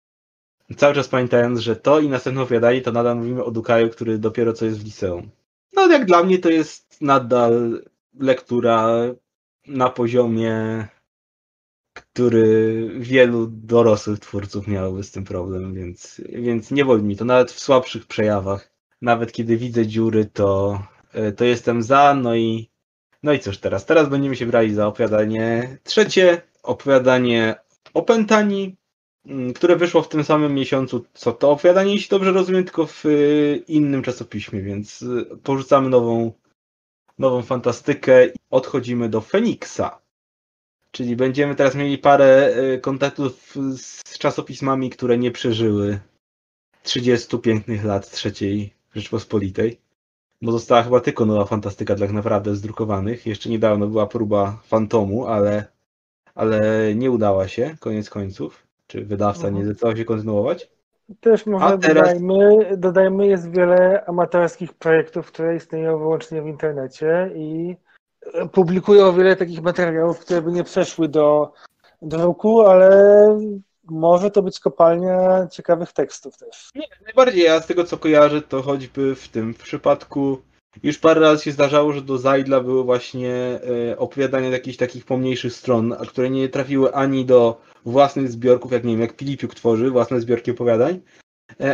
Speaker 1: Cały czas pamiętając, że to i następne opowiadanie to nadal mówimy o Dukaju, który dopiero co jest w liceum. No jak dla mnie to jest nadal lektura na poziomie który wielu dorosłych twórców miałoby z tym problem, więc, więc nie boli mi to nawet w słabszych przejawach. Nawet kiedy widzę dziury, to, e, to jestem za, no i no i cóż teraz? Teraz będziemy się brali za opowiadanie trzecie, opowiadanie Opętani, mm, które wyszło w tym samym miesiącu, co to opowiadanie, jeśli dobrze rozumiem, tylko w e, innym czasopiśmie, więc e, porzucamy nową, nową fantastykę i odchodzimy do Feniksa. Czyli będziemy teraz mieli parę e, kontaktów z czasopismami, które nie przeżyły 30 pięknych lat trzeciej Rzeczpospolitej. Bo została chyba tylko nowa fantastyka tak naprawdę zdrukowanych. Jeszcze niedawno była próba Fantomu, ale, ale nie udała się, koniec końców. Czy wydawca nie mhm. zdecydował się kontynuować?
Speaker 2: Też może teraz... dodajmy, dodajmy, jest wiele amatorskich projektów, które istnieją wyłącznie w internecie i publikują wiele takich materiałów, które by nie przeszły do druku, ale może to być kopalnia ciekawych tekstów też.
Speaker 1: Nie, najbardziej ja z tego co kojarzę, to choćby w tym przypadku już parę razy się zdarzało, że do Zajdla były właśnie e, opowiadania jakichś takich pomniejszych stron, które nie trafiły ani do własnych zbiorków, jak nie wiem, jak Filipiuk tworzy własne zbiorki opowiadań,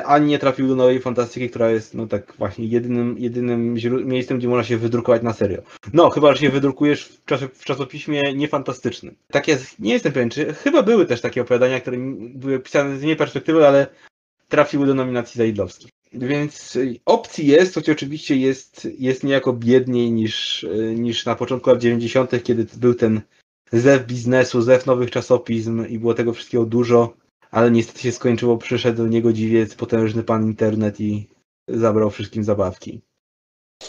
Speaker 1: ani nie trafiły do Nowej Fantastyki, która jest, no tak właśnie, jedynym, jedynym miejscem, gdzie można się wydrukować na serio. No, chyba, że się wydrukujesz w, czas w czasopiśmie niefantastycznym. Tak jest, nie jestem pewien, czy chyba były też takie opowiadania, które były pisane z innej perspektywy, ale trafiły do nominacji Zajdlowskich. Więc opcji jest, choć oczywiście jest, jest niejako biedniej niż, niż na początku lat 90., kiedy był ten zew biznesu, zew nowych czasopism i było tego wszystkiego dużo, ale niestety się skończyło, przyszedł do niego dziwiec, potężny pan internet i zabrał wszystkim zabawki.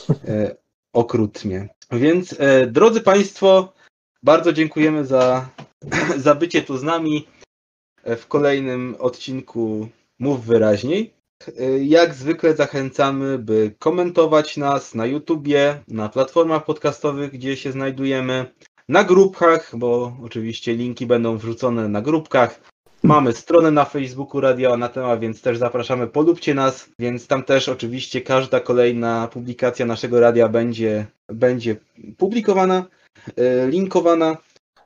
Speaker 1: E, okrutnie. Więc, e, drodzy Państwo, bardzo dziękujemy za, (clears throat) za bycie tu z nami w kolejnym odcinku Mów Wyraźniej. Jak zwykle zachęcamy, by komentować nas na YouTubie, na platformach podcastowych, gdzie się znajdujemy, na grupkach, bo oczywiście linki będą wrzucone na grupkach. Mamy stronę na Facebooku Radio Anatema, więc też zapraszamy, polubcie nas, więc tam też oczywiście każda kolejna publikacja naszego radia będzie, będzie publikowana, e, linkowana.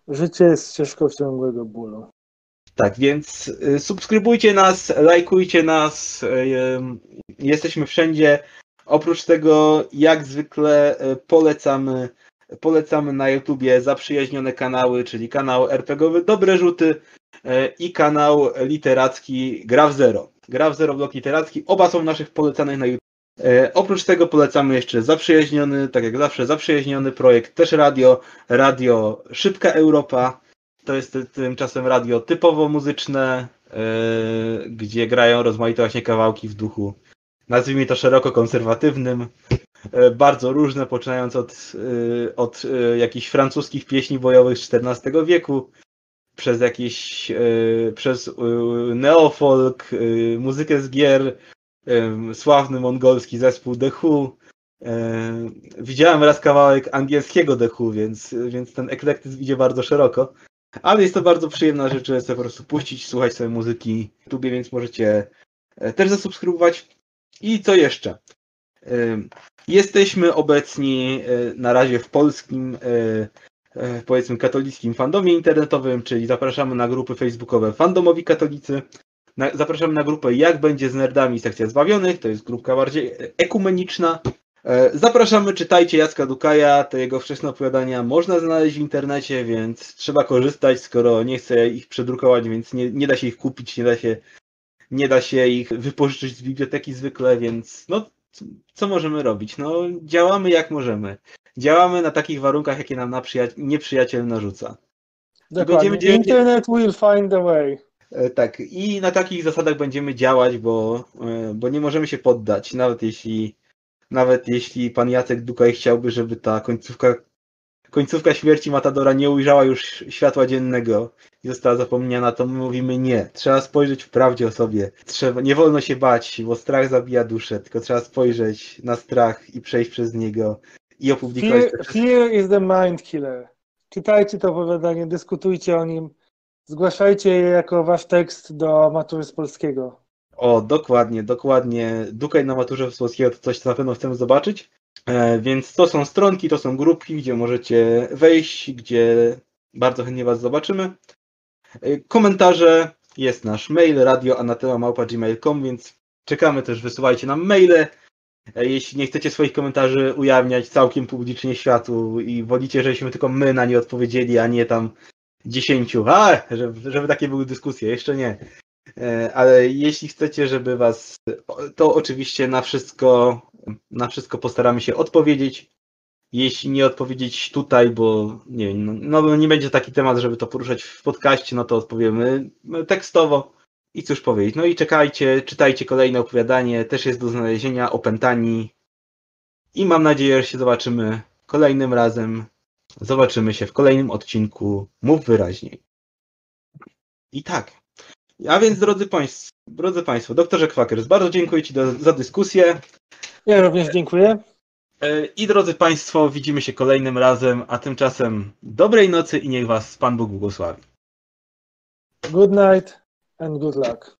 Speaker 2: Życie jest ścieżką ciągłego bólu.
Speaker 1: Tak, więc y, subskrybujcie nas, lajkujcie nas. Y, jesteśmy wszędzie. Oprócz tego, jak zwykle, y, polecamy, polecamy na YouTubie zaprzyjaźnione kanały, czyli kanał RPGowy Dobre Rzuty i kanał literacki Gra w Zero. Gra w Zero blok literacki. Oba są naszych polecanych na YouTube. Oprócz tego polecamy jeszcze zaprzyjaźniony, tak jak zawsze, zaprzyjaźniony projekt też radio, radio Szybka Europa to jest tymczasem radio typowo muzyczne, yy, gdzie grają rozmaite właśnie kawałki w duchu, nazwijmy to szeroko konserwatywnym, bardzo różne, poczynając od, od jakichś francuskich pieśni bojowych z XIV wieku, przez jakieś, przez neofolk, muzykę z gier, sławny mongolski zespół The Who, Widziałem raz kawałek angielskiego The Who, więc, więc ten eklektyzm idzie bardzo szeroko. Ale jest to bardzo przyjemna rzecz, żeby sobie po prostu puścić, słuchać sobie muzyki w YouTube, więc możecie e, też zasubskrybować. I co jeszcze? E, jesteśmy obecni e, na razie w polskim, powiedzmy, katolickim fandomie internetowym, czyli zapraszamy na grupy facebookowe Fandomowi Katolicy. Zapraszamy na grupę Jak będzie z nerdami sekcja zbawionych, to jest grupka bardziej ekumeniczna. E, zapraszamy, czytajcie Jacka Dukaja, te jego wczesne opowiadania można znaleźć w internecie, więc trzeba korzystać, skoro nie chcę ich przedrukować, więc nie, nie da się ich kupić, nie da się, nie da się ich wypożyczyć z biblioteki zwykle, więc no co możemy robić? No działamy jak możemy. Działamy na takich warunkach, jakie nam na nieprzyjaciel narzuca.
Speaker 2: Dokładnie. Będziemy... Internet will find a way.
Speaker 1: E, tak, i na takich zasadach będziemy działać, bo, e, bo nie możemy się poddać, nawet jeśli nawet jeśli pan Jacek Dukaj chciałby, żeby ta końcówka, końcówka śmierci Matadora nie ujrzała już światła dziennego i została zapomniana, to my mówimy nie. Trzeba spojrzeć w prawdzie o sobie. Trzeba, nie wolno się bać, bo strach zabija duszę, tylko trzeba spojrzeć na strach i przejść przez niego i opublikować.
Speaker 2: Fear, fear is the mind killer. Czytajcie to opowiadanie, dyskutujcie o nim, zgłaszajcie je jako wasz tekst do matury z polskiego.
Speaker 1: O, dokładnie, dokładnie. Dukaj na maturze Polskiego to coś, co na pewno chcemy zobaczyć. E, więc to są stronki, to są grupki, gdzie możecie wejść, gdzie bardzo chętnie Was zobaczymy. E, komentarze, jest nasz mail radioanatema.gmail.com, więc czekamy też, wysyłajcie nam maile. E, jeśli nie chcecie swoich komentarzy ujawniać całkiem publicznie światu i wolicie, żebyśmy tylko my na nie odpowiedzieli, a nie tam dziesięciu, żeby, żeby takie były dyskusje, jeszcze nie. E, ale jeśli chcecie, żeby was, to oczywiście na wszystko, na wszystko postaramy się odpowiedzieć. Jeśli nie odpowiedzieć tutaj, bo nie no, no nie będzie taki temat, żeby to poruszać w podcaście, no to odpowiemy tekstowo. I cóż powiedzieć, no i czekajcie, czytajcie kolejne opowiadanie, też jest do znalezienia, opętani. I mam nadzieję, że się zobaczymy kolejnym razem. Zobaczymy się w kolejnym odcinku Mów Wyraźniej. I tak, a więc, drodzy Państwo, drodzy Państwo, doktorze Kwakers, bardzo dziękuję Ci do, za dyskusję.
Speaker 2: Ja również dziękuję.
Speaker 1: E, I drodzy Państwo, widzimy się kolejnym razem, a tymczasem dobrej nocy i niech Was Pan Bóg błogosławi.
Speaker 2: Good night and good luck.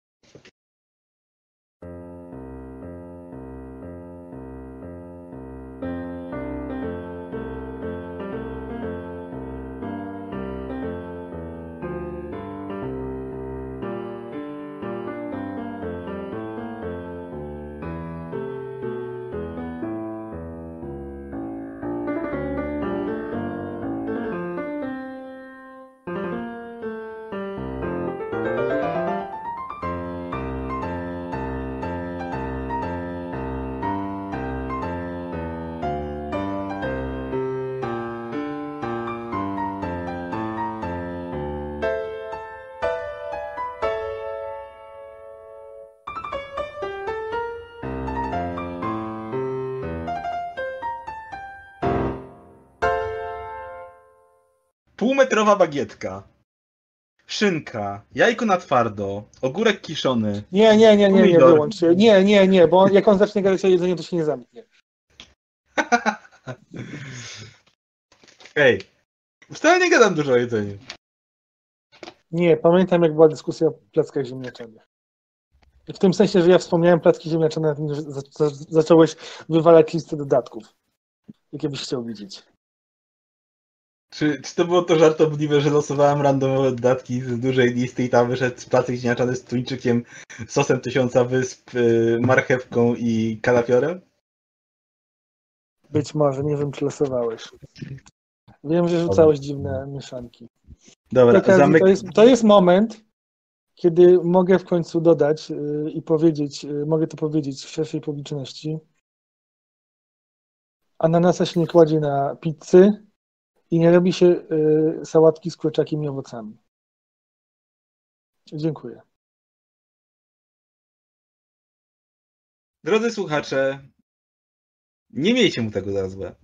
Speaker 1: Półmetrowa bagietka, szynka, jajko na twardo, ogórek kiszony.
Speaker 2: Nie, nie, nie, nie, nie, wyłącz się. Nie, nie, nie, bo jak on zacznie gadać o jedzeniu, to się nie zamknie. (laughs)
Speaker 1: Ej, wcale nie gadam dużo o jedzeniu.
Speaker 2: Nie, pamiętam jak była dyskusja o plackach ziemniaczanych. W tym sensie, że ja wspomniałem placki ziemniaczane, zacząłeś wywalać listę dodatków, jakie byś chciał widzieć.
Speaker 1: Czy, czy to było to żartobliwe, że losowałem randomowe dodatki z dużej listy i tam wyszedł placek ziemniaczany z tuńczykiem, sosem tysiąca wysp, y, marchewką i kalafiorem?
Speaker 2: Być może, nie wiem czy losowałeś. Wiem, że rzucałeś dziwne mieszanki.
Speaker 1: Dobra,
Speaker 2: okazji, to, jest, to jest moment, kiedy mogę w końcu dodać yy, i powiedzieć, yy, mogę to powiedzieć w szerszej publiczności. Ananasa się nie kładzie na pizzy i nie robi się yy, sałatki z kurczakiem i owocami. Dziękuję.
Speaker 1: Drodzy słuchacze, nie miejcie mu tego za złe.